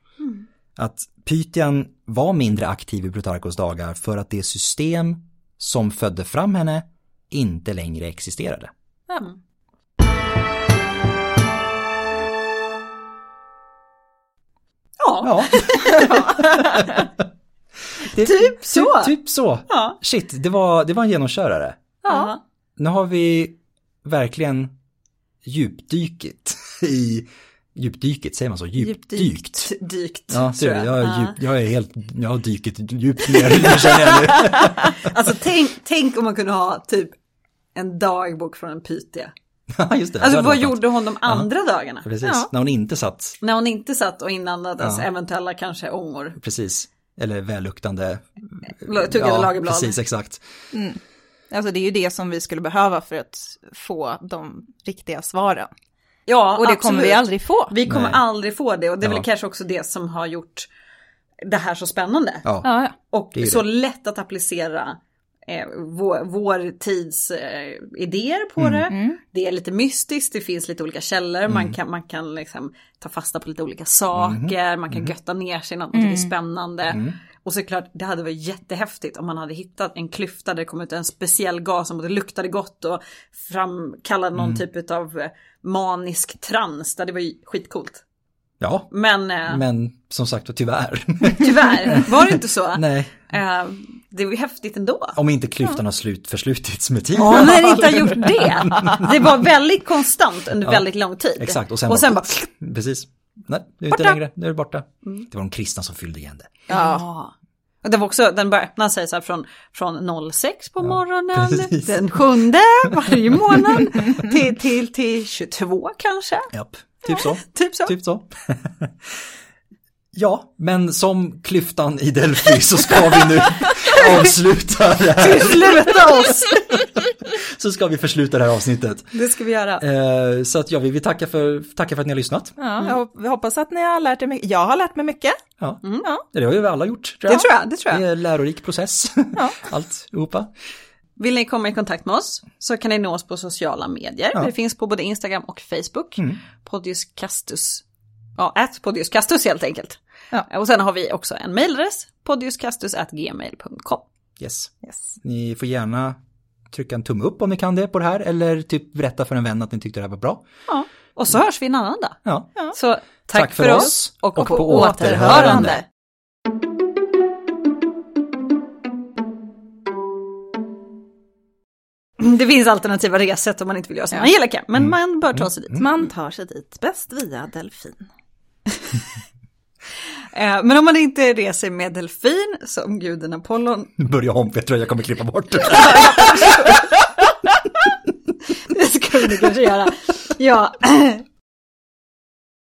Att Pythian var mindre aktiv i Plutarkos dagar för att det system som födde fram henne inte längre existerade. Ja. Ja, Ja. Det- Typ så. Typ, typ så. Ja. Shit, det var, det var en genomkörare. ja. Nu har vi verkligen djupdykit i, djupdyket, säger man så? Djupdykt. Dykt. Ja, ser du, jag. jag, är Ja. djup, jag är helt, jag har dykit djupt ner, det känner jag nu. Alltså tänk, tänk om man kunde ha typ en dagbok från en Pythia. Ja, just det. Alltså det vad gjorde hon de andra dagarna? Precis, Ja. när hon inte satt, När hon inte satt och inandades Ja. eventuella kanske ångor. precis, eller välluktande. Tuggade lagerblad. precis, exakt. Alltså det är ju det som vi skulle behöva för att få de riktiga svaren. Ja, Och det absolut. kommer vi aldrig få. Vi kommer Nej. aldrig få det och det är väl Ja. kanske också det som har gjort det här så spännande. Ja, Ja. Och Det är ju så det. lätt att applicera eh, vår, vår tids eh, idéer på Mm. det. Det är lite mystiskt, det finns lite olika källor, man kan, man kan liksom ta fasta på lite olika saker, man kan götta ner sig i tycker är spännande. Och såklart, det hade varit jättehäftigt om man hade hittat en klyfta där det kom ut en speciell gas som både luktade gott och framkallade någon typ av eh, manisk trans. Det hade varit skitcoolt. ja. Men, eh, men som sagt tyvärr. tyvärr var det inte så. Nej, Eh, det var ju häftigt ändå. om inte klyftan har slut förslutits med tiden. Ja, när det inte har gjort det. Det var väldigt konstant under väldigt lång tid. Exakt, och sen, och sen bara... Precis. Nej, det är inte Borta. längre, nu är det borta. Det var de kristna som fyllde igen det. Ja. Och det var också, den började öppna sig så här från, från 06 på morgonen, precis. den sjunde varje månad, till, till, till 22 kanske. Japp, typ så. Typ så. Typ så. ja, men som klyftan i Delphi så ska vi nu avsluta det här. Sluta oss! Så ska vi försluta det här avsnittet. Det ska vi göra. Eh, så att ja, vi vill tacka för, tacka för att ni har lyssnat. Ja, jag hop- vi hoppas att ni har lärt er mycket. Jag har lärt mig mycket. Ja, Ja. det har ju vi alla gjort. Tror Det tror jag, det tror Det jag. är en lärorik process. Alltihopa. Vill ni komma i kontakt med oss så kan ni nå oss på sociala medier. Ja. Vi finns på både Instagram och Facebook. Mm. Podius Castus. Ja, at Podius Castus helt enkelt. Ja. Och sen har vi också en mailadress, podiuscastus.gmail.com. Yes. Yes. Ni får gärna trycka en tumme upp om ni kan det på det här eller typ berätta för en vän att ni tyckte det här var bra. Ja. Och så hörs vi en annan dag. Ja. Så tack, Tack för för oss och, och på, på återhörande. återhörande. Det finns alternativa ressätt om man inte vill göra som Angelica, men man bör ta sig dit. Man tar sig dit bäst via delfin. Eh, Men om man inte reser med delfin, som guden Apollon, Börja om, jag tror jag kommer klippa bort det. det ska vi kanske göra. Ja,